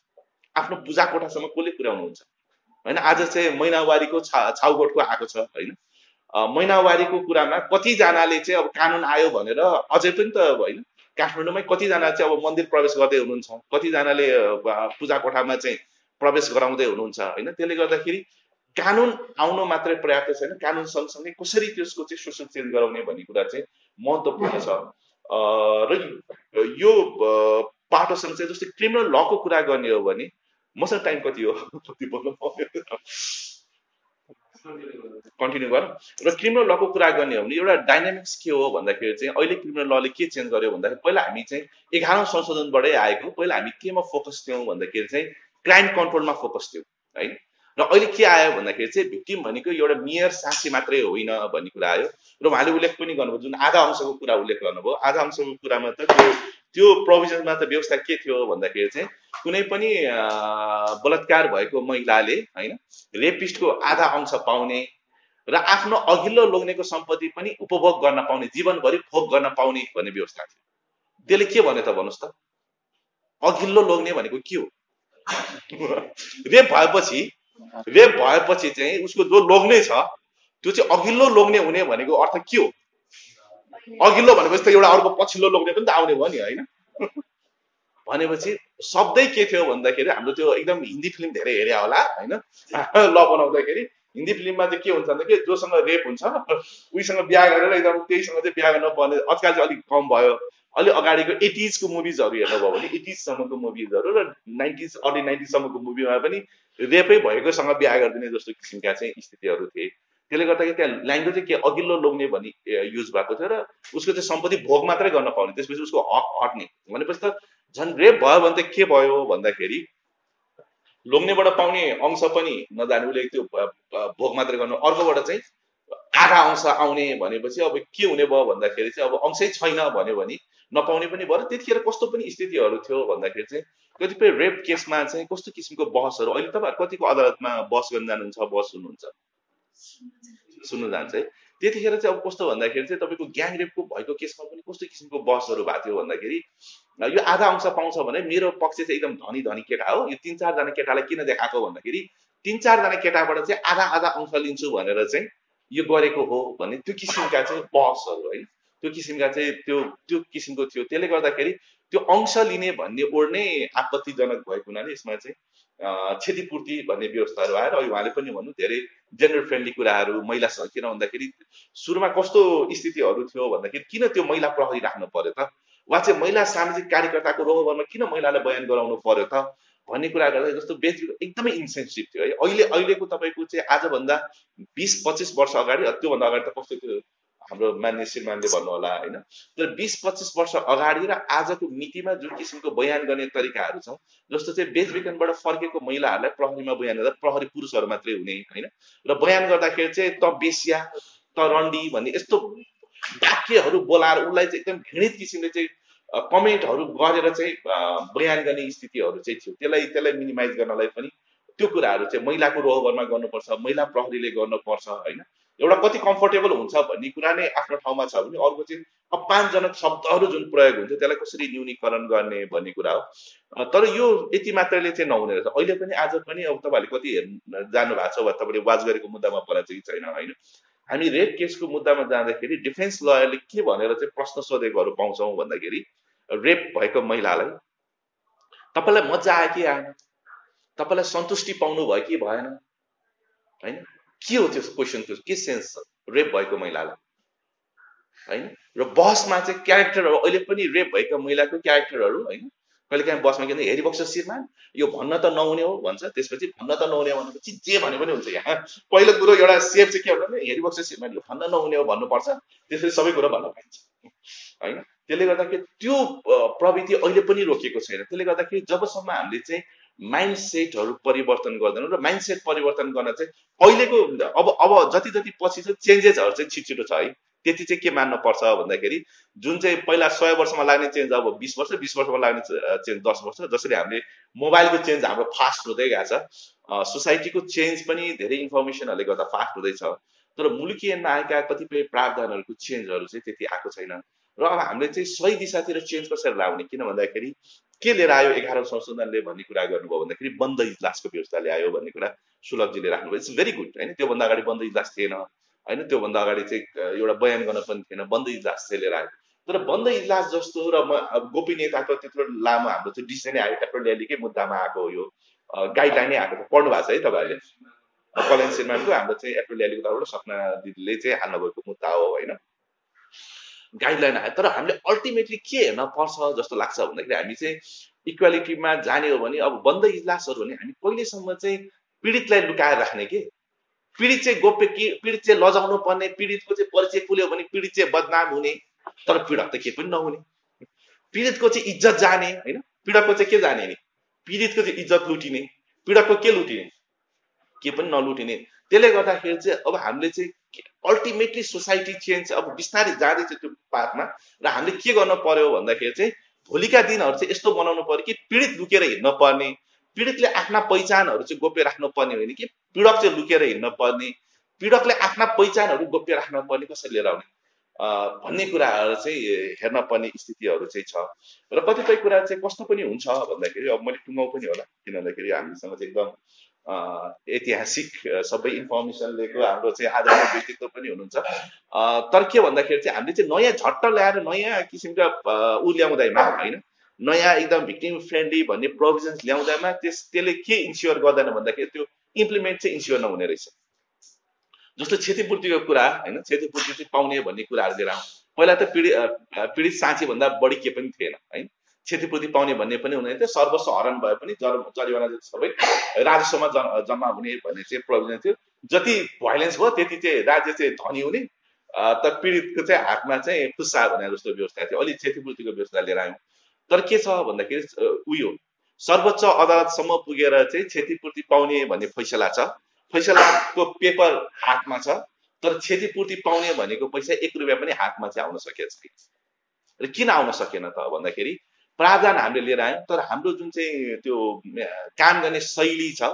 Speaker 3: आफ्नो पूजा कोठासम्म कसले पुर्याउनुहुन्छ? होइन? आज चाहिँ महिनावारीको छा छाउगोठको आएको छ होइन? महिनावारीको कुरामा कतिजनाले चाहिँ अब कानुन आयो भनेर अझै पनि त होइन काठमाडौँमै कतिजना चाहिँ अब मन्दिर प्रवेश गर्दै हुनुहुन्छ कतिजनाले पूजा कोठामा चाहिँ प्रवेश गराउँदै हुनुहुन्छ होइन? त्यसले गर्दाखेरि कानुन आउनु मात्रै पर्याप्त छैन कानुन सँगसँगै कसरी त्यसको चाहिँ सोसल चेन्ज गराउने भन्ने कुरा चाहिँ महत्त्वपूर्ण छ। र यो पाटोसँग चाहिँ जस्तै क्रिमिनल लको कुरा गर्ने हो भने मसँग टाइम कति हो? कन्टिन्यू गरौँ। र क्रिमिनल लको कुरा गर्ने हो भने एउटा डाइनामिक्स के हो भन्दाखेरि चाहिँ अहिले क्रिमिनल लले के चेन्ज गर्यो भन्दाखेरि पहिला हामी चाहिँ एघारौँ संशोधनबाटै आएको पहिला हामी केमा फोकस थियौँ भन्दाखेरि चाहिँ क्राइम कन्ट्रोलमा फोकस थियौँ होइन र अहिले के आयो भन्दाखेरि चाहिँ भिक्टिम भनेको एउटा मेयर साक्षी मात्रै होइन भन्ने कुरा आयो। र उहाँले उल्लेख पनि गर्नुभयो जुन आधा अंशको कुरा उल्लेख गर्नुभयो आधा अंशको कुरामा त त्यो त्यो प्रोभिजनमा त व्यवस्था के थियो भन्दाखेरि चाहिँ कुनै पनि बलात्कार भएको महिलाले होइन रेपिस्टको आधा अंश पाउने र आफ्नो अघिल्लो लोग्नेको सम्पत्ति पनि उपभोग गर्न पाउने जीवनभरि भोग गर्न पाउने भन्ने व्यवस्था थियो। त्यसले के भन्यो त भन्नुहोस् त? अघिल्लो लोग्ने भनेको के हो? रेप भएपछि रेप भएपछि चाहिँ उसको जो लोग्ने छ त्यो चाहिँ अघिल्लो लोग्ने हुने भनेको अर्थ के हो? अघिल्लो भनेपछि त एउटा अर्को पछिल्लो लोग्ने पनि त आउने भयो नि होइन? भनेपछि शब्दै के थियो भन्दाखेरि हाम्रो त्यो एकदम हिन्दी फिल्म धेरै हेरे होला होइन? ल बनाउँदाखेरि हिन्दी फिल्ममा चाहिँ के हुन्छ भन्दाखेरि जोसँग रेप हुन्छ उहीसँग बिहा गरेर एकदम त्यहीसँग चाहिँ बिहा गर्न पर्ने आजकल चाहिँ अलिक कम भयो। अलि अगाडिको एटिजको मुभिजहरू हेर्नुभयो भने एटिजसम्मको मुभिजहरू र नाइन्टिज अर्ली नाइन्टिजसम्मको मुभीमा पनि रेपै भएकोसँग बिहा गरिदिने जस्तो किसिमका चाहिँ स्थितिहरू थिए। त्यसले गर्दाखेरि त्यहाँ ल्याङ्ग्वेज चाहिँ के अघिल्लो लोग्ने भनी युज भएको थियो र उसको चाहिँ सम्पत्ति भोग मात्रै गर्न पाउने त्यसपछि उसको हक हट्ने भनेपछि त झन् रेप भयो भने त के भयो भन्दाखेरि लोग्नेबाट पाउने अंश पनि नजाने उसले त्यो भोग मात्रै गर्नु अर्कोबाट चाहिँ आधा अंश आउने भनेपछि अब के हुने भयो भन्दाखेरि चाहिँ अब अंशै छैन भन्यो भने नपाउने पनि भयो। त्यतिखेर कस्तो पनि स्थितिहरू थियो भन्दाखेरि चाहिँ कतिपय रेप केसमा चाहिँ कस्तो किसिमको बहसहरू अहिले तपाईँहरू कतिको अदालतमा बहस गर्न जानुहुन्छ बहस सुन्नुहुन्छ? सुन्नु जान्छ है। त्यतिखेर चाहिँ अब कस्तो भन्दाखेरि चाहिँ तपाईँको ग्याङ रेपको भएको केसमा पनि कस्तो किसिमको बहसहरू भएको थियो भन्दाखेरि यो आधा अंश पाउँछ भने मेरो पक्ष चाहिँ एकदम धनी धनी केटा हो। यो तिन चारजना केटालाई किन देखाएको भन्दाखेरि तिन चारजना केटाबाट चाहिँ आधा आधा अंश लिन्छु भनेर चाहिँ यो गरेको हो भन्ने त्यो किसिमका चाहिँ बहसहरू है। त्यो किसिमका चाहिँ त्यो त्यो किसिमको थियो। त्यसले गर्दाखेरि त्यो अंश लिने भन्ने ओड नै आपत्तिजनक भएको हुनाले यसमा चाहिँ क्षतिपूर्ति भन्ने व्यवस्थाहरू आएर अहिले उहाँले पनि भन्नु धेरै जेन्डर फ्रेन्डली कुराहरू महिलासँग किन भन्दाखेरि सुरुमा कस्तो स्थितिहरू थियो भन्दाखेरि किन त्यो महिला प्रहरी राख्नु पर्यो त? वा चाहिँ महिला सामाजिक कार्यकर्ताको रोगमा किन महिलालाई बयान गराउनु पर्यो त? भन्ने कुरा गर्दा जस्तो बेच एकदमै इन्सेन्सिभ थियो है। अहिले अहिलेको तपाईँको चाहिँ आजभन्दा बिस पच्चिस वर्ष अगाडि त्योभन्दा अगाडि त कस्तो थियो? हाम्रो मान्य श्रीमानले भन्नु होला होइन? तर बिस पच्चिस वर्ष अगाडि र आजको मितिमा जुन किसिमको बयान गर्ने तरिकाहरू छ जस्तो चाहिँ बेचबिखनबाट फर्केको महिलाहरूलाई प्रहरीमा बयान गर्दा प्रहरी पुरुषहरू मात्रै हुने होइन? र बयान गर्दाखेरि चाहिँ त बेसिया त रन्डी भन्ने यस्तो वाक्यहरू बोलाएर उसलाई चाहिँ एकदम घृणित किसिमले चाहिँ कमेन्टहरू गरेर चाहिँ बयान गर्ने स्थितिहरू चाहिँ थियो। त्यसलाई त्यसलाई मिनिमाइज गर्नलाई पनि त्यो कुराहरू चाहिँ महिलाको रोहबरमा गर्नुपर्छ महिला प्रहरीले गर्नुपर्छ होइन? एउटा कति कम्फोर्टेबल हुन्छ भन्ने कुरा नै आफ्नो ठाउँमा छ भने अर्को चाहिँ अपमानजनक शब्दहरू जुन प्रयोग हुन्छ त्यसलाई कसरी न्यूनीकरण गर्ने भन्ने कुरा हो। तर यो यति मात्रले चाहिँ नहुने रहेछ। अहिले पनि आज पनि अब तपाईँहरूले कति हेर्नु जानु भएको छ वा तपाईँले वाच गरेको मुद्दामा परा चाहिँ छैन होइन? हामी रेप केसको मुद्दामा जाँदाखेरि डिफेन्स लयरले के भनेर चाहिँ प्रश्न सोधेकोहरू पाउँछौँ भन्दाखेरि रेप भएको महिलालाई तपाईँलाई मजा आयो कि आएन? तपाईँलाई सन्तुष्टि पाउनु भयो कि भएन? होइन? के हो त्यो क्वेसनको के सेन्स छ? रेप भएको महिलालाई। होइन? र बसमा चाहिँ क्यारेक्टरहरू अहिले पनि रेप भएका महिलाको क्यारेक्टरहरू होइन? कहिले काहीँ बसमा के भन्छ हेरिबक्स श्रीमान? यो भन्न त नहुने हो भन्छ। त्यसपछि भन्न त नहुने हो भनेपछि जे भने पनि हुन्छ यहाँ। पहिलो कुरो एउटा सेफ चाहिँ के हो भने हेरिबक्स श्रीमान। यो भन्न नहुने हो भन्नुपर्छ। त्यसपछि सबै कुरो भन्न पाइन्छ। होइन? त्यसले गर्दाखेरि त्यो प्रविधि अहिले पनि रोकिएको छैन। त्यसले गर्दाखेरि जबसम्म हामीले चाहिँ माइन्ड सेटहरू परिवर्तन गर्दैनौँ र माइन्ड सेट परिवर्तन गर्न चाहिँ अहिलेको अब अब जति जति पछि चाहिँ चेन्जेसहरू चाहिँ छिटो छ है त्यति चाहिँ के मान्नु पर्छ भन्दाखेरि जुन चाहिँ पहिला सय वर्षमा लाग्ने चेन्ज अब बिस वर्ष बिस वर्षमा लाग्ने चेन्ज दस वर्ष जसरी हामीले मोबाइलको चेन्ज हाम्रो फास्ट हुँदै गएको छ। सोसाइटीको चेन्ज पनि धेरै इन्फर्मेसनहरूले गर्दा फास्ट हुँदैछ। तर मुलुकीयनमा आएका कतिपय प्रावधानहरूको चेन्जहरू चाहिँ त्यति आएको छैन। र अब हामीले चाहिँ सही दिशातिर चेन्ज कसरी लाउने? किन भन्दाखेरि के लिएर आयो एघारौँ संशोधनले भन्ने कुरा गर्नुभयो भन्दाखेरि बन्द इजलासको व्यवस्था ल्यायो भन्ने कुरा सुलभजीले राख्नुभयो। इट्स भेरी गुड होइन? त्योभन्दा अगाडि बन्द इजलास थिएन होइन? त्योभन्दा अगाडि चाहिँ एउटा बयान गर्न पनि थिएन बन्द इजलास चाहिँ लिएर आयो। तर बन्द इजलास जस्तो र गोपनीयताको त्यत्रो लामो हाम्रो त्यो डिसिजनै आयो। एप्रिल ल्यालीकै मुद्दामा आएको यो गाइडलाइनै आएको छ। पढ्नु भएको छ है तपाईँहरूले। कल्याण हाम्रो चाहिँ एप्रिल ल्यालीको तर्फबाट सपना दिदीले चाहिँ हाल्नुभएको मुद्दा हो होइन? गाइडलाइन आयो। तर हामीले अल्टिमेटली के हेर्न पर्छ जस्तो लाग्छ भन्दाखेरि हामी चाहिँ इक्वालिटीमा जाने हो भने अब बन्द इजलासहरू भने हामी कहिलेसम्म चाहिँ पीडितलाई लुकाएर राख्ने के? पीडित चाहिँ गोप्य कि पीडित चाहिँ लजाउनु पर्ने पीडितको चाहिँ परिचय खुल्यो भने पीडित चाहिँ बदनाम हुने तर पीडक त केही पनि नहुने। पीडितको चाहिँ इज्जत जाने होइन? पीडकको चाहिँ के जाने पीडितको चाहिँ इज्जत लुटिने। पीडकको के लुटिने? के पनि नलुटिने। त्यसले गर्दाखेरि चाहिँ अब हामीले चाहिँ अल्टिमेटली सोसाइटी चेन्ज अब बिस्तारै जाँदैछ त्यो पाथमा र हामीले के गर्न पर्यो भन्दाखेरि चाहिँ भोलिका दिनहरू चाहिँ यस्तो बनाउनु पर्यो कि पीडित लुकेर हिँड्न पर्ने पीडितले आफ्ना पहिचानहरू चाहिँ गोप्य राख्नु पर्ने होइन कि पीडक चाहिँ लुकेर हिँड्न पर्ने पीडकले आफ्ना पहिचानहरू गोप्य राख्न पर्ने कसरी लिएर आउने? भन्ने कुराहरू चाहिँ हेर्न पर्ने स्थितिहरू चाहिँ छ। र कतिपय कुरा चाहिँ कस्तो पनि हुन्छ भन्दाखेरि अब मैले टुङ्गाउ पनि होला किन भन्दाखेरि हामीसँग चाहिँ एकदम ऐतिहासिक सबै इन्फर्मेसन लिएको हाम्रो चाहिँ आदरणीय व्यक्तित्व पनि हुनुहुन्छ। तर के भन्दाखेरि चाहिँ हामीले चाहिँ नयाँ झट्ट ल्याएर नयाँ किसिमका ऊ ल्याउँदैमा होइन? नयाँ एकदम भिक्टिम फ्रेन्डली भन्ने प्रोभिजन्स ल्याउँदामा त्यस त्यसले के इन्स्योर गर्दैन भन्दाखेरि त्यो इम्प्लिमेन्ट चाहिँ इन्स्योर नहुने रहेछ। जस्तो क्षतिपूर्तिको कुरा होइन? क्षतिपूर्ति चाहिँ पाउने भन्ने कुराहरू लिएर आउँ पहिला त पीडित पीडित साँचीभन्दा बढी के पनि थिएन है क्षतिपूर्ति पाउने भन्ने पनि हुँदैन थियो। सर्वस्व हरण भए पनि जर जरिवाना सबै राजस्वमा जम्मा हुने भन्ने चाहिँ प्रोभिजन थियो। जति भाइलेन्स भयो त्यति चाहिँ राज्य चाहिँ धनी हुने त पीडितको चाहिँ हातमा चाहिँ खुसा भने जस्तो व्यवस्था थियो। अलिक क्षतिपूर्तिको व्यवस्था लिएर आयौँ। तर के छ भन्दाखेरि उयो सर्वोच्च अदालतसम्म पुगेर चाहिँ क्षतिपूर्ति पाउने भन्ने फैसला छ। फैसलाको पेपर हातमा छ। तर क्षतिपूर्ति पाउने भनेको पैसा एक रुपियाँ पनि हातमा चाहिँ आउन सकेको छैन र किन आउन सकेन त भन्दाखेरि प्रावधान हामीले लिएर आयौँ तर हाम्रो जुन चाहिँ त्यो काम गर्ने शैली छ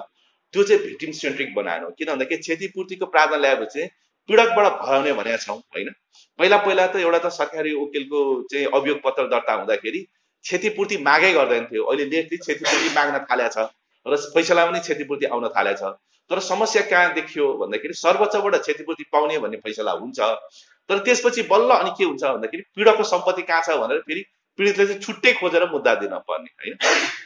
Speaker 3: त्यो चाहिँ भिक्टिम सेन्ट्रिक बनाएनौँ किन भन्दाखेरि क्षतिपूर्तिको प्रावधान ल्याएपछि पीडकबाट भराउने भनेका छौँ होइन? पहिला पहिला त एउटा त सरकारी वकिलको चाहिँ अभियोग पत्र दर्ता हुँदाखेरि क्षतिपूर्ति मागै गर्दैन थियो। अहिले लेखले क्षतिपूर्ति माग्न थालेको छ र पैसालाई पनि क्षतिपूर्ति आउन थालेको छ। तर समस्या कहाँ देखियो भन्दाखेरि सर्वोच्चबाट क्षतिपूर्ति पाउने भन्ने फैसला हुन्छ तर त्यसपछि बल्ल अनि के हुन्छ भन्दाखेरि पीडकको सम्पत्ति कहाँ छ भनेर फेरि पीडितले चाहिँ छुट्टै खोजेर मुद्दा दिन पर्ने होइन?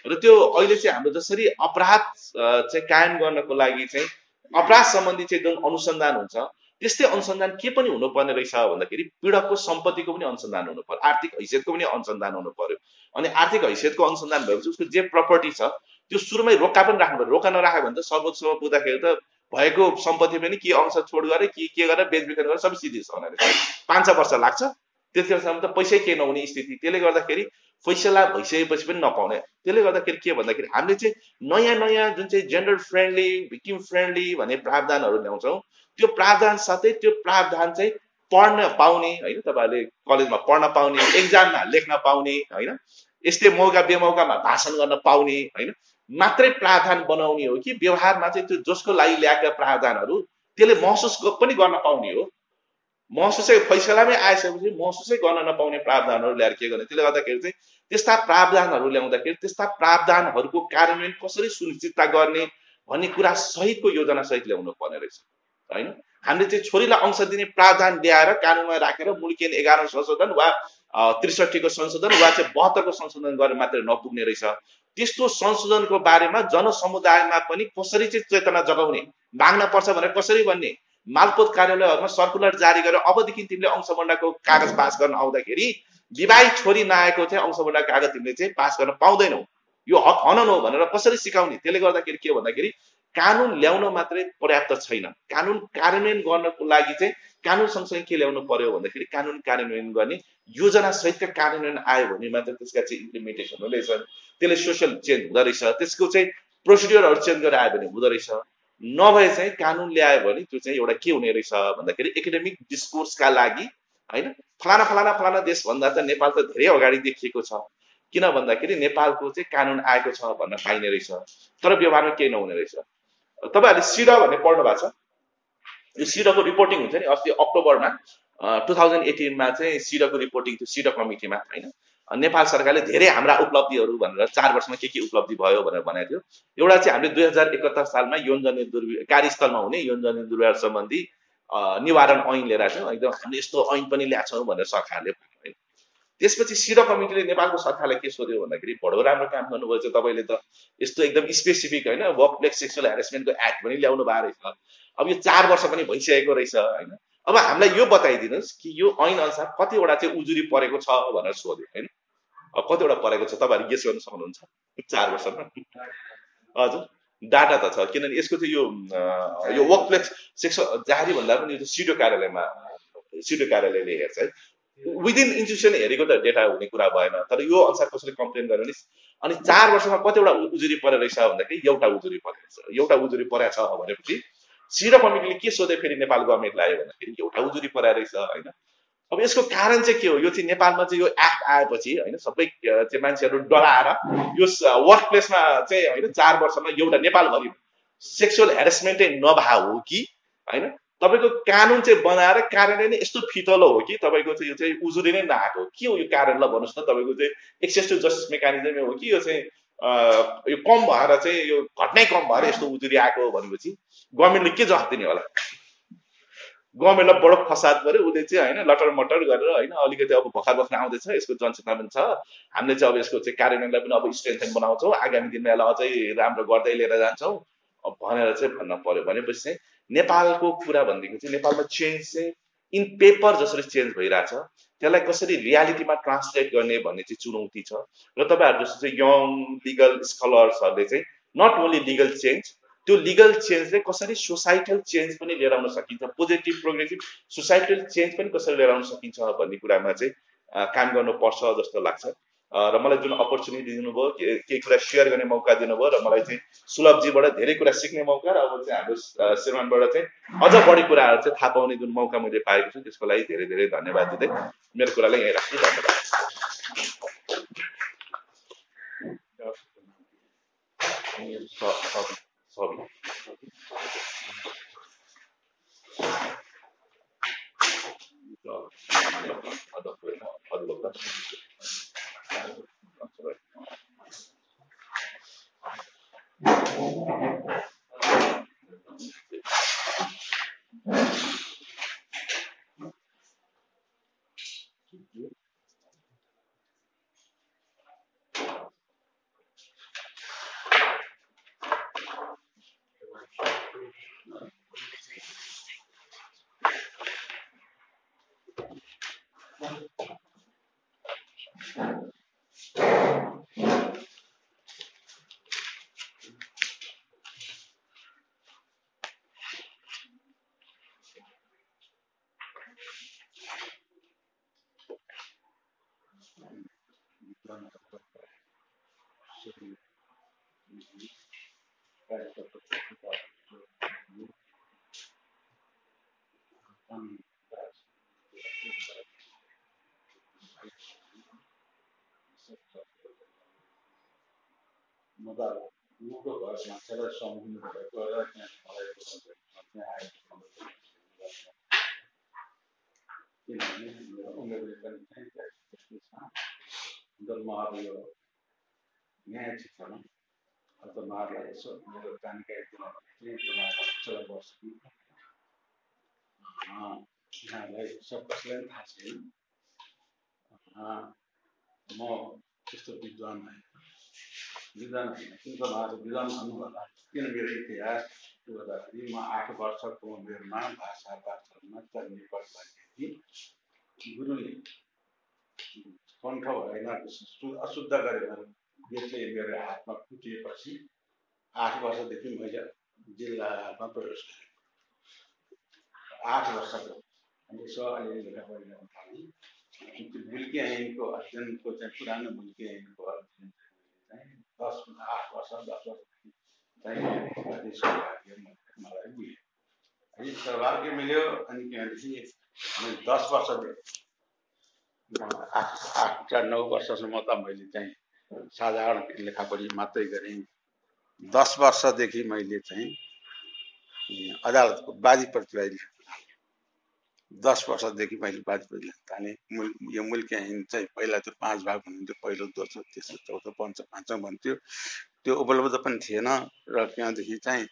Speaker 3: र त्यो अहिले चाहिँ हाम्रो जसरी अपराध चाहिँ कायम गर्नको लागि चाहिँ अपराध सम्बन्धी चाहिँ जुन अनुसन्धान हुन्छ त्यस्तै अनुसन्धान के पनि हुनुपर्ने रहेछ भन्दाखेरि पीडकको सम्पत्तिको पनि अनुसन्धान हुनु पर्यो आर्थिक हैसियतको पनि अनुसन्धान हुनु पर्यो अनि आर्थिक हैसियतको अनुसन्धान भएपछि उसको जे प्रपर्टी छ त्यो सुरुमै रोक्का पनि राख्नु पऱ्यो रोक्का नराख्यो भने त सर्वोच्चमा पुग्दाखेरि त भएको सम्पत्ति पनि के अंश छोड गरेर के के गरेर बेचबिखन गरेर सबै सिधै छ पाँच छ वर्ष लाग्छ। त्यतिखेरसम्म त पैसै केही नहुने स्थिति। त्यसले गर्दाखेरि फैसला भइसकेपछि पनि नपाउने। त्यसले गर्दाखेरि के भन्दाखेरि हामीले चाहिँ नयाँ नयाँ जुन चाहिँ जेन्डर फ्रेन्डली भिक्टिम फ्रेन्डली भन्ने प्रावधानहरू ल्याउँछौँ त्यो प्रावधान साथै त्यो प्रावधान चाहिँ पढ्न पाउने होइन तपाईँहरूले कलेजमा पढ्न पाउने एक्जाममा लेख्न पाउने होइन यस्तै मौका बेमौकामा भाषण गर्न पाउने होइन मात्रै प्रावधान बनाउने हो कि व्यवहारमा चाहिँ त्यो जसको लागि ल्याएका प्रावधानहरू त्यसले महसुस पनि गर्न पाउने हो। महसुसै फैसलामै आइसकेपछि महसुसै गर्न नपाउने प्रावधानहरू ल्याएर के गर्ने? त्यसले गर्दाखेरि चाहिँ त्यस्ता प्रावधानहरू ल्याउँदाखेरि त्यस्ता प्रावधानहरूको कार्यान्वयन कसरी सुनिश्चितता गर्ने भन्ने कुरा सहितको योजना सहित ल्याउनु पर्ने रहेछ। होइन? हामीले चाहिँ छोरीलाई अंश दिने प्रावधान ल्याएर कानुनमा राखेर मुलुकियन एघार संशोधन वा त्रिसठीको संशोधन वा चाहिँ बहत्तरको संशोधन गरेर मात्रै नपुग्ने रहेछ। त्यस्तो संशोधनको बारेमा जनसमुदायमा पनि कसरी चाहिँ चेतना जगाउने माग्न पर्छ भनेर कसरी भन्ने? मालपोत कार्यालयहरूमा सर्कुलर जारी गरेर अबदेखि तिमीले अंशबन्डाको कागज पास गर्न आउँदाखेरि विवाहित छोरी नआएको चाहिँ अंशबन्डा कागज तिमीले चाहिँ पास गर्न पाउँदैनौ। यो हक हनन हो भनेर कसरी सिकाउने? त्यसले गर्दाखेरि के भन्दाखेरि कानुन ल्याउन मात्रै पर्याप्त छैन। कानुन कार्यान्वयन गर्नको लागि चाहिँ कानुन सँगसँगै के ल्याउनु पर्यो भन्दाखेरि कानुन कार्यान्वयन गर्ने योजना सहितका कार्यान्वयन आयो भने मात्र त्यसका चाहिँ इम्प्लिमेन्टेसन हुँदैछ। त्यसले सोसियल चेन्ज हुँदो रहेछ। त्यसको चाहिँ प्रोसिड्युरहरू चेन्ज गरेर आयो भने हुँदो रहेछ। नभए चाहिँ कानुन ल्यायो भने त्यो चाहिँ एउटा के हुने रहेछ भन्दाखेरि एकाडेमिक डिस्कोर्सका लागि होइन? फलाना फलाना फलाना देशभन्दा त नेपाल त धेरै अगाडि देखिएको छ। किन भन्दाखेरि नेपालको चाहिँ कानुन आएको छ भन्न पाइने रहेछ। तर व्यवहारमा केही नहुने रहेछ। तपाईँहरूले सिडा भन्ने पढ्नु भएको छ। यो सिडको रिपोर्टिङ हुन्छ नि अस्ति अक्टोबरमा टु थाउजन्ड एटिनमा चाहिँ सिडको रिपोर्टिङ थियो सिड कमिटीमा होइन? नेपाल सरकारले धेरै हाम्रा उपलब्धिहरू भनेर चार वर्षमा के के उपलब्धि भयो भनेर भनेको थियो। एउटा चाहिँ हामीले दुई हजार एकहत्तर सालमा यौनजन्य दुर्व्य कार्यस्थलमा हुने यौनजन्य दुर्व्यवहार सम्बन्धी निवारण ऐन लिएर थियौँ। एकदम हामीले यस्तो ऐन पनि ल्याएको छौँ भनेर सरकारले होइन त्यसपछि सिड कमिटीले नेपालको सरकारलाई के सोध्यो भन्दाखेरि बडो राम्रो काम गर्नुभएछ तपाईँले त। यस्तो एकदम स्पेसिफिक होइन वर्क प्लेस सेक्सुअल हेरेसमेन्टको एक्ट पनि ल्याउनु भएको रहेछ। अब यो चार वर्ष पनि भइसकेको रहेछ होइन। अब हामीलाई यो बताइदिनुहोस् कि यो ऐन अनुसार कतिवटा चाहिँ उजुरी परेको छ भनेर सोध्यो होइन? कतिवटा परेको छ? तपाईँहरू गेस गर्न सक्नुहुन्छ? चार वर्षमा? हजुर। डाटा त छ। किनभने यसको चाहिँ यो यो वर्क प्लेस सेक्स जारी भन्दा पनि यो सिडिओ कार्यालयमा सिडिओ कार्यालयले हेर्छ है। विदिन इन्स्टिट्युसन हेरेको त डेटा हुने कुरा भएन। तर यो अनुसार कसैले कम्प्लेन गर्यो भने अनि चार वर्षमा कतिवटा उजुरी परेको रहेछ भन्दाखेरि एउटा उजुरी परेको छ। एउटा उजुरी परेको छ भनेपछि सिडा कमिटीले के सोधे फेरि नेपाल गभर्मेन्टलाई आयो भन्दाखेरि एउटा उजुरी पराएर रहेछ होइन? अब यसको कारण चाहिँ के हो? यो चाहिँ नेपालमा चाहिँ यो एक्ट आएपछि होइन सबै चाहिँ मान्छेहरू डराएर यो वर्क प्लेसमा चाहिँ होइन चार वर्षमा एउटा नेपालभरि सेक्सुअल हेरेसमेन्टै नभए हो कि होइन? तपाईँको कानुन चाहिँ बनाएर कार्यान्वयन नै यस्तो फितलो हो कि तपाईँको चाहिँ यो चाहिँ उजुरी नै नआएको के हो यो कारण? ल भन्नुहोस् त तपाईँको चाहिँ एक्सेस जस्टिस मेकानिजमै हो कि यो चाहिँ यो कम भएर चाहिँ यो घटनै कम भएर यस्तो उजुरी आएको भनेपछि गभर्मेन्टले के जवाफ दिने होला? गभर्मेन्टलाई बडो फसाद पऱ्यो उसले चाहिँ होइन लटर मटर गरेर होइन अलिकति अब भर्खर बस्न आउँदैछ यसको जनचेतना पनि छ। हामीले चाहिँ अब यसको चाहिँ कार्यान्वयनलाई पनि अब स्ट्रेन्थन बनाउँछौँ। आगामी दिनमा यसलाई अझै राम्रो गर्दै लिएर जान्छौँ। भनेर चाहिँ भन्न पर्यो। भनेपछि चाहिँ नेपालको कुरा भनेदेखि चाहिँ नेपालमा चेन्ज चाहिँ इन पेपर जसरी चेन्ज भइरहेछ त्यसलाई कसरी रियालिटीमा ट्रान्सलेट गर्ने भन्ने चाहिँ चुनौती छ। र तपाईँहरू जस्तो चाहिँ यङ लिगल स्कलर्सहरूले चाहिँ नट ओन्ली लिगल चेन्ज त्यो लिगल चेन्जले कसरी सोसाइटल चेन्ज पनि लिएर आउन सकिन्छ? पोजिटिभ प्रोग्रेसिभ सोसाइटल चेन्ज पनि कसरी लिएर आउन सकिन्छ भन्ने कुरामा चाहिँ काम गर्नुपर्छ जस्तो लाग्छ। र मलाई जुन अपर्च्युनिटी दिनुभयो केही कुरा सेयर गर्ने मौका दिनुभयो र मलाई चाहिँ सुलभजीबाट धेरै कुरा सिक्ने मौका र अब चाहिँ हाम्रो श्रीमानबाट चाहिँ अझ बढी कुराहरू चाहिँ थाहा पाउने जुन मौका मैले पाएको छु त्यसको लागि धेरै धेरै धन्यवाद दिँदै मेरो कुरालाई यहीँ राख्छु धन्यवाद।
Speaker 4: そうみたいな。जब म अब यो न्याय क्षेत्रमा अब यसो मेरो जानकारी दिनु चाहिँ चला सब कसैलाई थाहा छैन। म त्यस्तो विद्वान होइन विद्वान होइन किन उहाँहरू विद्वान भन्नुभन्दा किन मेरो इतिहास गर्दाखेरि म आठ वर्षको उमेरमा भाषा चल्ने गुरुले कण्ठ भएन अशुद्ध गरेर यसले मेरो हातमा फुटिएपछि आठ वर्षदेखि मैले जिल्लामा प्रवेश गरेँ। आठ वर्षको यसो अलिअलि लेखापढी गर्न थालेँ मुल्की ऐनको अध्ययनको चाहिँ पुरानो मुल्की ऐनको अध्ययन चाहिँ दस आठ वर्ष दस वर्षदेखि चाहिँ सौभाग्य मलाई मिल्यो। है सौभाग्य मिल्यो अनि त्यहाँदेखि मैले दस वर्षदेखि आठ आठ नौ वर्षसम्म त मैले चाहिँ साधारण लेखापढी मात्रै गरेँ। दस वर्षदेखि मैले चाहिँ अदालतको बाजी प्रतिवादी दस वर्षदेखि मैले बाजी प्रतिवादी थालेँ मुल यो मुल्क चाहिँ पहिला त्यो पाँच भाग हुनुहुन्थ्यो पहिलो दोस्रो तेस्रो चौथो पञ्च पाँचौँ भन्थ्यो। त्यो उपलब्ध पनि थिएन र त्यहाँदेखि चाहिँ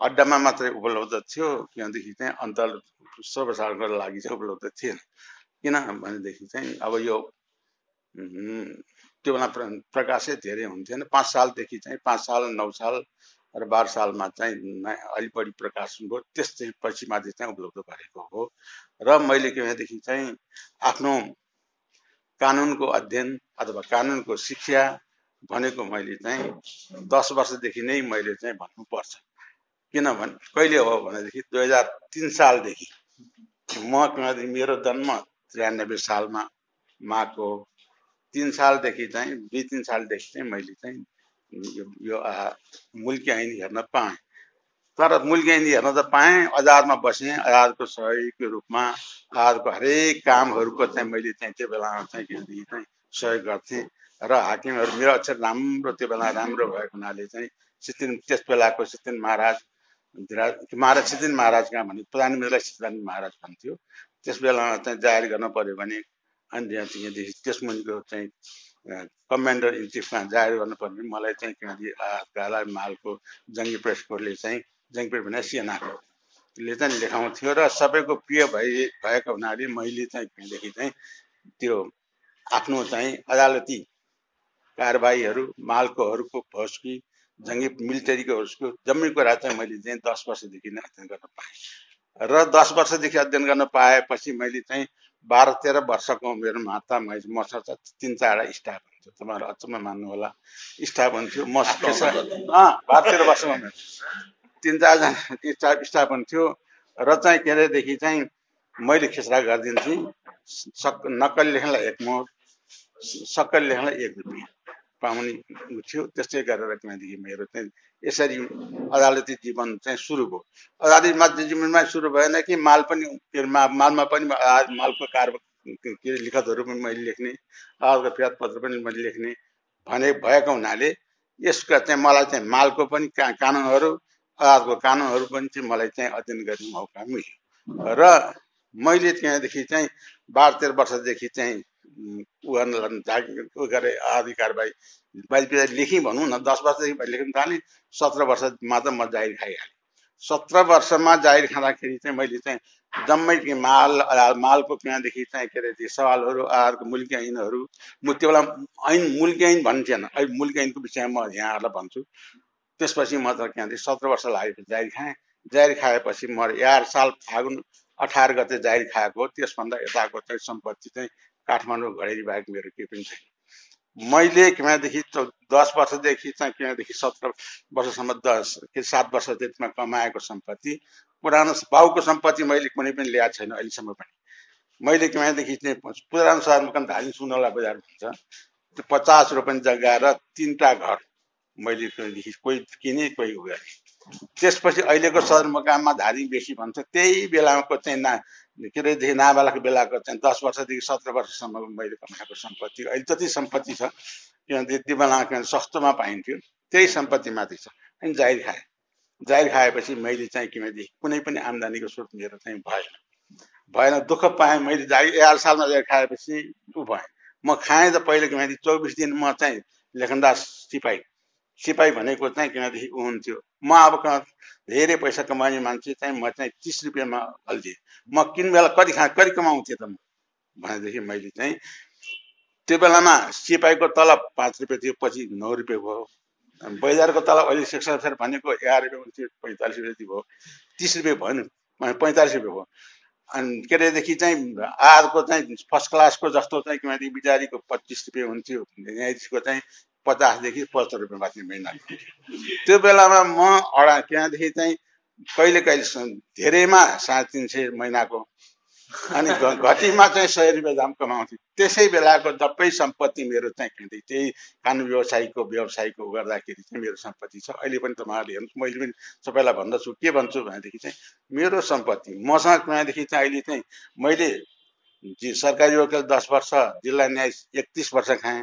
Speaker 4: अड्डामा मात्रै उपलब्ध थियो त्यहाँदेखि चाहिँ अन्त सर्वसाधारणको लागि चाहिँ उपलब्ध थिएन। किन भनेदेखि चाहिँ अब यो त्यो बेला प्रकाशै धेरै हुन्थेन। पाँच सालदेखि चाहिँ पाँच साल नौ साल र बाह्र सालमा चाहिँ अलिक बढी प्रकाशन भयो त्यस चाहिँ पछि माथि चाहिँ उपलब्ध गरेको हो। र मैले के भनेदेखि चाहिँ आफ्नो कानुनको अध्ययन अथवा कानुनको शिक्षा भनेको मैले चाहिँ दस वर्षदेखि नै मैले चाहिँ भन्नुपर्छ। किनभने कहिले हो भनेदेखि दुई हजार तिन सालदेखि। म मेरो जन्म त्रियानब्बे सालमा माको तिन सालदेखि चाहिँ दुई तिन सालदेखि चाहिँ मैले चाहिँ यो मुल्की ऐन हेर्न पाएँ। तर मुल्की ऐन हेर्न त पाएँ आजादमा बसेँ आजादको सहयोगको रूपमा आजादको हरेक कामहरूको चाहिँ मैले चाहिँ त्यो बेलामा चाहिँ के चाहिँ सहयोग गर्थेँ। र हाकिमहरू मेरो अक्षर राम्रो त्यो बेला राम्रो भएको हुनाले चाहिँ सिद्धिन त्यस बेलाको सिद्धिन महाराज महाराज सिद्धिन महाराज कहाँ भने प्रधानमन्त्रीलाई सिद्धान्त महाराज भन्थ्यो। त्यस बेलामा चाहिँ जाहेर गर्न पर्यो भने अनि त्यहाँदेखि त्यस मुनिको चाहिँ कमान्डर इन चिफमा जाहेर गर्नु पर्ने मलाई चाहिँ किनकि गाला मालको जङ्गी प्रेसकोले चाहिँ जङ्गी प्रेस भने सिएनाले चाहिँ लेखाउँथ्यो र सबैको प्रिय भइ भएको हुनाले मैले चाहिँ त्यहाँदेखि चाहिँ त्यो आफ्नो चाहिँ अदालती कारबाहीहरू मालकोहरूको भोस्की जङ्गी मिलिटरीको जम्मै कुरा चाहिँ मैले चाहिँ दस वर्षदेखि नै अध्ययन गर्न पाएँ। र दस वर्षदेखि अध्ययन गर्न पाएपछि मैले चाहिँ बाह्र तेह्र वर्षको उमेरमा त मैले मसँग तिन चारवटा स्टाफ हुन्थ्यो। तपाईँहरू अचम्म मान्नु होला स्टाफ हुन्थ्यो म बाह्र तेह्र वर्षमा उमेर तिन चारजना स्टाफ हुन्थ्यो। र चाहिँ के अरेदेखि चाहिँ मैले खेसरा गरिदिन्थेँ। सक नक्कली लेख्नलाई एक मोड सक्कल लेख्नलाई एक रुपियाँ। पाउने थियो त्यस्तै गरेर त्यहाँदेखि मेरो चाहिँ यसरी अदालती जीवन चाहिँ सुरु भयो। अदालती जीवनमा सुरु भएन कि माल पनि मालमा पनि मालको कार के अरे लिखतहरू पनि मैले लेख्ने अदालतको फिर्याद पत्र पनि मैले लेख्ने भने भएको हुनाले यसका चाहिँ मलाई चाहिँ मालको पनि का कानुनहरू अदालतको कानुनहरू पनि चाहिँ मलाई चाहिँ अध्ययन गर्ने मौका मिल्यो। र मैले त्यहाँदेखि चाहिँ बाह्र तेह्र वर्षदेखि चाहिँ ऊ ऊ गरे आदि कारबाही बाहिर पिता लेखेँ भनौँ न दस वर्षदेखि लेख्न थालेँ सत्र वर्षमा त म जाहिर खाइहालेँ। सत्र वर्षमा जाहिर खाँदाखेरि चाहिँ मैले चाहिँ जम्मै माल मालको त्यहाँदेखि चाहिँ के अरे त्यो सवालहरू आहारको मुल्की ऐनहरू म त्यो बेला ऐन मुल्की ऐन भन्थेन। अहिले मुल्की ऐनको विषयमा म यहाँहरूलाई भन्छु। त्यसपछि म त त्यहाँदेखि सत्र वर्ष लाग्यो जाहिर खाएँ। जाहिर खाएपछि म एघार साल फागुन अठार गते जाहिर खाएको त्यसभन्दा यताको चाहिँ सम्पत्ति चाहिँ काठमाडौँ घडेरी बाहेक मेरो केही पनि छैन। मैले किनदेखि दस वर्षदेखि चाहिँ किनदेखि सत्र वर्षसम्म दस के सात वर्ष जतिमा कमाएको सम्पत्ति पुरानो बाउको सम्पत्ति मैले कुनै पनि ल्याएको छैन अहिलेसम्म पनि। मैले किनदेखि चाहिँ पुरानो सहरमा पनि धार्मिक सुनौला बजार भन्छ पचास रोपनी जग्गा र तिनवटा घर मैले कोही किने कोही गरेँ त्यसपछि अहिलेको सदरमुकाममा धारी बेसी भन्छ त्यही बेलाको चाहिँ ना के अरेदेखि नाबालक बेलाको चाहिँ दस वर्षदेखि सत्र वर्षसम्म मैले कमाएको सम्पत्ति अहिले जति सम्पत्ति छ किनभने त्यति बेला सस्तोमा पाइन्थ्यो त्यही सम्पत्ति माथि छ। अनि जाहिर खाएँ जाहिर खाएपछि मैले चाहिँ किनभने कुनै पनि आम्दानीको स्रोत मेरो चाहिँ भएन। भएन दुःख पाएँ मैले जागिर एघार सालमा जागिर खाएपछि ऊ भएँ। म खाएँ त पहिले किनभने चौबिस दिन म चाहिँ लेखनदास सिपाही सिपाही भनेको चाहिँ किनभनेदेखि ऊ हुन्थ्यो। म अब धेरै पैसा कमाउने मान्छे चाहिँ म चाहिँ तिस रुपियाँमा हल्दिएँ। म किन बेला कति खा कति कमाउँथेँ त म? भनेदेखि मैले चाहिँ त्यो बेलामा सिपाहीको तलब पाँच रुपियाँ थियो पछि नौ रुपियाँ भयो। बजारको तलब अहिले शिक्षा भनेको एघार रुपियाँ हुन्थ्यो पैँतालिस रुपियाँ भयो। तिस रुपियाँ भयो नि पैँतालिस रुपियाँ भयो। अनि के अरेदेखि चाहिँ आजको चाहिँ फर्स्ट क्लासको जस्तो चाहिँ किनभने बिचारीको पच्चिस रुपियाँ हुन्थ्यो न्यायाधीशको चाहिँ पचासदेखि पचहत्तर रुपियाँ बाँच्ने महिना त्यो बेलामा म अडा त्यहाँदेखि चाहिँ कहिले कहिले धेरैमा साढे तिन सय महिनाको अनि घटीमा चाहिँ सय रुपियाँ दाम कमाउँथ्यो त्यसै बेलाको जबै सम्पत्ति मेरो चाहिँ त्यही कानुन व्यवसायीको व्यवसायको गर्दाखेरि चाहिँ मेरो सम्पत्ति छ। अहिले पनि तपाईँहरूले हेर्नुहोस् मैले पनि सबैलाई भन्दछु। के भन्छु भनेदेखि चाहिँ मेरो सम्पत्ति मसँग त्यहाँदेखि चाहिँ अहिले चाहिँ मैले सरकारी वकिल दस वर्ष जिल्ला न्याय एकतिस वर्ष खाएँ।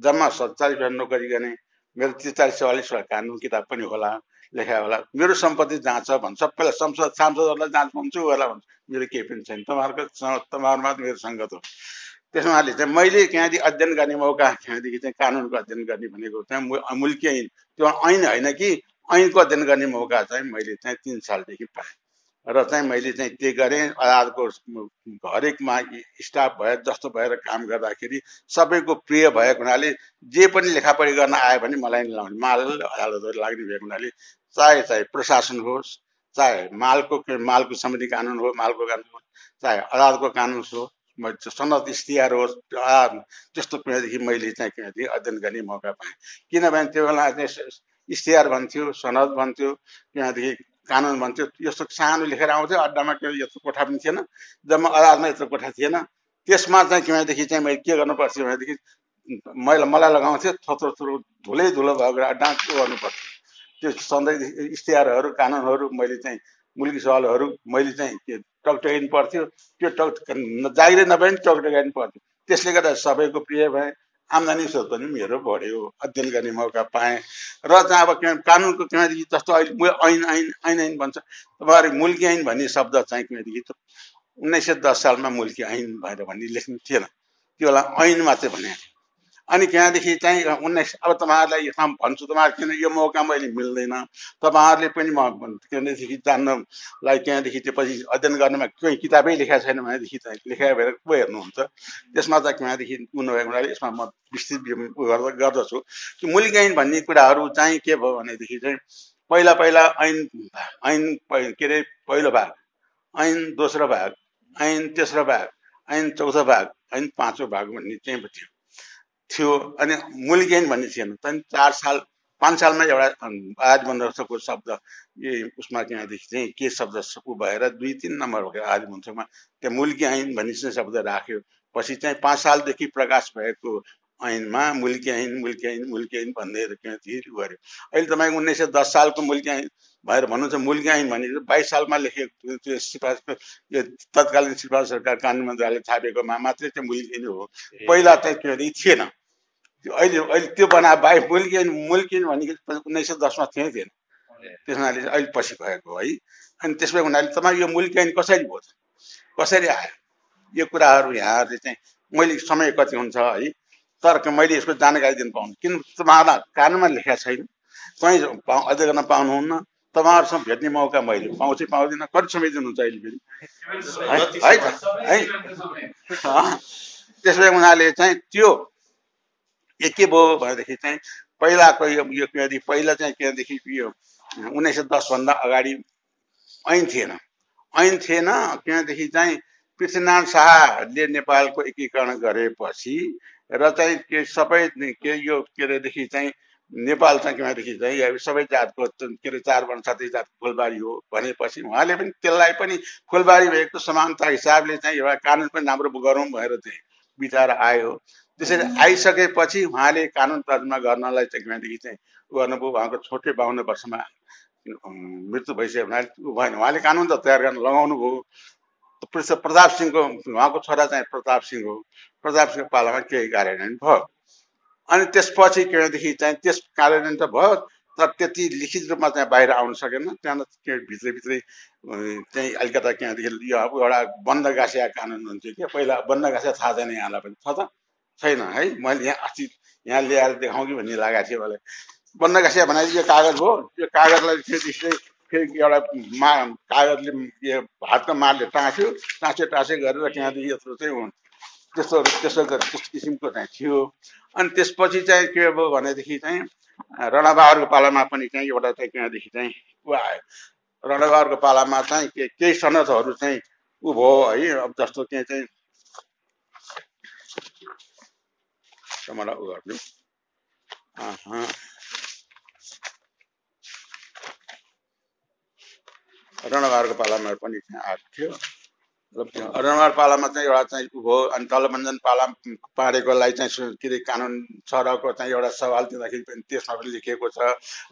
Speaker 4: जम्मा सत्तालिस वर्ष नोकरी गर्ने मेरो त्रिचालिस चौवालिसवटा कानुन किताब पनि होला लेखा होला। मेरो सम्पत्ति जहाँ छ भन्छ सबैलाई संसद सांसदहरूलाई जाँच भन्छु होला भन्छु। मेरो केही पनि छैन। तपाईँहरूको तपाईँहरूमा मेरो सङ्गत हो। त्यसमा चाहिँ मैले त्यहाँदेखि अध्ययन गर्ने मौका त्यहाँदेखि चाहिँ कानुनको अध्ययन गर्ने भनेको चाहिँ अमूल्य ऐन। त्यो ऐन होइन कि ऐनको अध्ययन गर्ने मौका चाहिँ मैले चाहिँ तिन सालदेखि पाएँ। र चाहिँ मैले चाहिँ त्यो गरेँ अदालतको हरेकमा स्टाफ भएर जस्तो भएर काम गर्दाखेरि सबैको प्रिय भएको हुनाले जे पनि लेखापढी गर्न आयो भने मलाई लाउने माल अदालतहरू लाग्ने भएको हुनाले चाहे चाहे प्रशासन होस् चाहे मालको मालको सम्बन्धी कानुन हो मालको कानुन हो चाहे अदालतको कानुन होस् सनद इस्तिहार होस् त्यस्तो कुरादेखि मैले चाहिँ अध्ययन गर्ने मौका पाएँ। किनभने त्यो बेला चाहिँ इस्तिहार भन्थ्यो सनद भन्थ्यो त्यहाँदेखि कानुन भन्थ्यो यस्तो सानो लेखेर आउँथ्यो अड्डामा के यस्तो कोठा पनि थिएन जम्मा अदालतमा यत्रो कोठा थिएन। त्यसमा चाहिँ किनभनेदेखि चाहिँ मैले के गर्नुपर्छ भनेदेखि मैले मलाई लगाउँथ्यो थोत्रो थोत्रो धुलै धुलो भएको अड्डा के गर्नुपर्छ त्यो सधैँ इस्तिहारहरू कानुनहरू मैले चाहिँ मुल्की सवालहरू मैले चाहिँ टकटकाइनु पर्थ्यो त्यो टक जागिरै नभए पनि टकटकाइनु पर्थ्यो त्यसले गर्दा सबैको प्रिय भए आम्दानी स्रोत पनि मेरो बढ्यो अध्ययन गर्ने मौका पाएँ। र चाहिँ अब कानुनको किनभने जस्तो अहिले ऐन ऐन ऐन ऐन भन्छ तपाईँहरू मुल्की ऐन भन्ने शब्द चाहिँ किनभनेदेखि उन्नाइस सय दस सालमा मुल्की ऐन भनेर भन्ने लेख्नु थिएन। त्यो बेला ऐन मात्रै भने अनि त्यहाँदेखि चाहिँ उन्नाइस अब तपाईँहरूलाई यसमा भन्छु तपाईँहरू किन यो मौका मैले मिल्दैन? तपाईँहरूले पनि म त्यहाँदेखि जान्नलाई त्यहाँदेखि त्यो पछि अध्ययन गर्नुमा कोही किताबै लेखाएको छैन भनेदेखि चाहिँ लेखाइ भएर को हेर्नुहुन्छ। त्यसमा चाहिँ त्यहाँदेखि नभएको हुनाले यसमा म विस्तृत गर्दछु। कि मूलिक भन्ने कुराहरू चाहिँ के भयो भनेदेखि चाहिँ पहिला पहिला ऐन ऐन के अरे पहिलो भाग ऐन दोस्रो भाग ऐन तेस्रो भाग ऐन चौथो भाग ऐन पाँचौँ भाग भन्ने चाहिँ थियो। थियो अनि मूल ज्ञान भन्ने थिएन। त्यहाँदेखि चार साल पाँच सालमा एउटा आदिमन्त्रको शब्द ए उसमा त्यहाँदेखि चाहिँ के शब्द ऊ भएर दुई तिन नम्बर भएको आदिमन्त्रमा त्यहाँ मुल्की ऐन भन्ने चाहिँ शब्द राख्यो। पछि चाहिँ पाँच सालदेखि प्रकाश भएको ऐनमा मुल्की ऐन मुल्की ऐन मुल्की ऐन भन्दै गऱ्यो अहिले तपाईँको उन्नाइस सय दस सालको मुल्की ऐन भएर भन्नुहुन्छ मुल्की ऐन भने बाइस सालमा लेखेको त्यो सिफारिसको यो तत्कालीन सिफारिस सरकार कानुन मन्त्रालयले छापेकोमा मात्रै चाहिँ मुल्की ऐन हो पहिला चाहिँ के थिएन। त्यो अहिले अहिले त्यो बना बाई मुल्किन मुल्किन भनेको उन्नाइस सय दसमा थिएँ थिएन त्यस हुनाले अहिले पछि भएको है अनि त्यसमा हुनाले तपाईँ यो मुल्किन कसरी भयो? कसरी आयो? यो कुराहरू यहाँहरूले चाहिँ मैले समय कति हुन्छ है? तर मैले यसको जानकारी दिनु पाउनु किन तपाईँहरूलाई कानुनमा लेखेको छैन? कहीँ अध्ययन गर्न पाउनुहुन्न? तपाईँहरूसँग भेट्ने मौका मैले पाउँछु पाउँदिनँ। कति समय दिनुहुन्छ अहिले फेरि? है है त्यसै हुनाले चाहिँ त्यो यो के भयो भनेदेखि चाहिँ पहिलाको यो यो किनदेखि पहिला चाहिँ किनदेखि यो उन्नाइस सय दसभन्दा अगाडि ऐन थिएन। ऐन थिएन किनदेखि चाहिँ पृथ्वीनारायण शाहले नेपालको एकीकरण गरेपछि र चाहिँ के सबै के यो के अरेदेखि चाहिँ नेपाल चाहिँ किनदेखि चाहिँ सबै जातको के अरे चार वर्ण साथै जातको फुलबारी हो भनेपछि उहाँले पनि त्यसलाई पनि फुलबारी भएको समानता हिसाबले चाहिँ एउटा कानुन पनि राम्रो गरौँ भनेर चाहिँ विचार आयो। त्यसरी आइसकेपछि उहाँले कानुन तर्जुमा गर्नलाई चाहिँ किनभनेदेखि चाहिँ गर्नुभयो। उहाँको छोटै बाहन्न वर्षमा मृत्यु भइसक्यो हुनाले उहाँले कानुन त तयार गर्न लगाउनु भयो प्रताप सिंहको उहाँको छोरा चाहिँ प्रताप सिंह हो। प्रताप सिंहको पालामा केही कार्यान्वयन भयो। अनि त्यसपछि के भनेदेखि चाहिँ त्यस कार्यान्वयन त भयो तर त्यति लिखित रूपमा चाहिँ बाहिर आउन सकेन। त्यहाँ के भित्रभित्रै चाहिँ अलिकता त्यहाँदेखि यो अब एउटा बन्द गाँसिया कानुन हुन्थ्यो कि पहिला बन्द गाँसिया थाहा छैन यहाँलाई पनि छ? त छैन है? मैले यहाँ अस्ति यहाँ ल्याएर देखाउँ कि भन्ने लागेको थियो मलाई। बन्द गाँसिया भने यो कागज हो। यो कागजलाई फेरि फेरि एउटा मा कागजले यो हातको मारले टाँस्यो टाँस्यो टाँस्यो गरेर त्यहाँदेखि यत्रो चाहिँ त्यस्तो त्यस्तो त्यस्तो किसिमको चाहिँ थियो। अनि त्यसपछि चाहिँ के भयो भनेदेखि चाहिँ रणबहादुरको पालामा पनि चाहिँ एउटा चाहिँ त्यहाँदेखि चाहिँ ऊ आयो। रणबहादुरको पालामा चाहिँ के केही सनदहरू चाहिँ ऊ भयो है? अब जस्तो के चाहिँ मलाई ऊ गर्नु रणबहादुरको पालामा पनि त्यहाँ आएको थियो अरुणमार पालामा चाहिँ एउटा चाहिँ भयो अनि तलबन्जन पाला पारेकोलाई चाहिँ के अरे कानुन सरको चाहिँ एउटा सवाल दिँदाखेरि पनि त्यसमा पनि लेखिएको छ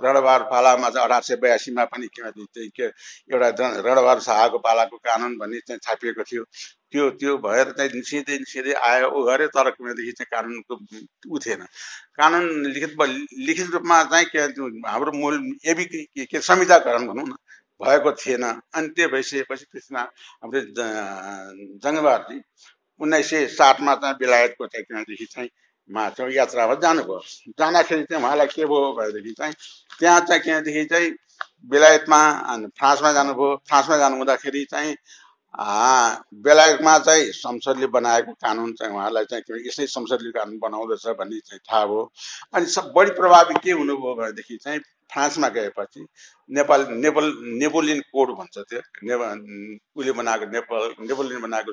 Speaker 4: रणबार पालामा चाहिँ अठार सय बयासीमा पनि के एउटा रणबार शाहको पालाको कानुन भन्ने चाहिँ छापिएको थियो। त्यो त्यो भएर चाहिँ निस्किँदै निस्किँदै आयो ऊ गऱ्यो तर किनदेखि चाहिँ कानुनको ऊ थिएन। कानुन लिखित लिखित रूपमा चाहिँ के हाम्रो मूल एबी के संहिताकरण भनौँ न। भएको थिएन। अनि त्यो भइसकेपछि कृष्ण हाम्रो जङ्गबहादुरजी उन्नाइस सय सातमा चाहिँ बेलायतको त्यहाँदेखि चाहिँ मा चाहिँ यात्रामा जानुभयो। जाँदाखेरि चाहिँ उहाँलाई के भयो भनेदेखि चाहिँ त्यहाँ चाहिँ त्यहाँदेखि चाहिँ बेलायतमा फ्रान्समा जानुभयो। फ्रान्समा जानु हुँदाखेरि चाहिँ बेलायतमा चाहिँ संसदले बनाएको कानुन चाहिँ उहाँलाई चाहिँ यसै संसदले कानुन बनाउँदछ भन्ने चाहिँ थाहा भयो। अनि सब बढी प्रभावित के हुनुभयो भनेदेखि चाहिँ फ्रान्समा गएपछि नेपाल नेपल नेपोलियन कोड भन्छ त्यो। उसले बनाएको नेपाल नेपोलियन बनाएको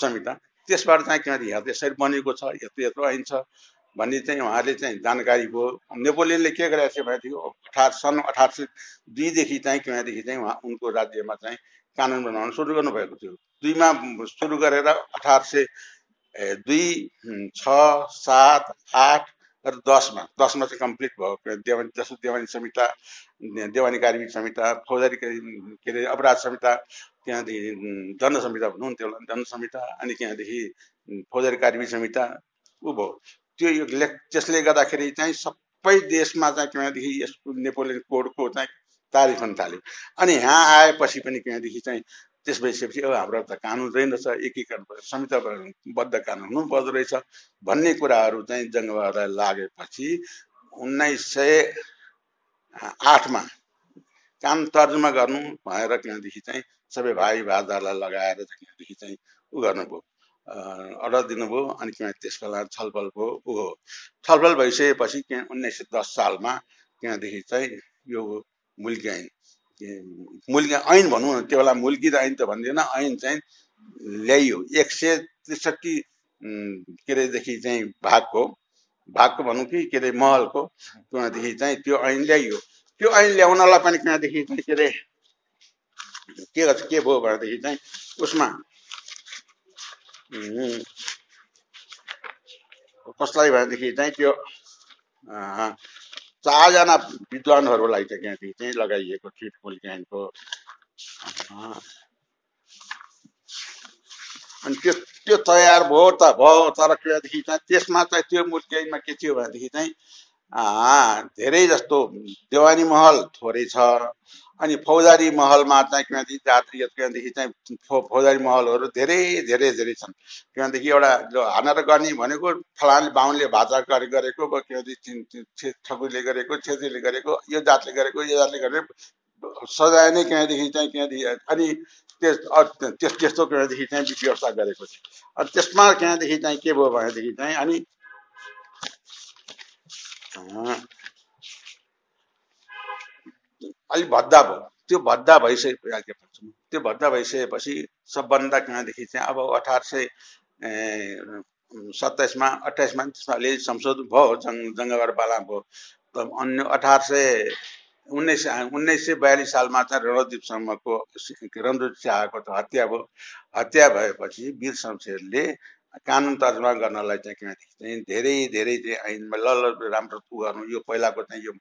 Speaker 4: संहिता। त्यसबाट चाहिँ किनभने यहाँ यसरी बनेको छ यत्रो यत्रो ऐन छ भन्ने चाहिँ उहाँले चाहिँ जानकारी भयो। नेपोलियनले के गरेको थियो भनेदेखि अठार सन् अठार सय दुईदेखि चाहिँ किनदेखि चाहिँ उहाँ उनको राज्यमा चाहिँ कानुन बनाउन सुरु गर्नुभएको थियो। दुईमा सुरु गरेर अठार सय दुई छ सात आठ र दसमा दसमा चाहिँ कम्प्लिट भयो। देवानी जस्तो देवानी संहिता देवानी कार्मिक संहिता फौजदारी के अरे अपराध संहिता त्यहाँदेखि दण्ड संहिता भनौँ न त्यसलाई दण्ड संहिता अनि त्यहाँदेखि फौजदारी कार्मिक संहिता ऊ भयो। त्यो यो लेख त्यसले गर्दाखेरि चाहिँ सबै देशमा चाहिँ त्यहाँदेखि यसको नेपोलियन कोडको चाहिँ तारिफ हुन थाल्यो। अनि यहाँ आएपछि पनि त्यहाँदेखि चाहिँ त्यस भइसकेपछि अब हाम्रो त कानुन रहेनछ एकीकरण संहिताबद्ध कानुन हुनुपर्दो रहेछ भन्ने कुराहरू चाहिँ जङ्गबहादुरलाई लागेपछि उन्नाइस सय आठमा काम तर्जुमा गर्नु भएर त्यहाँदेखि चाहिँ सबै भाइ भादारलाई लगाएर त्यहाँदेखि चाहिँ उ गर्नुभयो। अर्डर दिनुभयो अनि त्यहाँ त्यस बेला छलफल भयो ऊ हो। छलफल भइसकेपछि त्यहाँ उन्नाइस सय दस सालमा त्यहाँदेखि चाहिँ यो मुल्की ऐन मुल्की ऐन भनौँ न त्यो बेला मुल्की त ऐन त भन्दैन ऐन चाहिँ ल्याइयो। एक सय त्रिसठी के अरेदेखि चाहिँ भागको भागको भनौँ कि के अरे महलको त्यहाँदेखि चाहिँ त्यो ऐन ल्याइयो। त्यो ऐन ल्याउनलाई पनि त्यहाँदेखि चाहिँ के अरे के के भयो भनेदेखि चाहिँ उसमा कसलाई भनेदेखि चाहिँ त्यो चारजना विद्वानहरूलाई चाहिँ त्यहाँदेखि चाहिँ लगाइएको थियो पोलिटिकाइनको अनि त्यो त्यो तयार भयो त भयो तर त्यहाँदेखि चाहिँ त्यसमा चाहिँ त्यो मूर्तिमा के थियो भनेदेखि चाहिँ धेरै जस्तो देवानी महल थोरै छ। अनि फौजारी महलमा चाहिँ किनदेखि जातीय किनदेखि चाहिँ फौजारी महलहरू धेरै धेरै धेरै छन्। किनदेखि एउटा हानेर गर्ने भनेको फलाने बाहुनले भाषा गरेको किनदेखि ठकुरले गरेको छेत्रीले गरेको यो जातले गरेको यो जातले गरेको सजाय नै किनदेखि चाहिँ किनदेखि अनि त्यस त्यस त्यस्तो किनदेखि चाहिँ व्यवस्था गरेको थियो। अनि त्यसमा त्यहाँदेखि चाहिँ के भयो भनेदेखि चाहिँ अनि अलिक भद्दा भयो। त्यो भद्दा भइसकेपछि त्यो भद्दा भइसकेपछि सबभन्दा कहाँदेखि चाहिँ अब अठार सय सत्ताइसमा अठाइसमा त्यसमा अलि संशोधन भयो जङ्ग जङ्गबार पाला भयो। अन्य अठार सय उन्नाइस सय उन्नाइस सय बयालिस सालमा चाहिँ रणदीपसम्मको रणदीप शाहको हत्या भयो। हत्या भएपछि वीर शमशेरले कानुन तर्जुमा गर्नलाई चाहिँ किनभने चाहिँ धेरै धेरै चाहिँ ऐनमा ल ल राम्रो उ गर्नु। यो पहिलाको चाहिँ यो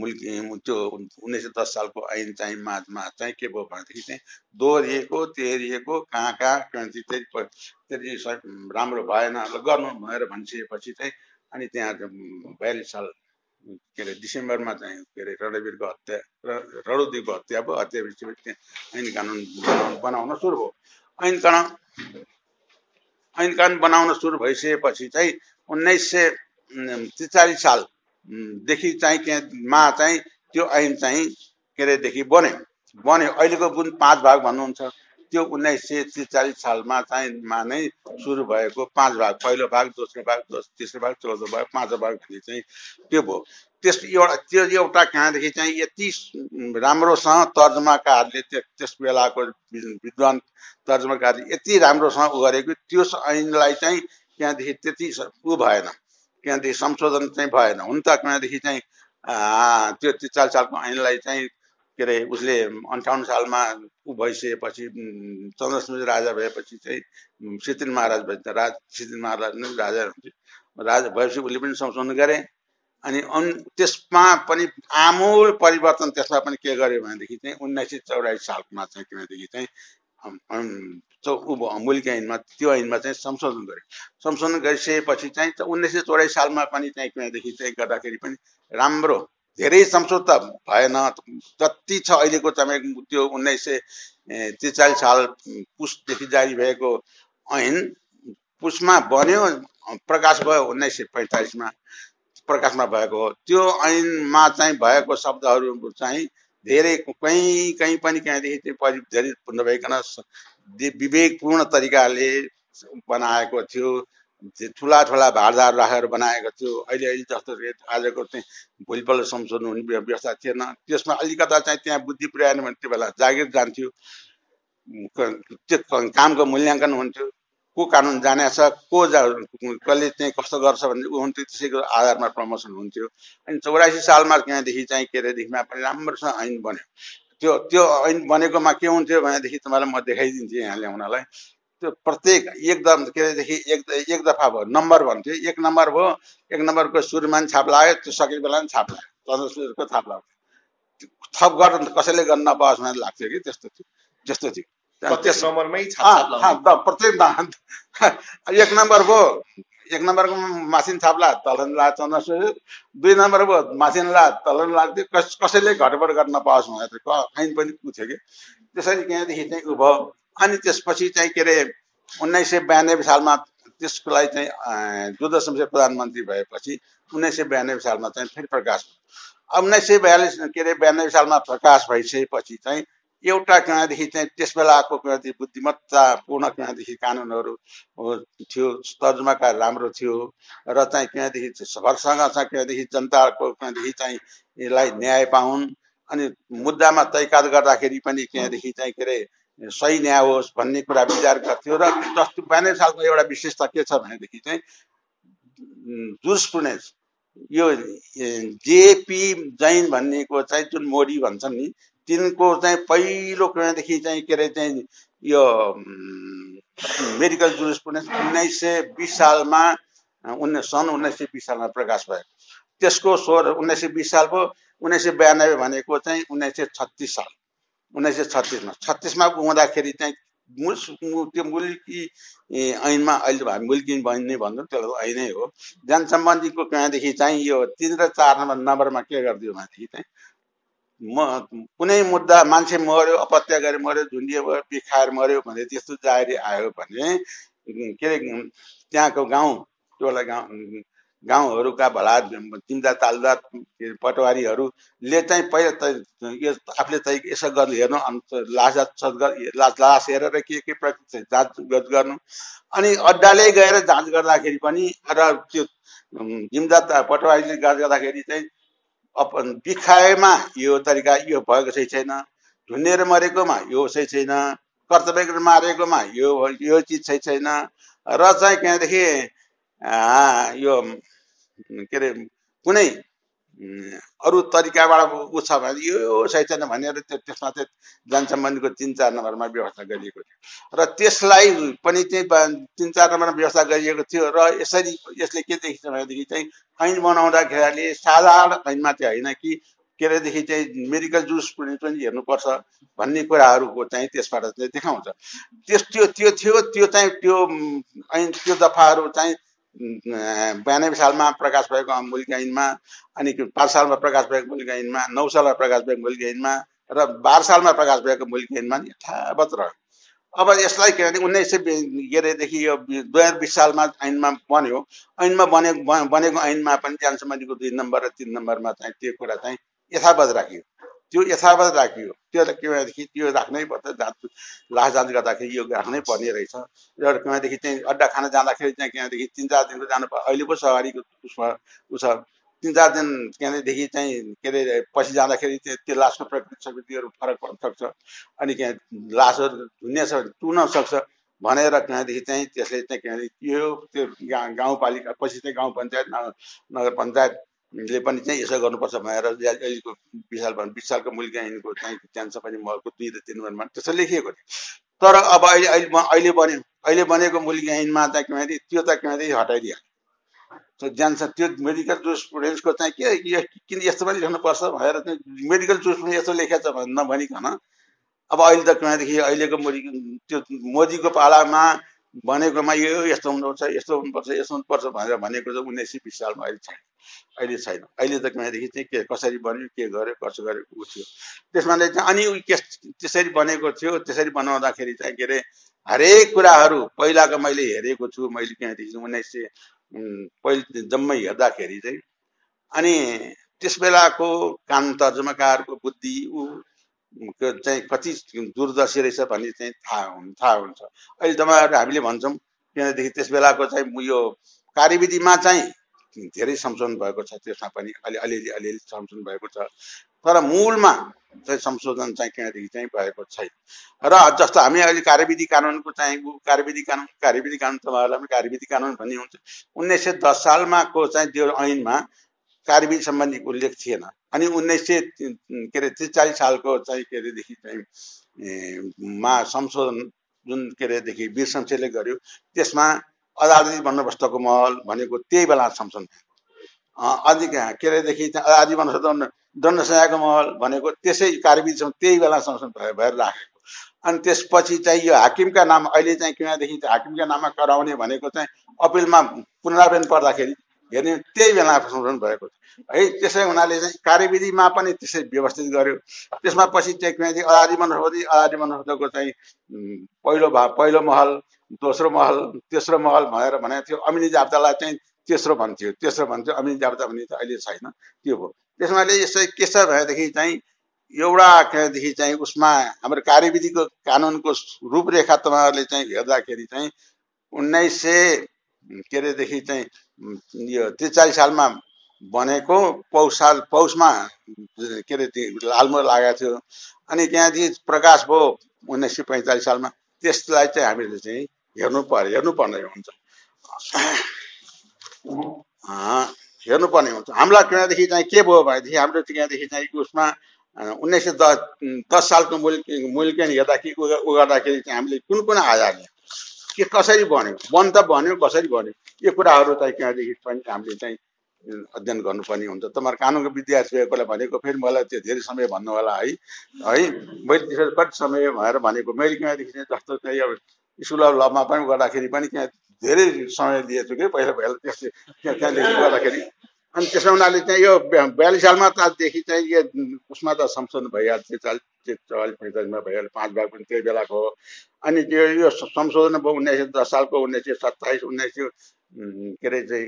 Speaker 4: मुल्की त्यो उन्नाइस सय दस सालको ऐन चाहिँ माझमा चाहिँ के भयो भनेदेखि चाहिँ दोहोरिएको तेरिएको कहाँ कहाँ किनभने त्यही त्यति राम्रो भएन। गर्नु भनेर भनिसकेपछि चाहिँ अनि त्यहाँ बयालिस साल के अरे डिसेम्बरमा चाहिँ के अरे रणवीरको हत्या र रणुदीपको हत्या भयो। हत्या त्यहाँ ऐन कानुन बनाउन सुरु भयो। ऐन कानुन ऐन कानुन बनाउन सुरु भइसकेपछि चाहिँ उन्नाइस सय त्रिचालिस सालदेखि चाहिँ त्यहाँमा चाहिँ त्यो ऐन चाहिँ के अरेदेखि बन्यो। बन्यो। अहिलेको जुन पाँच भाग भन्नुहुन्छ त्यो उन्नाइस सय त्रिचालिस सालमा चाहिँ मा नै सुरु भएको पाँच भाग। पहिलो भाग दोस्रो भाग तेस्रो भाग चौधो भाग पाँचौँ भाग भन्ने चाहिँ त्यो भयो। त्यस एउटा त्यो एउटा कहाँदेखि चाहिँ यति राम्रोसँग तर्जमाकारले त्यस बेलाको विद्वान तर्जमाकारले यति राम्रोसँग उ गरेको त्यो ऐनलाई चाहिँ त्यहाँदेखि त्यति ऊ भएन। त्यहाँदेखि संशोधन चाहिँ भएन। हुन त त्यहाँदेखि चाहिँ त्यो त्रिचालिस सालको ऐनलाई चाहिँ के अरे उसले अन्ठाउन्न सालमा ऊ भइसकेपछि चन्द्रसुज राजा भएपछि चाहिँ सिद्धिन महाराज भए राज सिद्धिन महाराज नै राजा राजा भएपछि उसले पनि संशोधन गरे। अनि अन् त्यसमा पनि आमूल परिवर्तन त्यसमा पनि के गर्यो भनेदेखि चाहिँ उन्नाइस सय चौरासी सालमा चाहिँ किनभनेदेखि चाहिँ मुल्की ऐनमा त्यो ऐनमा चाहिँ संशोधन गर्यो। संशोधन गरिसकेपछि चाहिँ उन्नाइस सय चौरासी सालमा पनि चाहिँ किनभनेदेखि चाहिँ गर्दाखेरि पनि राम्रो धेरै संशोध त भएन। जति छ अहिलेको तपाईँको त्यो उन्नाइस सय त्रिचालिस साल पुसदेखि जारी भएको ऐन पुसमा बन्यो प्रकाश भयो उन्नाइस सय पैँतालिसमा। प्रकाशमा भएको हो। त्यो ऐनमा चाहिँ भएको शब्दहरू चाहिँ धेरै कहीँ कहीँ पनि कहीँदेखि चाहिँ धेरै नभइकन विवेकपूर्ण तरिकाले बनाएको थियो। ठुला ठुला भाडदार राखेर बनाएको थियो। अहिले अहिले जस्तो आजको चाहिँ भोलिपल्ट संशोधन हुने व्यवस्था थिएन। त्यसमा अलिकता चाहिँ त्यहाँ बुद्धि पुर्याएन भने त्यो बेला जागिर जान्थ्यो। त्यो कामको मूल्याङ्कन हुन्थ्यो। को कानुन जाने छ को जा कसले चाहिँ कस्तो गर्छ भन्ने ऊ हुन्थ्यो त्यसैको आधारमा प्रमोसन हुन्थ्यो। अनि चौरासी सालमा त्यहाँदेखि चाहिँ के अरेदेखिमा पनि राम्रोसँग ऐन बन्यो। त्यो त्यो ऐन बनेकोमा के हुन्थ्यो भनेदेखि तपाईँलाई म देखाइदिन्थेँ यहाँ ल्याउनलाई त्यो प्रत्येक एकदम के अरेदेखि एक एक दफा भयो नम्बर भन्थ्यो। एक नम्बर भयो एक नम्बरको सुरुमा पनि छाप लाग्यो त्यो सकेको बेला पनि छाप लाग्यो। चन्द्र छाप लाग्थ्यो थप गर्न कसैले गर्न नपाओस् भने लाग्थ्यो कि? त्यस्तो थियो। त्यस्तो थियो। प्रत्येक एक नम्बर भयो एक नम्बरको माथि छाप ला तल ला चन्द्र दुई नम्बर भयो माथि ला तल लाग्थ्यो कस कसैले घटबड गर्न नपाओस् भनेर ऐन पनि पुग्थ्यो कि त्यसरी त्यहाँदेखि चाहिँ उ भयो अनि त्यसपछि चाहिँ के अरे उन्नाइस सय बयानब्बे सालमा त्यसको लागि चाहिँ शमशेर प्रधानमन्त्री भएपछि उन्नाइस सय बयानब्बे सालमा चाहिँ फेरि प्रकाश उन्नाइस सय बयालिस के अरे बयानब्बे सालमा प्रकाश भइसकेपछि चाहिँ एउटा कहाँदेखि चाहिँ त्यस बेलाको कहाँदेखि बुद्धिमत्तापूर्ण कहाँदेखि कानुनहरू थियो तर्जुमाका राम्रो थियो र चाहिँ कहाँदेखि भरसँग चाहिँ कहाँदेखि जनताको कहाँदेखि चाहिँ यसलाई न्याय पाउन् अनि मुद्दामा तैकात गर्दाखेरि पनि त्यहाँदेखि चाहिँ के अरे सही न्याय होस् भन्ने कुरा विचार गर्थ्यो र जस्तो बयानब्बे सालको एउटा विशेषता के छ भनेदेखि चाहिँ जुसप्रुनेन्स यो जेपी जैन भन्नेको चाहिँ जुन मोडी भन्छन् नि तिनको चाहिँ पहिलो कुरादेखि चाहिँ के अरे चाहिँ यो मेडिकल जुरिस्प्रुडेन्स उन्नाइस सय बिस सालमा उन्नाइस सन् उन्नाइस सय बिस सालमा प्रकाश भयो। त्यसको स्वर उन्नाइस सय बिस सालको उन्नाइस सय बयानब्बे भनेको चाहिँ उन्नाइस सय छत्तिस साल। उन्नाइस सय छत्तिसमा छत्तिसमा हुँदाखेरि चाहिँ मुल त्यो मुल्की ऐनमा अहिले हामी मुल्की ऐन नै भन्छौँ त्यो ऐनै हो। जनसम्बन्धीको कहाँदेखि चाहिँ यो तिन र चार नम्बर नम्बरमा के गरिदियो भनेदेखि चाहिँ म कुनै मुद्दा मान्छे मऱ्यो अपत्या गरे मऱ्यो झुन्डियो भयो बिखाएर मऱ्यो भने त्यस्तो जाहेरी आयो भने के अरे त्यहाँको गाउँ टोला गाउँ गाउँहरूका भला चिन्ता तालदार पटवारीहरूले चाहिँ पहिला यो आफूले त यसो गर्नु हेर्नु लास लास लास हेरेर के के प्रति जाँच गर्नु अनि अड्डाले गएर जाँच गर्दाखेरि पनि र त्यो जिम्दार पटवारीले गर्दाखेरि चाहिँ अप बिखाएमा यो तरिका यो भएको चाहिँ छैन। झुन्डेर मरेकोमा यो चाहिँ छैन। कर्तव्य मारेकोमा यो यो चिज चाहिँ छैन। र चाहिँ त्यहाँदेखि यो के अरे कुनै अरू तरिकाबाट ऊ छ भने यो सही छैन भनेर त्यो त्यसमा चाहिँ जनसम्बन्धीको तिन चार नम्बरमा व्यवस्था गरिएको थियो। र त्यसलाई पनि चाहिँ तिन चार नम्बरमा व्यवस्था गरिएको थियो र यसरी यसले के देखिन्छ भनेदेखि चाहिँ ऐन बनाउँदाखेरि साधारण ऐनमा चाहिँ होइन कि के अरेदेखि चाहिँ मेडिकल जुस पनि हेर्नुपर्छ भन्ने कुराहरूको चाहिँ त्यसबाट चाहिँ देखाउँछ। त्यस त्यो त्यो थियो त्यो चाहिँ त्यो ऐन त्यो दफाहरू चाहिँ बयानब्बे सालमा प्रकाश भएको मुलिक ऐनमा अनि पाँच सालमा प्रकाश भएको मुलिक ऐनमा नौ सालमा प्रकाश भएको मुलिक ऐनमा र बाह्र सालमा प्रकाश भएको मुलिक ऐनमा यथावत रह्यो। अब यसलाई के भने उन्नाइस सय के अरेदेखि यो दुई हजार बिस सालमा ऐनमा बन्यो। ऐनमा बनेको बनेको ऐनमा पनि ज्यानसम्बन्धीको दुई नम्बर र तिन नम्बरमा चाहिँ त्यो कुरा चाहिँ यथावत राखियो। त्यो यथावत राखियो। त्यो के भनेदेखि त्यो राख्नै पर्छ। जाँच लास जाँच गर्दाखेरि यो राख्नै पर्ने रहेछ। र कहाँदेखि चाहिँ अड्डा खान जाँदाखेरि चाहिँ कहाँदेखि तिन चार दिनको जानु अहिले पो सवारीको उसमा उ छ। तिन चार दिन त्यहाँदेखि चाहिँ के अरे पछि जाँदाखेरि त्यो लासको प्रकृति सकृतिहरू फरक पर्न सक्छ। अनि त्यहाँ लासहरू धुन्ने टुन सक्छ भनेर त्यहाँदेखि चाहिँ त्यसले चाहिँ के यो त्यो गाउँपालिका पछि चाहिँ गाउँ पञ्चायत नगर पञ्चायत ले पनि चाहिँ यसो गर्नुपर्छ भनेर अहिलेको विशाल बिस सालको चाहिँ क्यान्सर पनि मलको दुई र तिन वर्षमा त्यसो लेखिएको थियो। तर अब अहिले अहिले अहिले बन्यो अहिले बनेको मूल्य चाहिँ के भने त्यो त के भने हटाइदियो त्यो जान्छ त्यो मेडिकल जुस्प्रुडेन्सको चाहिँ के किन यस्तो पनि लेख्नुपर्छ भनेर चाहिँ मेडिकल जुस्प्रुडेन्स यस्तो लेखेको छ भने नभनिकन। अब अहिले त कहाँदेखि अहिलेको मोदी त्यो मोदीको पालामा भनेकोमा यो यस्तो हुनुपर्छ यस्तो हुनुपर्छ यस्तो हुनुपर्छ भनेर भनेको चाहिँ उन्नाइस सय बिस सालमा अहिले छैन अहिले छैन। अहिले त कहाँदेखि चाहिँ के कसरी बन्यो के गर्यो कसो गर्यो ऊ थियो। त्यसमा चाहिँ अनि के त्यसरी बनेको थियो त्यसरी बनाउँदाखेरि चाहिँ के अरे हरेक कुराहरू पहिलाको मैले हेरेको छु मैले त्यहाँदेखि उन्नाइस सय पहिले जम्मै हेर्दाखेरि चाहिँ अनि त्यस बेलाको कानुन तर्जुमाकारको बुद्धि ऊ चाहिँ कति दूरदर्शी रहेछ भन्ने चाहिँ थाहा हुन् थाहा हुन्छ। अहिले तपाईँहरू हामीले भन्छौँ किनदेखि त्यस बेलाको चाहिँ यो कार्यविधिमा चाहिँ धेरै संशोधन भएको छ त्यसमा पनि अलि अलिअलि अलिअलि संशोधन भएको छ। तर मूलमा चाहिँ संशोधन चाहिँ किनदेखि चाहिँ भएको छैन। र जस्तो हामी अहिले कार्यविधि कानुनको चाहिँ कार्यविधि कानुन कार्यविधि कानुन तपाईँहरूलाई पनि कार्यविधि कानुन भन्ने हुन्छ उन्नाइस सय दस सालमाको चाहिँ त्यो ऐनमा कार्यविधि सम्बन्धी उल्लेख थिएन। अनि उन्नाइस सय के अरे त्रिचालिस सालको चाहिँ के अरेदेखि चाहिँ मा संशोधन जुन के अरेदेखि वीर शमशेरले गर्यो त्यसमा अदालती बन्दोबस्तको महल भनेको त्यही बेला संशोधन अधिक के अरेदेखि अदालती बन्दोबस्त दण्ड सजाको महल भनेको त्यसै कार्यविधिसँग त्यही बेला भए भएर राखेको। अनि त्यसपछि चाहिँ यो हाकिमका नाम अहिले चाहिँ किनदेखि हाकिमका नाममा कराउने भनेको चाहिँ अपिलमा पुनरावेदन पर्दाखेरि हेर्ने त्यही बेला संशोधन भएको है त्यसै हुनाले चाहिँ कार्यविधिमा पनि त्यसै व्यवस्थित गर्यो। त्यसमा पछि किनकि अदारी वनस्पति अदारी वनस्पतिको चाहिँ पहिलो भाग पहिलो महल दोस्रो महल तेस्रो महल भनेर भनेको थियो। अमिनी जाप्तालाई चाहिँ तेस्रो भन्थ्यो। तेस्रो भन्थ्यो अमिनी जाप्ता भन्ने चाहिँ अहिले छैन। त्यो हो त्यसमा यसै के छ भनेदेखि चाहिँ एउटा कहाँदेखि चाहिँ उसमा हाम्रो कार्यविधिको कानुनको रूपरेखा तपाईँहरूले चाहिँ हेर्दाखेरि चाहिँ उन्नाइस सय के अरेदेखि चाहिँ यो त्रिचालिस सालमा बनेको पौष साल पौषमा के अरे लालमोहर लागेको थियो। अनि त्यहाँदेखि प्रकाश भयो उन्नाइस सय पैँतालिस सालमा। त्यसलाई चाहिँ हामीले चाहिँ हेर्नु पर्यो हेर्नुपर्ने हुन्छ। हेर्नुपर्ने हुन्छ। हामीलाई त्यहाँदेखि चाहिँ के भयो भनेदेखि हाम्रो त्यहाँदेखि चाहिँ उसमा उन्नाइस सय दस दस सालको मूल्य मूल्याङ्कन हेर्दाखेरि उ गर्दाखेरि चाहिँ हामीले कुन कुन आधार के कसरी बन्यो बन त भन्यो कसरी बन्यो यो कुराहरू चाहिँ त्यहाँदेखि पनि हामीले चाहिँ अध्ययन गर्नुपर्ने हुन्छ। तपाईँहरू कानुनको विद्यार्थी भएकोलाई भनेको फेरि मलाई त्यो धेरै समय भन्नु होला है। है मैले त्यसरी कति समय भनेर भनेको? मैले त्यहाँदेखि जस्तो चाहिँ अब स्कुल अफ लमा पनि गर्दाखेरि पनि त्यहाँ धेरै समय लिएछु कि पहिला पहिला त्यस्तै त्यहाँदेखि गर्दाखेरि। अनि त्यसमा उनीहरूले चाहिँ यो बयालिस सालमा तदेखि चाहिँ यो उसमा त संशोधन भइहाल्छ चालिस चौवालिस पैँतालिसमा भइहाल्यो पाँच भाग पनि त्यही बेलाको हो। अनि त्यो यो संशोधन भयो उन्नाइस सय दस सालको उन्नाइस सय सत्ताइस उन्नाइस सय के अरे चाहिँ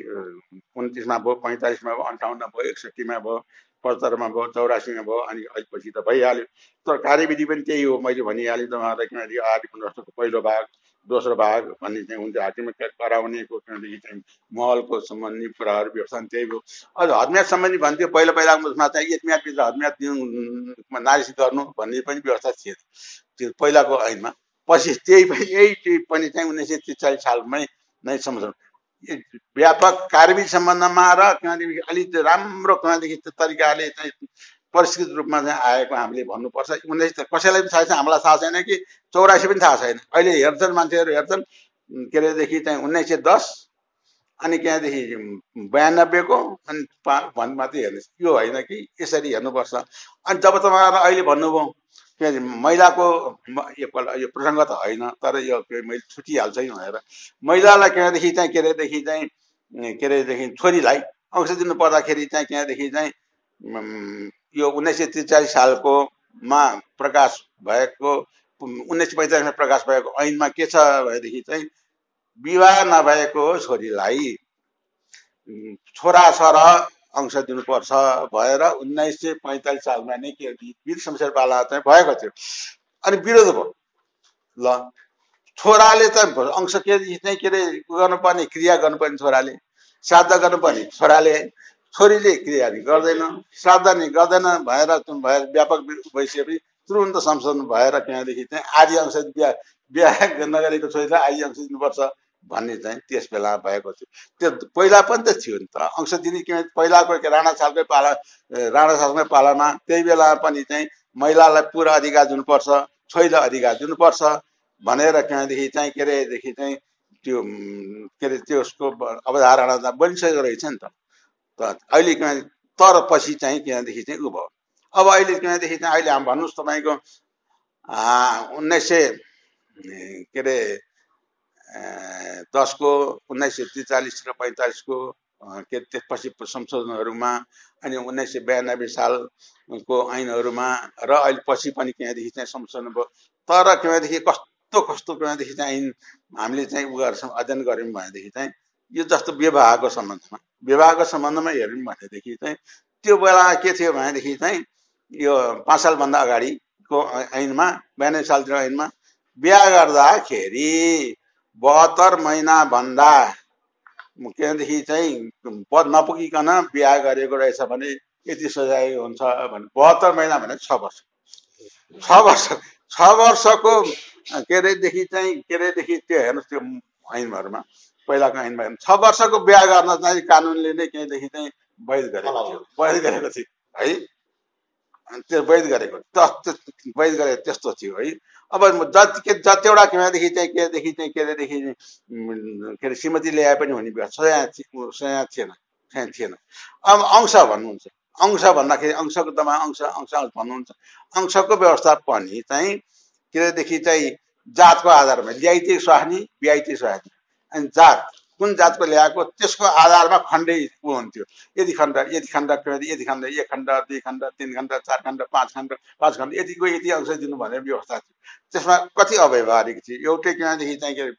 Speaker 4: उन्तिसमा भयो पैँतालिसमा भयो अन्ठाउन्न भयो एकसट्ठीमा भयो पचहत्तरमा भयो चौरासीमा भयो अनि अलिपछि त भइहाल्यो। तर कार्यविधि पनि त्यही हो मैले भनिहालेँ तपाईँहरूलाई किनभने आर्टिकल पहिलो भाग दोस्रो भाग भन्ने चाहिँ हुन्छ हात्तीमा कराउनेको त्यहाँदेखि चाहिँ महलको सम्बन्धी कुराहरू व्यवस्था त्यही भयो अझ हदम्याद सम्बन्धी भन्थ्यो पहिला पहिलाको उसमा चाहिँ यतिम्यादभित्र हदम्याद दिनु नारिस गर्नु भन्ने पनि व्यवस्था थिएन। त्यो पहिलाको ऐनमा। पछि त्यही पनि यही पनि चाहिँ उन्नाइस सय त्रिचालिस सालमै नै सम्झौँ। व्यापक कार्य सम्बन्धमा र कहाँदेखि अलिक राम्रो कहाँदेखि तरिकाले चाहिँ परिष्कृत रूपमा चाहिँ आएको हामीले भन्नुपर्छ। उन्नाइस कसैलाई पनि थाहा छैन हामीलाई थाहा छैन कि चौरासी पनि थाहा छैन। अहिले हेर्छन् मान्छेहरू हेर्छन् के अरेदेखि चाहिँ उन्नाइस सय दस अनि त्यहाँदेखि बयानब्बेको अनि पा भन्नु मात्रै हेर्नुहोस्। यो होइन कि यसरी हेर्नुपर्छ। अनि जब तपाईँहरू अहिले भन्नुभयो के महिलाको एकपल्ट यो प्रसङ्ग त होइन तर यो मैले छुटिहाल्छ है भनेर। महिलालाई कहाँदेखि चाहिँ के अरेदेखि चाहिँ के अरेदेखि छोरीलाई अंश दिनु पर्दाखेरि चाहिँ त्यहाँदेखि चाहिँ यो उन्नाइस सय त्रिचालिस सालको मा प्रकाश भएको उन्नाइस सय पैँतालिसमा प्रकाश भएको ऐनमा के छ भनेदेखि चाहिँ विवाह नभएको छोरीलाई। छोरा छोरा अंश दिनुपर्छ भएर उन्नाइस सय पैँतालिस सालमा नै के वीर शमशेरपाला चाहिँ भएको थियो। अनि विरोध भयो। ल छोराले त अंश के चाहिँ के अरे गर्नुपर्ने क्रिया गर्नुपर्ने छोराले श्राद्ध गर्नुपर्ने छोराले छोरीले क्रिया गर्दैन श्राद्ध नि गर्दैन भएर भएर व्यापक भइसकेपछि तुरुन्त संशोधन भएर त्यहाँदेखि चाहिँ आदि अंश बिहा बिहा नगरेको छोरीलाई आदि अंश दिनुपर्छ भन्ने चाहिँ त्यस बेला भएको थियो। त्यो पहिला पनि त थियो नि त। अंश दिने किन पहिलाको राणा सालकै पाला राणा सालकै पालामा त्यही बेला पनि चाहिँ महिलालाई पुरा अधिकार दिनुपर्छ छोरीलाई अधिकार दिनुपर्छ भनेर त्यहाँदेखि चाहिँ के अरेदेखि चाहिँ त्यो के अरे त्यसको अवधारणा बनिसकेको रहेछ नि त। त अहिले तर पछि चाहिँ त्यहाँदेखि चाहिँ उ भयो। अब अहिले त्यहाँदेखि चाहिँ अहिले हामी भन्नुहोस् तपाईँको उन्नाइस सय के अरे दसको उन्नाइस सय त्रिचालिस र पैँतालिसको के त्यसपछि संशोधनहरूमा अनि उन्नाइस सय बयानब्बे सालको ऐनहरूमा र अहिले पछि पनि त्यहाँदेखि चाहिँ संशोधन भयो। तर त्यहाँदेखि कस्तो कस्तो त्यहाँदेखि चाहिँ ऐन हामीले चाहिँ उ गर्छौँ अध्ययन गऱ्यौँ भनेदेखि चाहिँ यो जस्तो विवाहको सम्बन्धमा विवाहको सम्बन्धमा हेऱ्यौँ भनेदेखि चाहिँ त्यो बेला के थियो भनेदेखि चाहिँ यो पाँच सालभन्दा अगाडिको ऐनमा बयानब्बे सालतिर ऐनमा बिहा गर्दाखेरि बहत्तर महिनाभन्दा त्यहाँदेखि चाहिँ पद नपुगिकन बिहा गरेको रहेछ भने यति सजाय हुन्छ भने बहत्तर महिना भने छ वर्ष। छ वर्ष छ वर्षको के अरेदेखि चाहिँ के अरेदेखि त्यो हेर्नुहोस् त्यो ऐनहरूमा। पहिलाको ऐनमा छ वर्षको बिहा गर्न चाहिँ कानुनले नै केहीदेखि चाहिँ वैध गरेको थियो। वैध गरेको थियो है? त्यो वैध गरेको वैध गरेको त्यस्तो थियो है? अब जति के जतिवटा केदेखि चाहिँ केदेखि चाहिँ केदेखि के अरे श्रीमती ल्याए पनि हुने सया सया थिएन सया थिएन। अब अंश भन्नुहुन्छ। अंश भन्दाखेरि अंशको दमा अंश अंश भन्नुहुन्छ। अंशको व्यवस्था पनि चाहिँ केदेखि चाहिँ जातको आधारमा ल्याइते स्वाहानी ब्याइते स्वाहानी अनि जात कुन जातको ल्याएको त्यसको आधारमा खण्डै ऊ हुन्थ्यो? यति खण्ड यति खण्ड यति खण्ड एक खण्ड दुई खण्ड तिन खण्ड चार खण्ड पाँच खण्ड पाँच खण्ड यतिको यति अंश दिनु भनेर व्यवस्था थियो। त्यसमा कति अव्यवहारिक थियो? एउटै किनदेखि चाहिँ के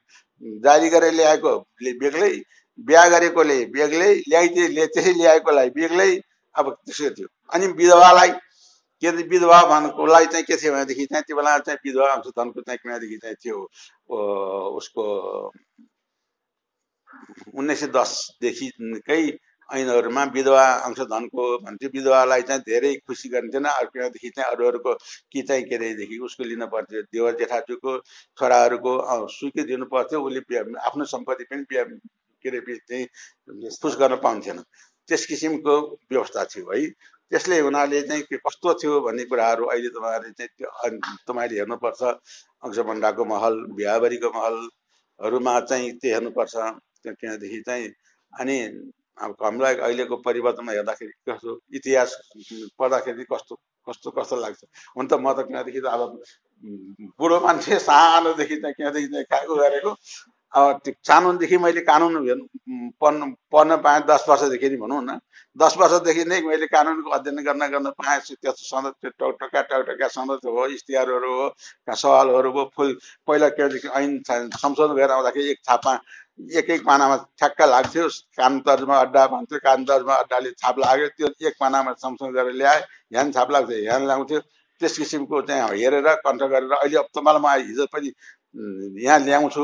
Speaker 4: जारी गरेर ल्याएकोले बेग्लै बिहा गरेकोले बेग्लै ल्याइदिए त्यसै ल्याएकोलाई बेग्लै अब त्यसो थियो। अनि विधवालाई के अरे विधवा भन्नुकोलाई चाहिँ के थियो भनेदेखि चाहिँ त्यो बेला चाहिँ विधवा अंशधनको चाहिँ किनदेखि चाहिँ त्यो उसको उन्नाइस सय दसदेखिकै ऐनहरूमा विधवा अंशधनको भन्थ्यो। विधवालाई चाहिँ धेरै खुसी गरिन्थेन। अर्कोदेखि चाहिँ अरूहरूको कि चाहिँ के अरेदेखि उसको लिनु पर्थ्यो। देवर जेठाजुको छोराहरूको सुकी दिनु पर्थ्यो। उसले आफ्नो सम्पत्ति पनि के अरे चाहिँ खुस गर्न पाउँथेन। त्यस किसिमको व्यवस्था थियो है। त्यसले हुनाले चाहिँ के कस्तो थियो भन्ने कुराहरू अहिले तपाईँहरूले चाहिँ त्यो तपाईँले हेर्नुपर्छ। अंशभण्डाको महल बिहाबरीको महलहरूमा चाहिँ त्यो हेर्नुपर्छ। त्यहाँदेखि चाहिँ अनि अब हामीलाई अहिलेको परिवर्तनमा हेर्दाखेरि कस्तो इतिहास पढ्दाखेरि कस्तो कस्तो कस्तो लाग्छ। हुन त म त त्यहाँदेखि त अब बुढो मान्छे सानोदेखि चाहिँ त्यहाँदेखि चाहिँ खाएको गरेको। अब सानोदेखि मैले कानुन पढ्नु पढ्न पाएँ दस वर्षदेखि नि भनौँ न। दस वर्षदेखि नै मैले कानुनको अध्ययन गर्न गर्न पाएँ त्यो सन्दर्भ त्यो टकटका टकटका सन्दर्भ हो इस्तिहारहरू हो सवालहरू हो फुल पहिला के ऐन संशोधन गरेर आउँदाखेरि एक छापमा एक एक पानामा ठ्याक्क लाग्थ्यो कान तर्जमा अड्डा भन्थ्यो कान तर्जमा अड्डाले छाप लाग्यो त्यो एक पानामा सँगसँगै गरेर ल्याए ह्यान छाप लाग्थ्यो ह्यान ल्याउँथ्यो। त्यस किसिमको चाहिँ हेरेर कन्ठ गरेर अहिले अब त मलाई म हिजो पनि यहाँ ल्याउँछु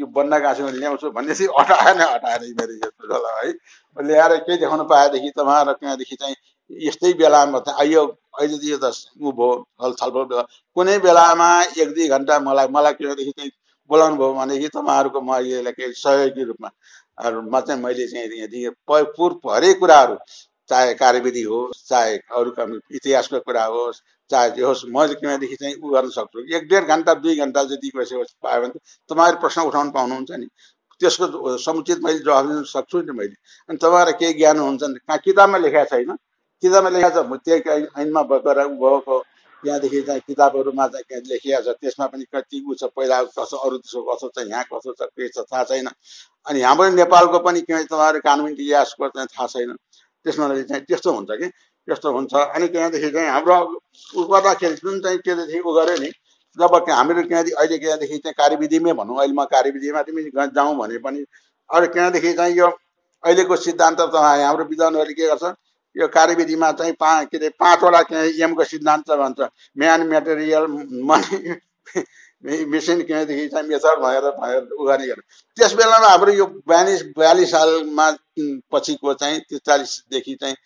Speaker 4: यो बन्ना गाँसमा ल्याउँछु भनेपछि अटाएन अटाएर मेरो यस्तो है। ल्याएर केही देखाउनु पाएदेखि तपाईँहरू त्यहाँदेखि चाहिँ यस्तै बेलामा चाहिँ यो अहिले त यो त ऊ भयो छलफल कुनै बेलामा एक दुई घन्टा मलाई मलाई किनदेखि चाहिँ बोलाउनु भयो भनेदेखि तपाईँहरूको म यसलाई केही सहयोगी रूपमा मा चाहिँ मैले चाहिँ यदि पूर्व हरेक कुराहरू चाहे कार्यविधि होस् चाहे अरू इतिहासको कुरा होस् चाहे जे होस् मैले किनदेखि चाहिँ उ गर्न सक्छु। एक डेढ घन्टा दुई घन्टा जति पायो भने तपाईँहरू प्रश्न उठाउनु पाउनुहुन्छ नि। त्यसको समुचित मैले जवाब दिन सक्छु नि मैले। अनि तपाईँहरूलाई केही ज्ञान हुन्छ नि कहाँ किताबमा लेखाएको छैन। किताबमा लेखाएको छ त्यही ऐनमा गएर भएको। त्यहाँदेखि चाहिँ किताबहरूमा चाहिँ लेखिएको छ त्यसमा पनि कति ऊ छ पहिला कसो अरू देशको कसो छ यहाँ कसो छ के छ थाहा छैन। अनि हाम्रो नेपालको पनि किन तपाईँहरू कानुन इतिहासको चाहिँ थाहा छैन। त्यसमा चाहिँ त्यस्तो हुन्छ कि? त्यस्तो हुन्छ। अनि त्यहाँदेखि चाहिँ हाम्रो उ गर्दाखेरि जुन चाहिँ त्योदेखि उ गऱ्यो नि जब हामीहरू त्यहाँदेखि अहिले त्यहाँदेखि चाहिँ कार्यविधिमै भनौँ अहिले म कार्यविधिमा तिमी जाउँ भने पनि अरू त्यहाँदेखि चाहिँ यो अहिलेको सिद्धान्त त हाम्रो विद्वानहरूले के गर्छ यो कार्यविधिमा चाहिँ पा के अरे पाँचवटा एमको सिद्धान्त भन्छ। म्यान मेटेरियल मनी मेसिन किनदेखि चाहिँ मेथड भनेर भनेर उ गर्ने गर्छ। त्यस बेलामा हाम्रो यो बयालिस बयालिस सालमा पछिको चाहिँ त्रिचालिसदेखि चाहिँ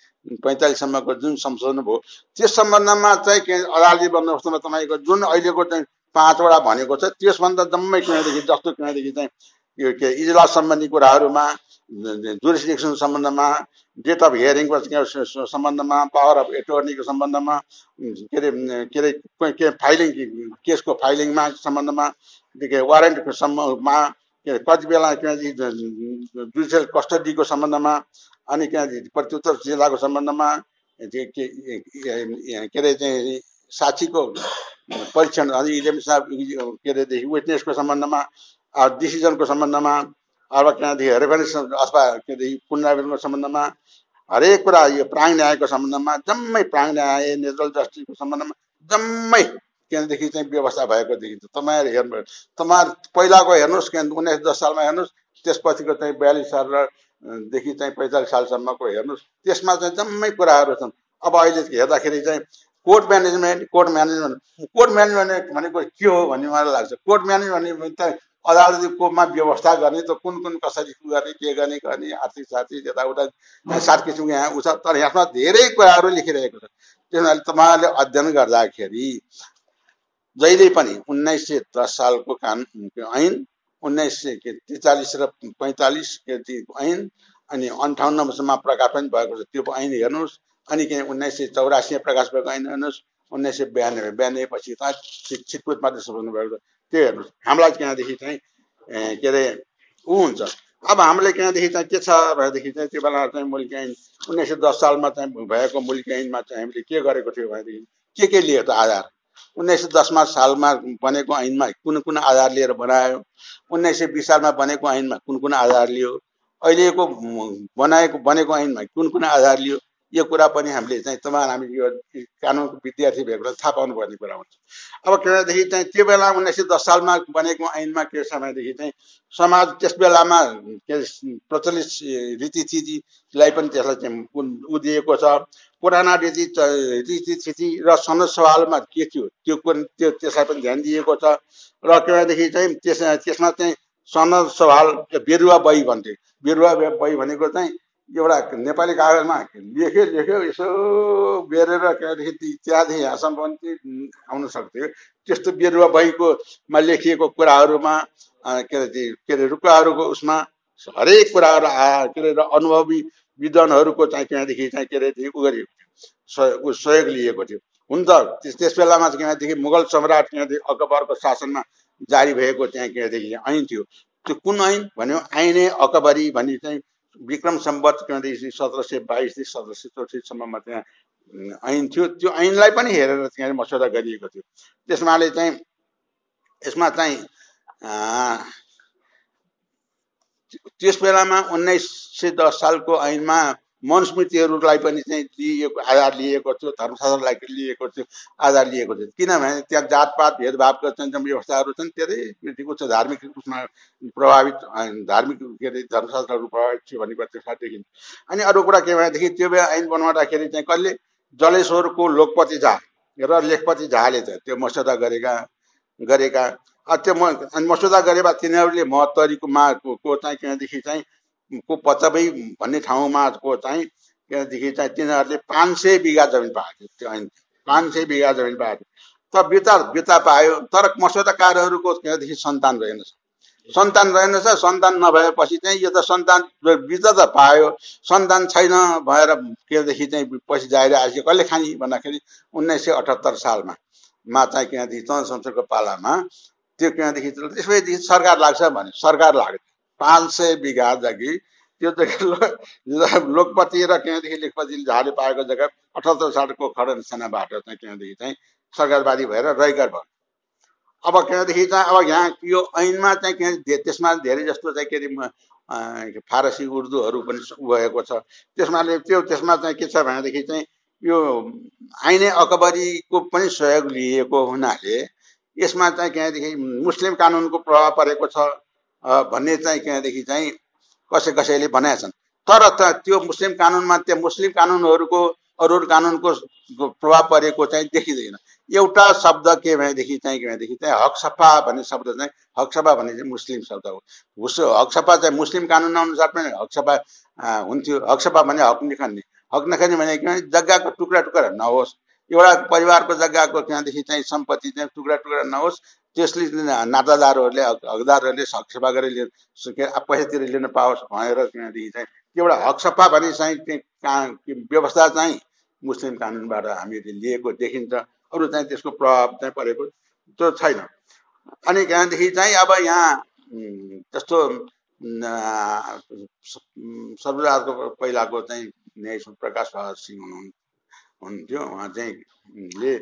Speaker 4: पैँतालिससम्मको जुन संशोधन भयो त्यस सम्बन्धमा चाहिँ के अदालती बन्दोबस्तमा तपाईँको जुन अहिलेको चाहिँ पाँचवटा भनेको छ त्यसभन्दा जम्मै किनदेखि जस्तो किनदेखि चाहिँ यो के इजलास सम्बन्धी कुराहरूमा जुरिस्डिक्सन सम्बन्धमा डेट अफ हियरिङको सम्बन्धमा पावर अफ एटोर्नीको सम्बन्धमा के अरे के अरे के फाइलिङ केसको फाइलिङमा सम्बन्धमा के वारेन्टको सम्बन्धमा के अरे कति बेला जुडिसियल कस्टडीको सम्बन्धमा अनि त्यहाँ प्रत्युत्तर जिल्लाको सम्बन्धमा के अरे चाहिँ साक्षीको परीक्षण अनि साहब के अरेदेखि विटनेसको सम्बन्धमा डिसिजनको सम्बन्धमा अब त्यहाँदेखि रेफरेन्स अथवा के अरे पुनरावेदनको सम्बन्धमा हरेक कुरा यो प्राङ न्यायको सम्बन्धमा जम्मै प्राङ न्याय नेचुरल जस्टिसको सम्बन्धमा जम्मै त्यहाँदेखि चाहिँ व्यवस्था भएको देखिन्छ। तपाईँहरू हेर्नु तपाईँहरू पहिलाको हेर्नुहोस् के उन्नाइस दस सालमा हेर्नुहोस् त्यसपछिको चाहिँ बयालिस साल र देखि चाहिँ पैँतालिस सालसम्मको हेर्नुहोस् त्यसमा चाहिँ जम्मै कुराहरू छन्। अब अहिले हेर्दाखेरि चाहिँ court management court management court management भनेको के हो भन्ने मलाई लाग्छ। कोर्ट म्यानेजमेन्ट त अदालतीकोमा व्यवस्था गर्ने त कुन कुन कसरी गर्ने के गर्ने गर्ने आर्थिक सार्थिक यताउता सात किसिमको यहाँ उछ तर यसमा धेरै कुराहरू लेखिरहेको छ। त्यसमा तपाईँहरूले अध्ययन गर्दाखेरि जहिले पनि उन्नाइस सय दस सालको कानुन ऐन उन्नाइस सय के त्रिचालिस र पैँतालिस ऐन अनि अन्ठाउन्नसम्म प्रकाश पनि भएको छ। त्यो ऐन हेर्नुहोस्। अनि के उन्नाइस सय चौरासीमा प्रकाश भएको ऐन हेर्नुहोस्। उन्नाइस सय बयानब्बे बयानब्बे पछि त छिटपुट मात्रै भएको छ। त्यो हेर्नुहोस्? हामीलाई त्यहाँदेखि चाहिँ के अरे ऊ हुन्छ। अब हामीले त्यहाँदेखि चाहिँ के छ भनेदेखि चाहिँ त्यो बेला चाहिँ मुल्क ऐन उन्नाइस सय दस सालमा चाहिँ भएको मुल्क ऐनमा चाहिँ हामीले के गरेको थियो भनेदेखि के के लियो त आधार? उन्नाइस सय दसमा सालमा बनेको ऐनमा कुन कुन आधार लिएर बनायो? उन्नाइस सय बिस सालमा बनेको ऐनमा कुन कुन आधार लियो? अहिलेको बनाएको बनेको ऐनमा कुन कुन आधार लियो? यो कुरा पनि हामीले चाहिँ तपाईँ हामी यो कानुनको विद्यार्थी भएको थाहा पाउनुपर्ने कुरा हुन्छ। अब किनदेखि चाहिँ त्यो बेला उन्नाइस सय दस सालमा बनेको ऐनमा के समयदेखि चाहिँ समाज त्यस बेलामा के प्रचलित रीतिथितिलाई पनि त्यसलाई चाहिँ उदिएको छ। पुराना रीति रीतिथिति र सनद सवालमा के थियो त्यो त्यो त्यसलाई पनि ध्यान दिएको छ। र किनदेखि चाहिँ त्यस त्यसमा चाहिँ सनद सवाल बेरुवा बही भन्थ्यो बेरुवा बही भनेको चाहिँ एउटा नेपाली कागजमा लेख्यो लेख्यो यसो बेरेर त्यहाँदेखि त्यहाँदेखि यहाँसम्म पनि आउन सक्थ्यो। त्यस्तो बेरुवा बहीकोमा लेखिएको कुराहरूमा के अरे के अरे रुकुवाहरूको उसमा हरेक कुराहरू आ के अरे अनुभवी विद्वानहरूको चाहिँ त्यहाँदेखि चाहिँ के अरे उ गरिएको थियो। सहयोग लिएको थियो। हुन त त्यस बेलामा चाहिँ त्यहाँदेखि मुगल सम्राट त्यहाँदेखि अकबरको शासनमा जारी भएको त्यहाँ त्यहाँदेखि ऐन थियो। त्यो कुन ऐन भन्यो? ऐने अकबरी भन्ने चाहिँ विक्रम सम्बत त्यहाँदेखि सत्र सय बाइसदेखि सत्र सय चौतिससम्ममा त्यहाँ ऐन थियो। त्यो ऐनलाई पनि हेरेर त्यहाँ मसौदा गरिएको थियो। त्यसमाले चाहिँ यसमा चाहिँ त्यस बेलामा उन्नाइस सय दस सालको ऐनमा मनुस्मृतिहरूलाई पनि चाहिँ लिएको आधार लिएको थियो धर्मशास्त्रलाई लिएको थियो आधार लिएको थियो। किनभने त्यहाँ जातपात भेदभावको चाहिँ व्यवस्थाहरू छन् धेरै उच्च धार्मिक उसमा प्रभावित धार्मिक के अरे धर्मशास्त्रहरू प्रभावित थियो भन्ने कुरा त्यसमा देखिन्छ। अनि अरू कुरा के भनेदेखि त्यो बेला ऐन बनाउँदाखेरि चाहिँ कहिले जलेश्वरको लोकपति झा र लेखपति झाले चाहिँ त्यो मस्यौदा गरेका गरेका। त्यो म मस्यौदा गरेमा तिनीहरूले महत्तरीको माको चाहिँ किनदेखि चाहिँ को पचबै भन्ने ठाउँमा को चाहिँ त्यहाँदेखि चाहिँ तिनीहरूले पाँच सय बिघा जमिन पाएको थियो। त्यो पाँच सय बिघा जमिन पाएको थियो। त बिता बिता पायो। तर मसौदाकारहरूको त्यहाँदेखि सन्तान रहेनछ सन्तान रहेनछ सन्तान नभएपछि चाहिँ यो त सन्तान बिता त पायो। सन्तान छैन भएर केदेखि चाहिँ पछि जाएर आएपछि कहिले खाने भन्दाखेरि उन्नाइस सय अठहत्तर सालमा मा चाहिँ त्यहाँदेखि चन्द्र संसदको पालामा त्यो त्यहाँदेखि त्यसपछि सरकार लाग्छ भने सरकार लाग्यो। पाँच सय बिघा जग्गी त्यो जग्गा लोकपति र त्यहाँदेखि लेखपति झाले पाएको जग्गा अठहत्तर सालको खडन सेनाबाट चाहिँ त्यहाँदेखि चाहिँ सरकारवादी भएर रैगर भयो। अब त्यहाँदेखि चाहिँ अब यहाँ यो ऐनमा चाहिँ के त्यसमा धेरै जस्तो चाहिँ के अरे फारसी उर्दूहरू पनि भएको छ। त्यसमा त्यो त्यसमा चाहिँ के छ भनेदेखि चाहिँ यो आइने अकबरीको पनि सहयोग लिएको हुनाले यसमा चाहिँ त्यहाँदेखि मुस्लिम कानुनको प्रभाव परेको छ। भन्ने चाहिँ त्यहाँदेखि चाहिँ कसै कसैले भनेका छन्। तर त्यो मुस्लिम कानुनमा त्यो मुस्लिम कानुनहरूको अरू अरू कानुनको प्रभाव परेको चाहिँ देखिँदैन। एउटा शब्द के भनेदेखि चाहिँ के भनेदेखि चाहिँ हक सफा भन्ने शब्द चाहिँ हक सफा भन्ने चाहिँ मुस्लिम शब्द हो। उस हक सफा चाहिँ मुस्लिम कानुन अनुसार पनि हक सफा हुन्थ्यो। हक सफा भने हक निखान्ने। हक नखाने भने के भने जग्गाको टुक्रा टुक्रा नहोस्। एउटा परिवारको जग्गाको त्यहाँदेखि चाहिँ सम्पत्ति चाहिँ टुक्रा टुक्रा नहोस्। त्यसले नातादारहरूले हकदारहरूले हक सफा गरेर पैसातिर लिन पाओस् भनेर त्यहाँदेखि चाहिँ एउटा हक सफा भन्ने चाहिँ व्यवस्था चाहिँ मुस्लिम कानुनबाट हामीले लिएको देखिन्छ अरू चाहिँ त्यसको प्रभाव चाहिँ परेको त्यो छैन। अनि त्यहाँदेखि चाहिँ अब यहाँ जस्तो सर्वजातको पहिलाको चाहिँ न्याय प्रकाश बहादुर सिंह हुनु हुन्थ्यो उहाँ चाहिँ ले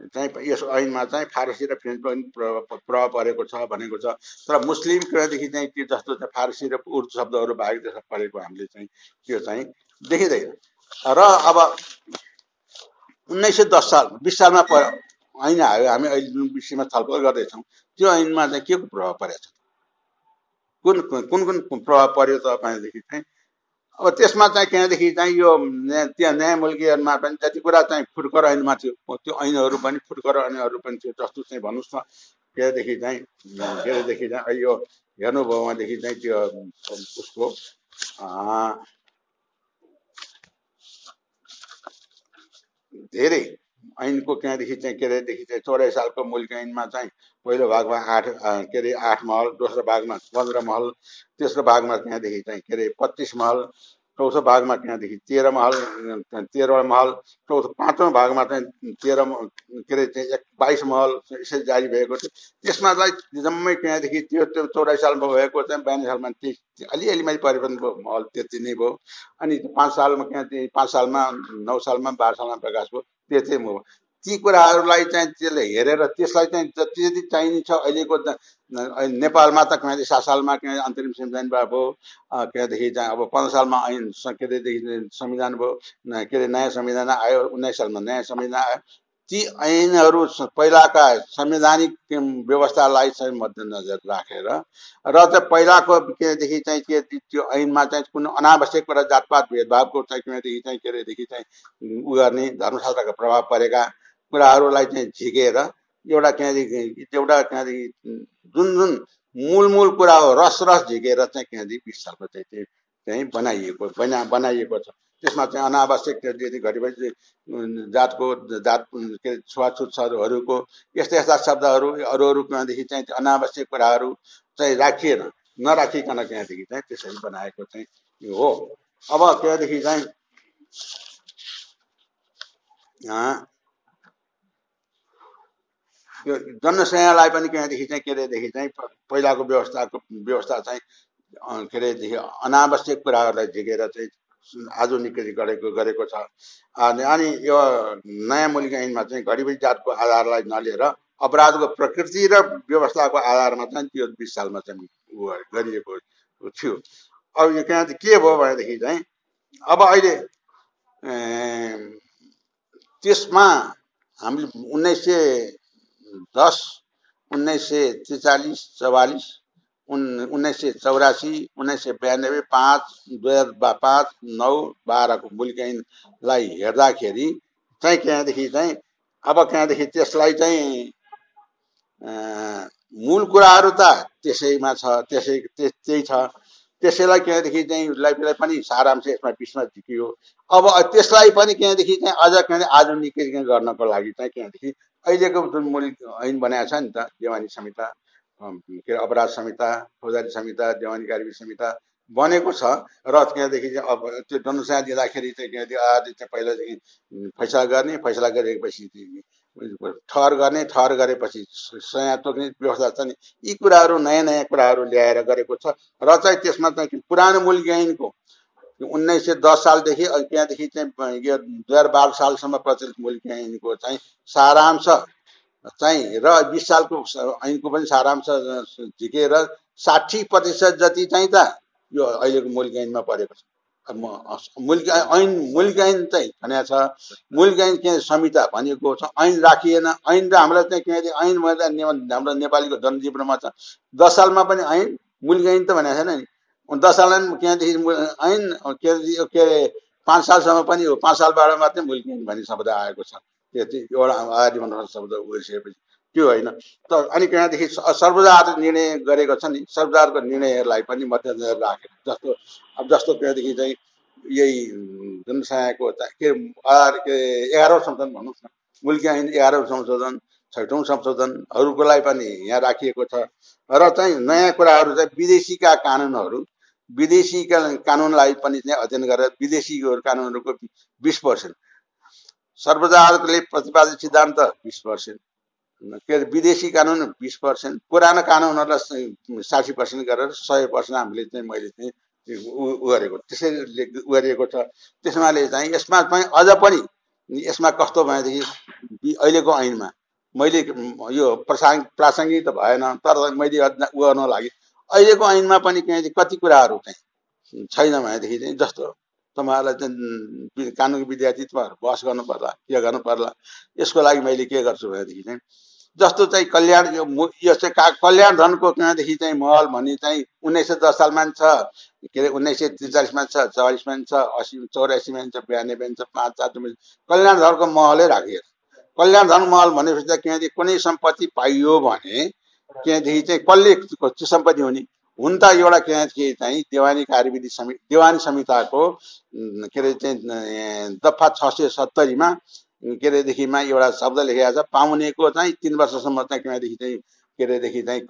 Speaker 4: चाहिँ यस ऐनमा चाहिँ फारसी र फ्रेन्च पनि प्रभाव परेको छ भनेको छ। तर मुस्लिम कुरादेखि चाहिँ त्यो जस्तो चाहिँ फारसी र उर्दू शब्दहरू बाहेक त्यसमा परेको हामीले चाहिँ त्यो चाहिँ देखिँदैन। र अब उन्नाइस सय दस साल बिस सालमा प ऐन आयो हामी अहिले जुन विषयमा छलफल गर्दैछौँ त्यो ऐनमा चाहिँ के को प्रभाव परेको छ? कुन कुन कुन प्रभाव पर्यो तपाईँदेखि चाहिँ अब त्यसमा चाहिँ त्यहाँदेखि चाहिँ यो त्यहाँ न्यायमूल्कीहरूमा पनि जति कुरा चाहिँ फुटकर ऐनमा थियो त्यो ऐनहरू पनि फुटकर ऐनहरू पनि थियो जस्तो चाहिँ भन्नुहोस् न। केदेखि चाहिँ केदेखि चाहिँ यो हेर्नुभयो भनेदेखि चाहिँ त्यो उसको धेरै ऐनको त्यहाँदेखि चाहिँ के अरेदेखि चाहिँ चौरासी सालको मुल्क ऐनमा चाहिँ पहिलो भागमा आठ के अरे आठ महल दोस्रो भागमा पन्ध्र महल तेस्रो भागमा त्यहाँदेखि चाहिँ के अरे पच्चिस महल चौथो भागमा त्यहाँदेखि तेह्र महल तेह्र महल चौथो पाँचौँ भागमा चाहिँ तेह्र के अरे चाहिँ एक बाइस महल यसरी जारी भएको थियो। त्यसमा चाहिँ जम्मै त्यहाँदेखि त्यो त्यो चौरासी सालमा भएको चाहिँ बयालिस सालमा त्यही अलिअलि मैले परिवर्तन भयो महल त्यति नै भयो। अनि पाँच सालमा त्यहाँ पाँच सालमा नौ सालमा बाह्र सालमा प्रकाश भयो त्यो चाहिँ भयो ती कुराहरूलाई चाहिँ त्यसले हेरेर त्यसलाई चाहिँ जति जति चाहिन्छ अहिलेको नेपालमा त कहिले सात सालमा के अन्तरिम संविधान भयो त्यहाँदेखि चाहिँ अब पन्ध्र सालमा ऐन के अरेदेखि संविधान भयो के अरे नयाँ संविधान आयो उन्नाइस सालमा नयाँ संविधान आयो ती ऐनहरू पहिलाका संवैधानिक व्यवस्थालाई चाहिँ मध्यनजर राखेर र चाहिँ पहिलाको केदेखि चाहिँ के त्यो ऐनमा चाहिँ कुन अनावश्यक कुरा जातपात भेदभावको चाहिँ किनदेखि चाहिँ के अरेदेखि चाहिँ उ गर्ने धर्मशास्त्रको प्रभाव परेका कुराहरूलाई चाहिँ झिकेर एउटा त्यहाँदेखि एउटा त्यहाँदेखि जुन जुन मूल मूल कुरा हो रस रस झिकेर चाहिँ त्यहाँदेखि सालको चाहिँ चाहिँ बनाइएको बना बनाइएको छ। त्यसमा चाहिँ अनावश्यक घरिघरि जातको जात के अरे छुवाछुतहरूको यस्ता यस्ता शब्दहरू अरू अरू त्यहाँदेखि चाहिँ अनावश्यक कुराहरू चाहिँ राखिएन नराखिकन त्यहाँदेखि चाहिँ त्यसरी बनाएको चाहिँ हो। अब त्यहाँदेखि चाहिँ यो जनसेनालाई पनि त्यहाँदेखि चाहिँ के अरेदेखि चाहिँ पहिलाको व्यवस्थाको व्यवस्था चाहिँ के अरेदेखि अनावश्यक कुराहरूलाई झिकेर चाहिँ आधुनिक गरेको गरेको छ। अनि अनि यो नयाँ मुलिक ऐनमा चाहिँ घडिबडी जातको आधारलाई नलिएर अपराधको प्रकृति र व्यवस्थाको आधारमा चाहिँ त्यो बिस सालमा चाहिँ उ गरिएको थियो। अब यो चाहिँ के भयो भनेदेखि चाहिँ अब अहिले त्यसमा हामीले उन्नाइस सय दस उन्नाइस सय त्रिचालिस चौवालिस उन् उन्नाइस सय चौरासी उन्नाइस सय बयानब्बे पाँच दुई हजार पाँच नौ बाह्रको मुल्क ऐनलाई हेर्दाखेरि चाहिँ त्यहाँदेखि चाहिँ अब त्यहाँदेखि त्यसलाई चाहिँ मूल कुराहरू त त्यसैमा छ त्यसै त्यही छ। त्यसैलाई त्यहाँदेखि चाहिँ लाइफलाई पनि सारांश यसमा बिचमा झिकियो। अब त्यसलाई पनि त्यहाँदेखि चाहिँ अझ त्यहाँदेखि आधुनिकीकरण गर्नको लागि चाहिँ त्यहाँदेखि अहिलेको जुन मूल ऐन बनाएको छ नि त देवानी संहिता के अरे अपराध संहिता फौजदारी संहिता देवानी कारवी संहिता बनेको छ र त्यहाँदेखि चाहिँ अब त्यो जनसंख्या दिँदाखेरि चाहिँ त्यहाँदेखि आधी चाहिँ पहिलादेखि फैसला गर्ने फैसला गरेपछि ठहर गर्ने ठहर गरेपछि सया तोक्ने व्यवस्था छ नि यी कुराहरू नयाँ नयाँ कुराहरू ल्याएर गरेको छ र चाहिँ त्यसमा चाहिँ पुरानो मूल्य ऐनको उन्नाइस सय दस सालदेखि त्यहाँदेखि चाहिँ यो दुई हजार बाह्र सालसम्म प्रचलित मूल्य ऐनको चाहिँ सारांश चाहिँ र बिस सालको ऐनको पनि सारांश झिकेर साठी प्रतिशत जति चाहिँ त यो अहिलेको मूल ऐनमा परेको छ। मूल ऐन मूल ऐन चाहिँ भनेको छ मूल ऐन के संहिता भनेको छ ऐन राखिएन ऐन र हामीलाई चाहिँ के ऐन हाम्रो नेपालीको जनजीवनमा छ। दस सालमा पनि ऐन मूल ऐन त भनेको छैन नि। दस सालमा त्यहाँदेखि ऐन के अरे के अरे पाँच सालसम्म पनि हो पाँच सालबाट मात्रै मूल ऐन भन्ने शब्द आएको छ। त्यो एउटा आदि शब्द उर्सिएपछि त्यो होइन। त अनि त्यहाँदेखि सर्वोच्च निर्णय गरेको छ नि सर्वोच्चको निर्णयहरूलाई पनि मध्यनजर राखेर जस्तो अब जस्तो त्यहाँदेखि चाहिँ यही जनसङ्ख्याको के के एघारौँ संशोधन भन्नुहोस् न। मुल्की ऐन एघारौँ संशोधन छैटौँ संशोधनहरूको लागि पनि यहाँ राखिएको छ। र चाहिँ नयाँ कुराहरू चाहिँ विदेशीका कानुनहरू विदेशीका कानुनलाई पनि चाहिँ अध्ययन गरेर विदेशी कानुनहरूको बिस पर्सेन्ट। सर्वोच्च प्रतिपादित सिद्धान्त बिस पर्सेन्ट। के अरे विदेशी कानुन बिस पर्सेन्ट पुरानो कानुनहरूलाई साठी पर्सेन्ट गरेर सय पर्सेन्ट हामीले चाहिँ मैले चाहिँ उ गरेको त्यसरी गरिएको छ। त्यसमाले चाहिँ यसमा चाहिँ अझ पनि यसमा कस्तो भनेदेखि अहिलेको ऐनमा मैले यो प्रसाङ प्रासङ्गिक त भएन तर मैले उ गर्नु लागि अहिलेको ऐनमा पनि कति कुराहरू चाहिँ छैन भनेदेखि चाहिँ जस्तो तपाईँहरूलाई चाहिँ कानुनी विद्यार्थी तपाईँहरू बस गर्नु पर्ला के गर्नु पर्ला यसको लागि मैले के गर्छु भनेदेखि चाहिँ जस्तो चाहिँ कल्याण यो चाहिँ का कल्याण धनको कहाँदेखि चाहिँ महल भन्ने चाहिँ उन्नाइस सय दस सालमा छ के अरे उन्नाइस सय त्रिचालिसमा छ चौवालिसमा पनि छ असी चौरासीमा छ बयानब्बे पनि छ पाँच चार कल्याण धनको महलै राखियो। कल्याण धन महल भनेपछि चाहिँ किनकि कुनै सम्पत्ति पाइयो भने त्यहाँदेखि चाहिँ कसले सम्पत्ति हुने। हुन त एउटा किनकि चाहिँ देवानी कार्यविधि समिति देवानी संहिताको के अरे चाहिँ दफा छ सय सत्तरीमा के अरेदेखिमा एउटा शब्द लेखेको छ पाउनेको चाहिँ तिन वर्षसम्म चाहिँ कहाँदेखि चाहिँ के अरेदेखि चाहिँ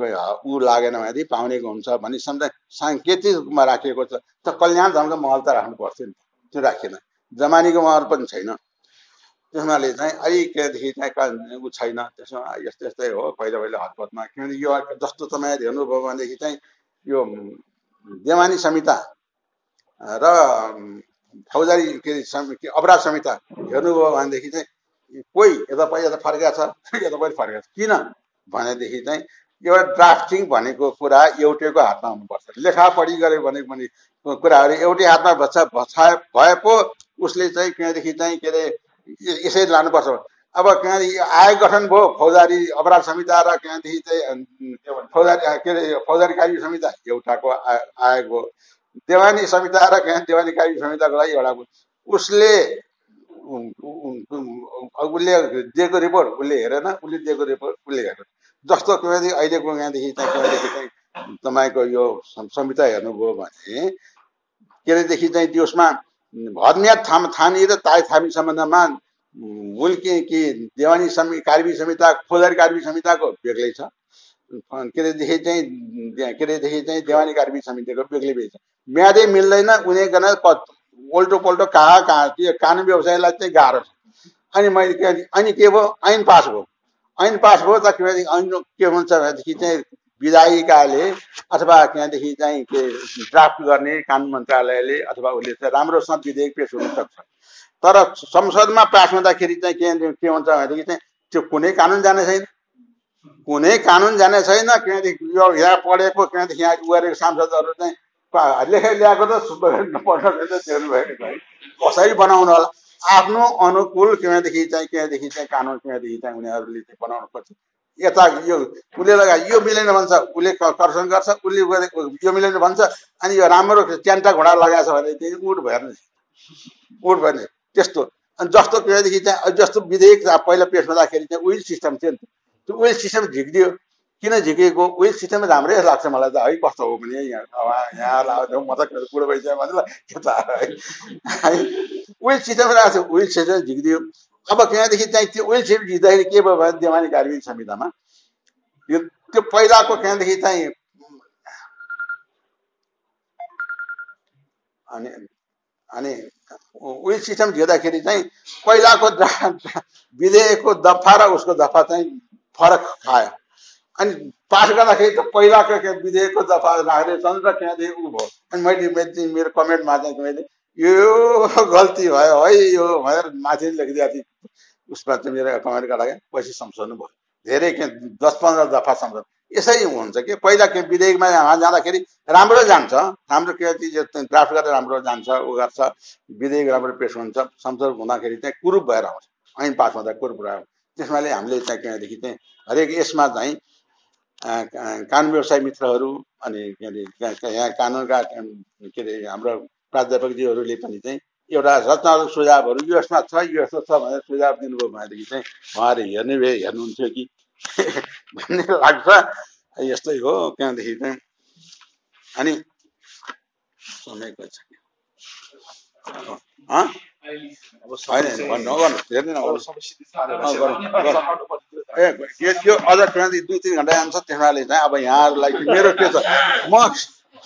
Speaker 4: ऊ लागेन भनेदेखि पाउनेको हुन्छ भन्ने सम्झ साङ्केतिक रूपमा राखिएको छ। त कल्याण धनको महल त राख्नु पर्थ्यो नि त्यो राखेन। जमानीको महल पनि छैन। त्यसमाले चाहिँ अलिकदेखि चाहिँ ऊ छैन। त्यसमा यस्तै यस्तै हो पहिला पहिला हतपतमा किनभने यो जस्तो तपाईँ हेर्नुभयो भनेदेखि चाहिँ यो देवानी संहिता र फौजदारी के अरे अपराध संहिता हेर्नुभयो भनेदेखि चाहिँ कोही यता पहि यता फर्किया छ यता पनि फर्किया छ। किन भनेदेखि चाहिँ एउटा ड्राफ्टिङ भनेको कुरा एउटैको हातमा हुनुपर्छ। लेखा पढी गऱ्यो भने पनि कुराहरू एउटै हातमा भए पो उसले चाहिँ कहाँदेखि चाहिँ के अरे यसै लानुपर्छ अब कहाँदेखि आयोग गठन भयो फौजदारी अपराध संहिता र कहाँदेखि चाहिँ फौजदारी के अरे फौजदारी कार्य संहिता एउटाको आयोग भयो। देवानी संहिता र देवानी कायमी संहिताको लागि एउटा उसले उसले दिएको रिपोर्ट उसले हेरेन उसले दिएको रिपोर्ट उसले हेरेन। जस्तो किनभने अहिलेको यहाँदेखि कहाँदेखि चाहिँ तपाईँको यो संहिता हेर्नुभयो भने के अरेदेखि चाहिँ त्यसमा भदम्याद थाम थानी र ताई थामी सम्बन्धमा मूल के देवानी समी कार्बी संहिता फौजदारी कार्बी संहिताको बेग्लै छ। के अरेदेखि चाहिँ के अरेदेखि चाहिँ देवानी कार्बी समितिको बेग्लै बेग्लै म्यादै मिल्दैन उनी गर्न उल्टो पल्टो कहाँ कहाँ त्यो कानुन व्यवसायलाई चाहिँ गाह्रो छ। अनि मैले के अनि के भयो? ऐन पास भयो। ऐन पास भयो त के हुन्छ भनेदेखि चाहिँ विधायिकाले अथवा त्यहाँदेखि चाहिँ के ड्राफ्ट गर्ने कानुन मन्त्रालयले अथवा उसले चाहिँ राम्रोसँग विधेयक पेस हुन सक्छ। तर संसदमा पास हुँदाखेरि चाहिँ के के हुन्छ भनेदेखि चाहिँ त्यो कुनै कानुन जाने छैन। कुनै कानुन जाने छैन किनदेखि यो यहाँ पढेको किनदेखि यहाँ गरेको सांसदहरू चाहिँ लेखे ल्याएको त कसरी बनाउनु होला? आफ्नो अनुकूल किनदेखि चाहिँ किनदेखि चाहिँ कानुन किनदेखि चाहिँ उनीहरूले बनाउनु पर्छ। यता यो उसले लगा यो मिलेन भन्छ उसले कर्सन गर्छ उसले यो मिलेन भन्छ अनि यो राम्रो च्यान्टा घोडा लगाएको छ भने चाहिँ उठ भएर उठ भने त्यस्तो। अनि जस्तो किनदेखि चाहिँ जस्तो विधेयक पहिला पेस हुँदाखेरि चाहिँ उही सिस्टम थियो नि त्यो उही सिस्टम झिकिदियो। किन झिकेको? उयो सिस्टम राम्रै लाग्छ मलाई त है कस्तो हो भने यहाँ यहाँ लाग्यो म त बुढो भइसक्यो त है। उयो सिस्टम राखेको छ उयो सिस्टम झिकिदियो। अब त्यहाँदेखि चाहिँ त्यो विल सिट जित्दाखेरि के भयो भने देवानी कार्यान्वयन संहितामा यो त्यो पहिलाको त्यहाँदेखि चाहिँ अनि अनि विल सिस्टम जित्दाखेरि चाहिँ पहिलाको विधेयकको दफा र उसको दफा चाहिँ फरक खायो अनि पाठ गर्दाखेरि त पहिलाको विधेयकको दफा राख्दै छन् र त्यहाँदेखि ऊ भयो। अनि मैले मेरो कमेन्टमा चाहिँ मैले यो गल्ती भयो है यो भनेर माथि लेखिदिएको थिएँ उसमा चाहिँ मेरो कमेन्ट गराएँ पछि सम्झाउनु भयो। धेरै के दस पन्ध्र दफा सम्झाउनु यसै हुन्छ कि पहिला के विधेयकमा जाँदाखेरि राम्रो जान्छ। राम्रो के ड्राफ्ट गरेर राम्रो जान्छ ऊ गर्छ। विधेयक राम्रो पेस हुन्छ। संसद हुँदाखेरि चाहिँ कुरूप भएर आउँछ। ऐन पास हुँदा कुरूप भएर त्यसमाले हामीले चाहिँ त्यहाँदेखि चाहिँ हरेक यसमा चाहिँ कानुन व्यवसाय मित्रहरू अनि के अरे यहाँ कानुनका के अरे हाम्रो प्राध्यापकजीहरूले पनि चाहिँ एउटा रचनात्मक सुझावहरू यो यसमा छ यो यस्तो छ भनेर सुझाव दिनुभयो भनेदेखि चाहिँ उहाँहरूले हेर्ने भए हेर्नुहुन्थ्यो कि। भन्ने लाग्छ। यस्तै हो त्यहाँदेखि चाहिँ। अनि समयको छ ए त्यो अझ दुई तिन घन्टा जान्छ त्यसमाले चाहिँ अब यहाँहरूलाई मेरो के छ म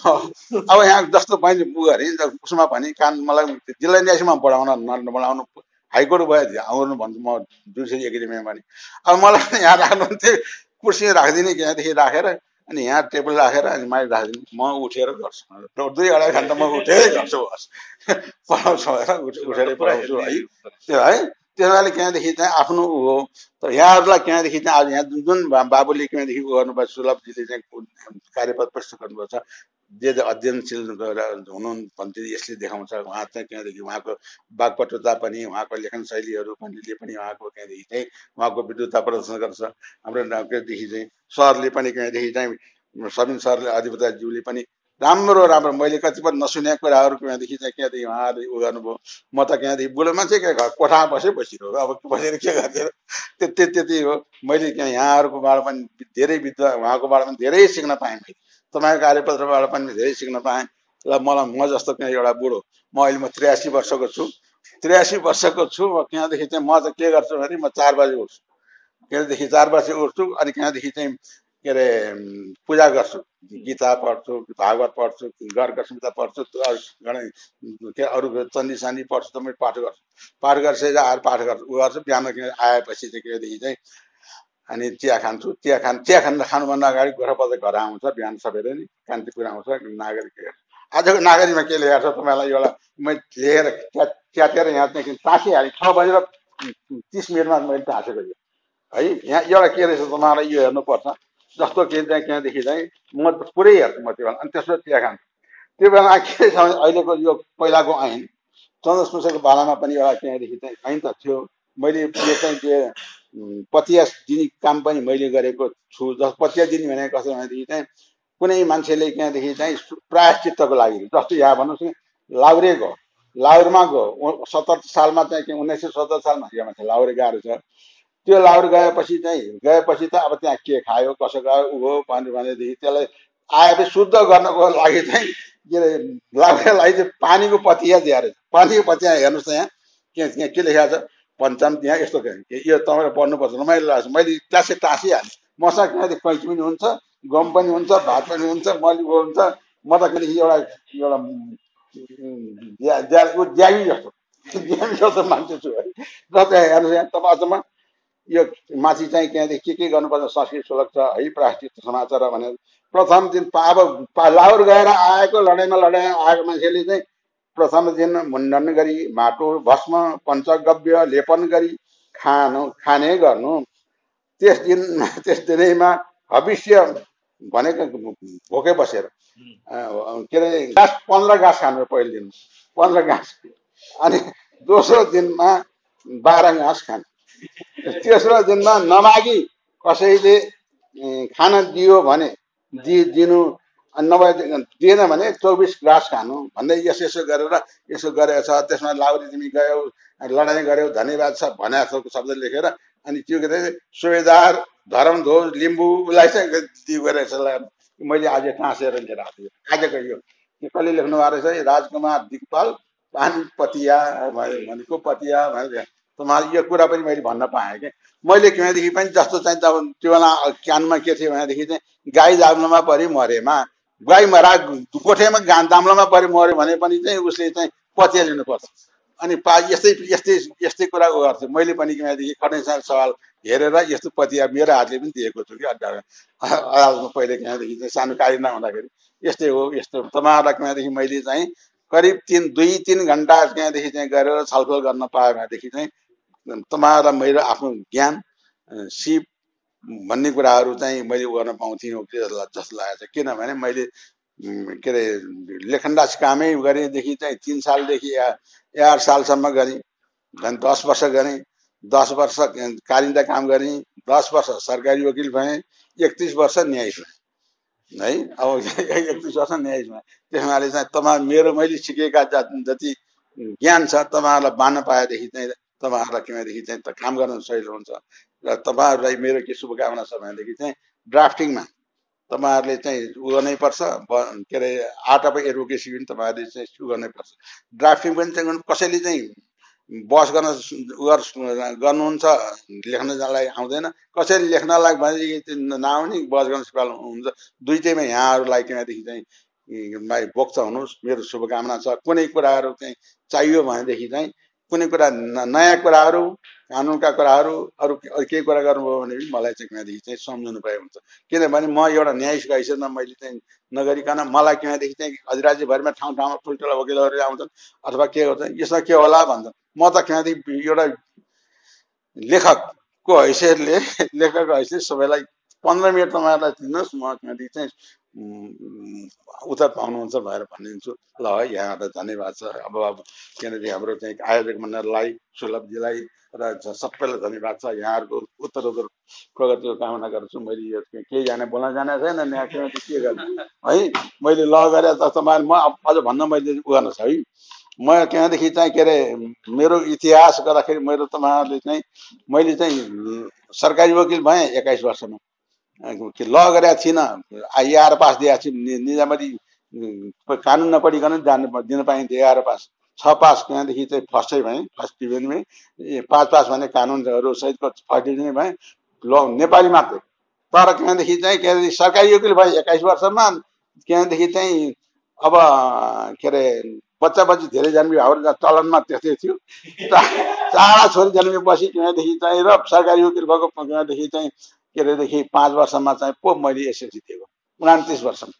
Speaker 4: अब यहाँ जस्तो मैले अरे उसमा भने कान मलाई जिल्ला न्यायसम्म पढाउन नबढाउनु हाइकोर्ट भयो आउनु भन्छु म जुन चाहिँ एग्रिमेन्ट भने। अब मलाई यहाँ राख्नुहुन्थ्यो कुर्सी राखिदिने यहाँदेखि राखेर अनि यहाँ टेबल राखेर अनि माइक राखिदिने। म उठेर गर्छु। दुई अढाई घन्टा म उठेरै गर्छु बस। पढाउँछु उठेरै पढाउँछु है। त्यो है। त्यस भएर त्यहाँदेखि चाहिँ आफ्नो हो। तर यहाँहरूलाई त्यहाँदेखि चाहिँ आज यहाँ जुन जुन बाबुले त्यहाँदेखि उ गर्नुभयो सुलभजीले चाहिँ कार्यपद प्रस्तुत गर्नुभएको छ जे अध्ययनशील हुनुहुन्छ भन्थे यसले देखाउँछ। उहाँ चाहिँ त्यहाँदेखि उहाँको वाक्पटुता पनि उहाँको लेखन शैलीहरू पनिले पनि उहाँको त्यहाँदेखि चाहिँ उहाँको विद्युतता प्रदर्शन गर्छ। हाम्रो त्यहाँदेखि चाहिँ सरले पनि त्यहाँदेखि चाहिँ सबिन सरले अधिपताज्यूले पनि राम्रो राम्रो मैले कतिपय नसुनेको कुराहरू त्यहाँदेखि चाहिँ त्यहाँदेखि उहाँहरूले उ गर्नुभयो। म त त्यहाँदेखि बुढो मान्छे क्या घर कोठामा बसै बसिरह्यो। अब बसेर के गर्थ्यो? त्यति त्यति हो। मैले त्यहाँ यहाँहरूकोबाट पनि धेरै विद्वान उहाँकोबाट पनि धेरै सिक्न पाएँ मैले। तपाईँको कार्यपत्रबाट पनि धेरै सिक्न पाएँ। र मलाई म जस्तो त्यहाँ एउटा बुढो म अहिले म त्रियासी वर्षको छु। त्रियासी वर्षको छु म त्यहाँदेखि चाहिँ म चाहिँ के गर्छु भने म चार बजी उठ्छु। त्यहाँदेखि चार बजी उठ्छु अनि त्यहाँदेखि चाहिँ के अरे पूजा गर्छु। गीता पढ्छु भागवत पढ्छु गर्ग संहिता पढ्छु के अरू चन्दी सान्दी पढ्छु तपाईँ पाठ गर्छु। पाठ गरेर आएर पाठ गर्छु। उ गर्छु बिहान आएपछि चाहिँ त्यहाँदेखि चाहिँ अनि चिया खान्छु। चिया खान चिया खान खानुभन्दा अगाडि गोर्खापल्ट घर आउँछ बिहान सबैले नि कान्तिपुर आउँछ नागरिक आजको नागरिकमा के लेखेको छ तपाईँलाई एउटा मैले लेखेर च्यातेर यहाँ चाहिँ टाँसिहालेँ छ बजेर तिस मिनटमा मैले टाँसेको यो है यहाँ एउटा के रहेछ तपाईँलाई यो हेर्नुपर्छ। जस्तो के चाहिँ त्यहाँदेखि चाहिँ म पुरै हेर्छु म त्यो बेला अनि त्यसो चिया खान्छु। त्यो बेला के छ भने अहिलेको यो पहिलाको ऐन चन्द्र सुसेको बालामा पनि एउटा त्यहाँदेखि चाहिँ ऐन त थियो। मैले यो चाहिँ त्यो पतिया दिने काम पनि मैले गरेको छु। जस पतिया दिने भनेको कसो भनेदेखि चाहिँ कुनै मान्छेले त्यहाँदेखि चाहिँ प्रायश्चित्तको लागि जस्तो यहाँ भन्नुहोस् न लाउरे गयो लाउरमा गयो। सत्तर सालमा चाहिँ उन्नाइस सय सत्तर सालमा यो मान्छे लाउरे गएको छ। त्यो लाउर गएपछि चाहिँ गएपछि त अब त्यहाँ के खायो कसो गयो ऊ हो भनेदेखि त्यसलाई आएपछि शुद्ध गर्नको लागि चाहिँ के अरे लाउरेलाई चाहिँ पानीको पतिया दिएर पानीको पतिया हेर्नुहोस् त यहाँ के के लेखेको छ? पञ्चाम त्यहाँ यस्तो यो तपाईँले पढ्नुपर्छ। मैले लाग्छ मैले क्लासै टाँसिहालेँ। मसँग किनकि कैँची पनि हुन्छ गम पनि हुन्छ भात पनि हुन्छ मलिको हुन्छ। म त किनकि एउटा एउटा ज्यामी जस्तो। ज्यामी जस्तो मान्छे छु। है र त्यहाँ हेर्नुहोस् यहाँ तपाईँहरूमा यो माथि चाहिँ त्यहाँदेखि के के गर्नुपर्छ संस्कृत सुरक्षा है प्रायश्चित समाचार भनेर। प्रथम दिन अब लाहोर गएर आएको लडाइँमा लडाइँ आएको मान्छेले चाहिँ प्रथम दिन मुण्डन गरी माटो भस्म पञ्चगव्य लेपन गरी खानु खाने गर्नु। त्यस दिन त्यस दिनैमा भविष्य भनेको भोकै बसेर के अरे घाँस पन्ध्र घाँस खानु पहिलो दिन। पन्ध्र घाँस। अनि दोस्रो दिनमा बाह्र घाँस खाने। तेस्रो दिनमा नमागी कसैले खाना दियो भने दि दिनु नभए दिएन भने चौबिस ग्रास खानु भन्दै यसो यसो गरेर यसो गरेको छ त्यसमा लाउरी तिमी गयौ लडाइँ गऱ्यौ धन्यवाद छ भने शब्द लेखेर अनि त्यो के अरे सुवेदार धरमध्वज लिम्बूलाई चाहिँ दियो गरेर मैले आज टाँसेर लिएर आएको थिएँ। आजको यो कसले लेख्नु भएको रहेछ? राजकुमार दिगपाल पानी पतिया भनेको पतिया भनेर तपाईँहरू यो कुरा पनि मैले भन्न पाएँ कि। मैले किनदेखि पनि जस्तो चाहिँ त त्यो बेला क्यानमा के थियो भनेदेखि चाहिँ गाई दाम्लोमा परि मरेमा। गाई मरा गोठेमा गा दाम्लोमा परि मऱ्यो भने पनि चाहिँ उसले चाहिँ पतिया लिनुपर्छ। अनि पा यस्तै यस्तै यस्तै कुरा गर्थ्यो मैले पनि किनदेखि खटेसँग सवाल हेरेर यस्तो पतिया मेरो हातले पनि दिएको छु कि अदालतमा पहिले किनदेखि चाहिँ सानो कार्य नहुँदाखेरि यस्तै हो यस्तो तपाईँहरूलाई किनदेखि मैले चाहिँ करिब तिन दुई तिन घन्टा त्यहाँदेखि चाहिँ गरेर छलफल गर्न पाएँ भनेदेखि चाहिँ तपाईँहरूलाई मेरो आफ्नो ज्ञान सिप भन्ने कुराहरू चाहिँ मैले गर्न पाउँथेँ जस्तो लागेको छ। किनभने मैले के अरे लेखनदास कामै गरेदेखि चाहिँ तिन सालदेखि एघार सालसम्म गरेँ झन् दस वर्ष गरेँ दस वर्ष कालिन्दा काम गरेँ दस वर्ष सरकारी वकिल भएँ एकतिस वर्ष न्यायिक भएँ। है अब एकतिस वर्ष न्यायिक भएँ। त्यस हुनाले चाहिँ तपाईँ मेरो मैले सिकेका जति ज्ञान छ तपाईँहरूलाई बाँड्न पाएदेखि चाहिँ तपाईँहरूलाई किनदेखि चाहिँ काम गर्न सजिलो हुन्छ। र तपाईँहरूलाई मेरो के शुभकामना छ भनेदेखि चाहिँ ड्राफ्टिङमा तपाईँहरूले चाहिँ उ गर्नै पर्छ के अरे आर्ट अफ एडभोकेसी पनि तपाईँहरूले चाहिँ उ गर्नै पर्छ। ड्राफ्टिङ पनि चाहिँ कसैले चाहिँ बस गर्न गर्नुहुन्छ लेख्नलाई आउँदैन। कसैले लेख्नलाई भनेदेखि नआउने बस गर्न सिकाल्नु हुन्छ। दुइटैमा यहाँहरूलाई किनदेखि चाहिँ बोक्छ हुनुहोस्। मेरो शुभकामना छ। कुनै कुराहरू चाहिँ चाहियो भनेदेखि चाहिँ कुनै कुरा नयाँ कुराहरू कानुनका कुराहरू अरू केही कुरा गर्नुभयो भने पनि मलाई चाहिँ किनदेखि चाहिँ सम्झाउनु पाए हुन्छ। किनभने म एउटा न्यायिक हैसियतमा मैले चाहिँ नगरिकन मलाई किनदेखि चाहिँ अधिराज्यभरिमा ठाउँ ठाउँमा ठुल्ठुला वकिलहरू आउँछन् अथवा के गर्छन् यसमा के होला भन्छन्। म त किनदेखि एउटा लेखकको हैसियतले लेखकको हैसियत सबैलाई पन्ध्र मिनट तपाईँहरूलाई दिनुहोस् म किनदेखि चाहिँ उत्तर पाउनुहुन्छ भनेर भनिदिन्छु। ल है यहाँबाट धन्यवाद छ अब अब किनकि हाम्रो चाहिँ आयोजक मण्डललाई सुलभजीलाई र सबैलाई धन्यवाद छ। यहाँहरूको उत्तर उत्तर प्रगतिको कामना गर्छु। मैले यो केही जाने बोल्न जाने छैन यहाँ के गर्ने? है मैले ल गरेँ त तपाईँ म अझ भन्न मैले उ गर्न छ है। म त्यहाँदेखि चाहिँ के अरे मेरो इतिहास गर्दाखेरि मेरो तपाईँहरूले चाहिँ मैले चाहिँ सरकारी वकिल भएँ एक्काइस वर्षमा। ल गरेका थिइनँ एघार पास दिएको छु निजामती कानुन नपढिकन जानु दिन पाइन्थ्यो एघार पास। छ पास त्यहाँदेखि चाहिँ फर्स्टै भएँ फर्स्ट डिभिजनमै। पाँच पास भने कानुनहरू सहितको फर्स्ट डिभिजनै भएँ। ल नेपाली मात्रै। तर त्यहाँदेखि चाहिँ के अरे सरकारी वकिल भएँ एक्काइस वर्षमा। त्यहाँदेखि चाहिँ अब के अरे बच्चा बच्ची धेरै जन्मियो। हाम्रो चलनमा त्यस्तै थियो। चारवटा छोरी जन्मिएपछि त्यहाँदेखि चाहिँ र सरकारी वकिल भएको त्यहाँदेखि चाहिँ के अरेदेखि पाँच वर्षमा चाहिँ पो मैले एसएलसी दिएको उनातिस वर्षमा।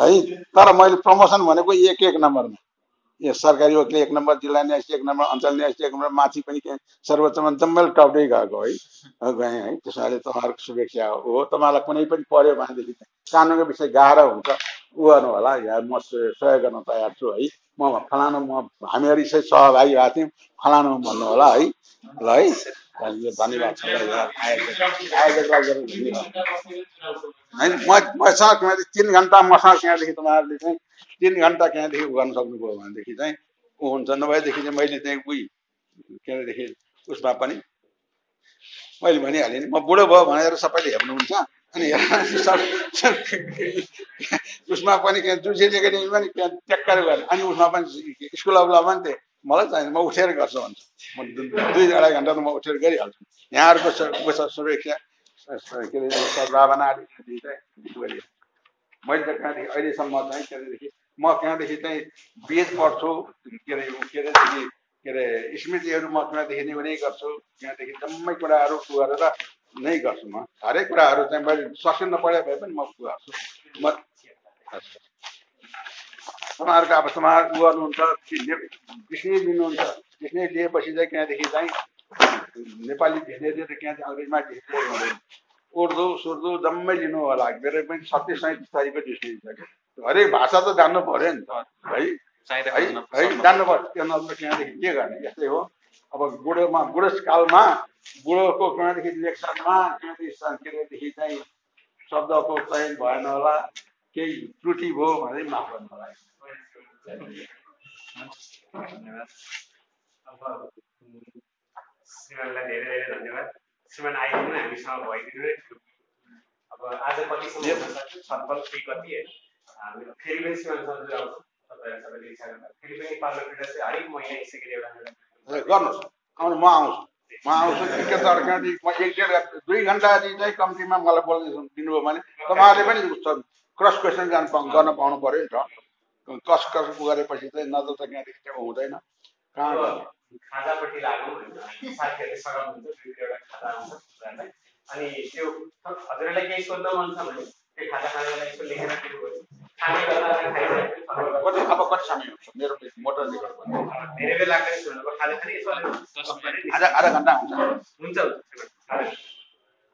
Speaker 4: है तर मैले प्रमोसन भनेको एक एक नम्बरमा। यो सरकारी वकिल एक नम्बर जिल्ला न्यायाधीश एक नम्बर अञ्चल न्यायाधीश एक नम्बर माथि पनि के सर्वोच्चमा जम्मेल टप्दै गएको है गएँ है। त्यसैले तपाईँहरूको शुभेच्छा हो। तपाईँलाई कुनै पनि पऱ्यो भनेदेखि कानुनको विषय गाह्रो हुन्छ। उ गर्नु होला। या म सहयोग गर्न तयार छु है। म फलानु म हामीहरू यसै सहभागी भएको थियौँ। फलानु भन्नु होला है। ल है। धन्यवाद मसँग तिन घन्टा मसँग त्यहाँदेखि तपाईँहरूले चाहिँ तिन घन्टा त्यहाँदेखि गर्न सक्नुभयो भनेदेखि चाहिँ ऊ हुन्छ। नभएदेखि चाहिँ मैले चाहिँ उही के अरेदेखि उसमा पनि मैले भनिहालेँ नि म बुढो भयो भनेर सबैले हेर्नुहुन्छ। अनि उसमा पनि के एकाडेमी पनि ट्याक्कर गर्ने अनि उसमा पनि स्कुल अफ पनि त्यही मलाई चाहिन्छ म उठेर गर्छु भन्छु। म दुई अढाई घन्टा त म उठेर गरिहाल्छु। यहाँहरूको सुरक्षा के अरे सद्भावना मैले त कहाँदेखि अहिलेसम्म चाहिँ के अरेदेखि म कहाँदेखि चाहिँ बेद पढ्छु के अरे के अरेदेखि के अरे स्मृतिहरू म कहाँदेखि नै गर्छु। त्यहाँदेखि जम्मै कुराहरू गरेर नै गर्छु म। हरेक कुराहरू चाहिँ मैले सकिन नपढे भए पनि म गर्छु म तपाईँहरूको अब तपाईँहरू गर्नुहुन्छ विषय लिनुहुन्छ। विषय लिएपछि चाहिँ त्यहाँदेखि चाहिँ नेपाली भिज्ने दिएर त्यहाँदेखि अङ्ग्रेजमा हुँदैन उर्दू सुर्दू जम्मै लिनु होला। मेरो पनि छत्तिस सैँतिस तारिकको डिस्ट्रिक्ट छ हरेक भाषा त जान्नु पऱ्यो नि त। है? है? जान्नु पर्छ त्यो नत्र त्यहाँदेखि के गर्ने? यस्तै हो। अब बुढोमा बुढेसकालमा बुढोको त्यहाँदेखि लेक्चरमा त्यहाँदेखि केदेखि चाहिँ शब्दको चयन भएन होला केही त्रुटि भयो भने माफ गर्नु होला।
Speaker 1: श्रीमानलाई धेरै धेरै धन्यवाद। श्रीमान आइदिनु हामीसँग भइदिनु। अब आज कतिसम्म छलफल के कति है? फेरि पनि श्रीमानसँग जुराउँछौँ तपाईँहरू सबैले इच्छा गर्दा फेरि पनि पार्लियामेन्टमा चाहिँ हरेक महिना यसै गरी एउटा
Speaker 4: गर्नुहोस्। आउनु म आउँछु म आउँछु टिकट किनकि म एक डेढ दुई घन्टा जति चाहिँ कम्तीमा मलाई बोल्नु दिनुभयो भने। तपाईँहरूले पनि क्रस क्वेसन गर्न पाउ गर्न पाउनु पऱ्यो नि त। कस कस गरेपछि चाहिँ नत्र त त्यहाँदेखि चाहिँ हुँदैन। कहाँ
Speaker 1: खाजापट्टि लागौँ होइन साथीहरूले सघाउनुहुन्छ दुई तिनवटा खाजा आउँछ अनि त्यो हजुरहरूलाई केही सोध्न मन छ भने त्यो खाजा खानालाई यसो लेखेर दिनुभयो। गर्दा
Speaker 4: कति अब कति समय हुन्छ मेरो मोटर निकट भने
Speaker 1: धेरै बेर लाग्दैन सुन्नु खाजा खाने यसो अलिक गफ गरे नि।
Speaker 4: आधा आधा घन्टा हुन्छ
Speaker 1: हुन्छ।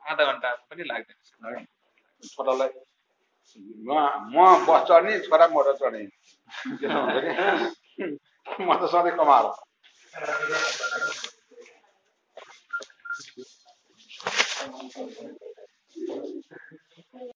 Speaker 2: आधा घन्टा पनि लाग्दैन
Speaker 4: छोरालाई म म बस चढ्ने छोरा मोटर चढ्ने म त सधैँ कमाएर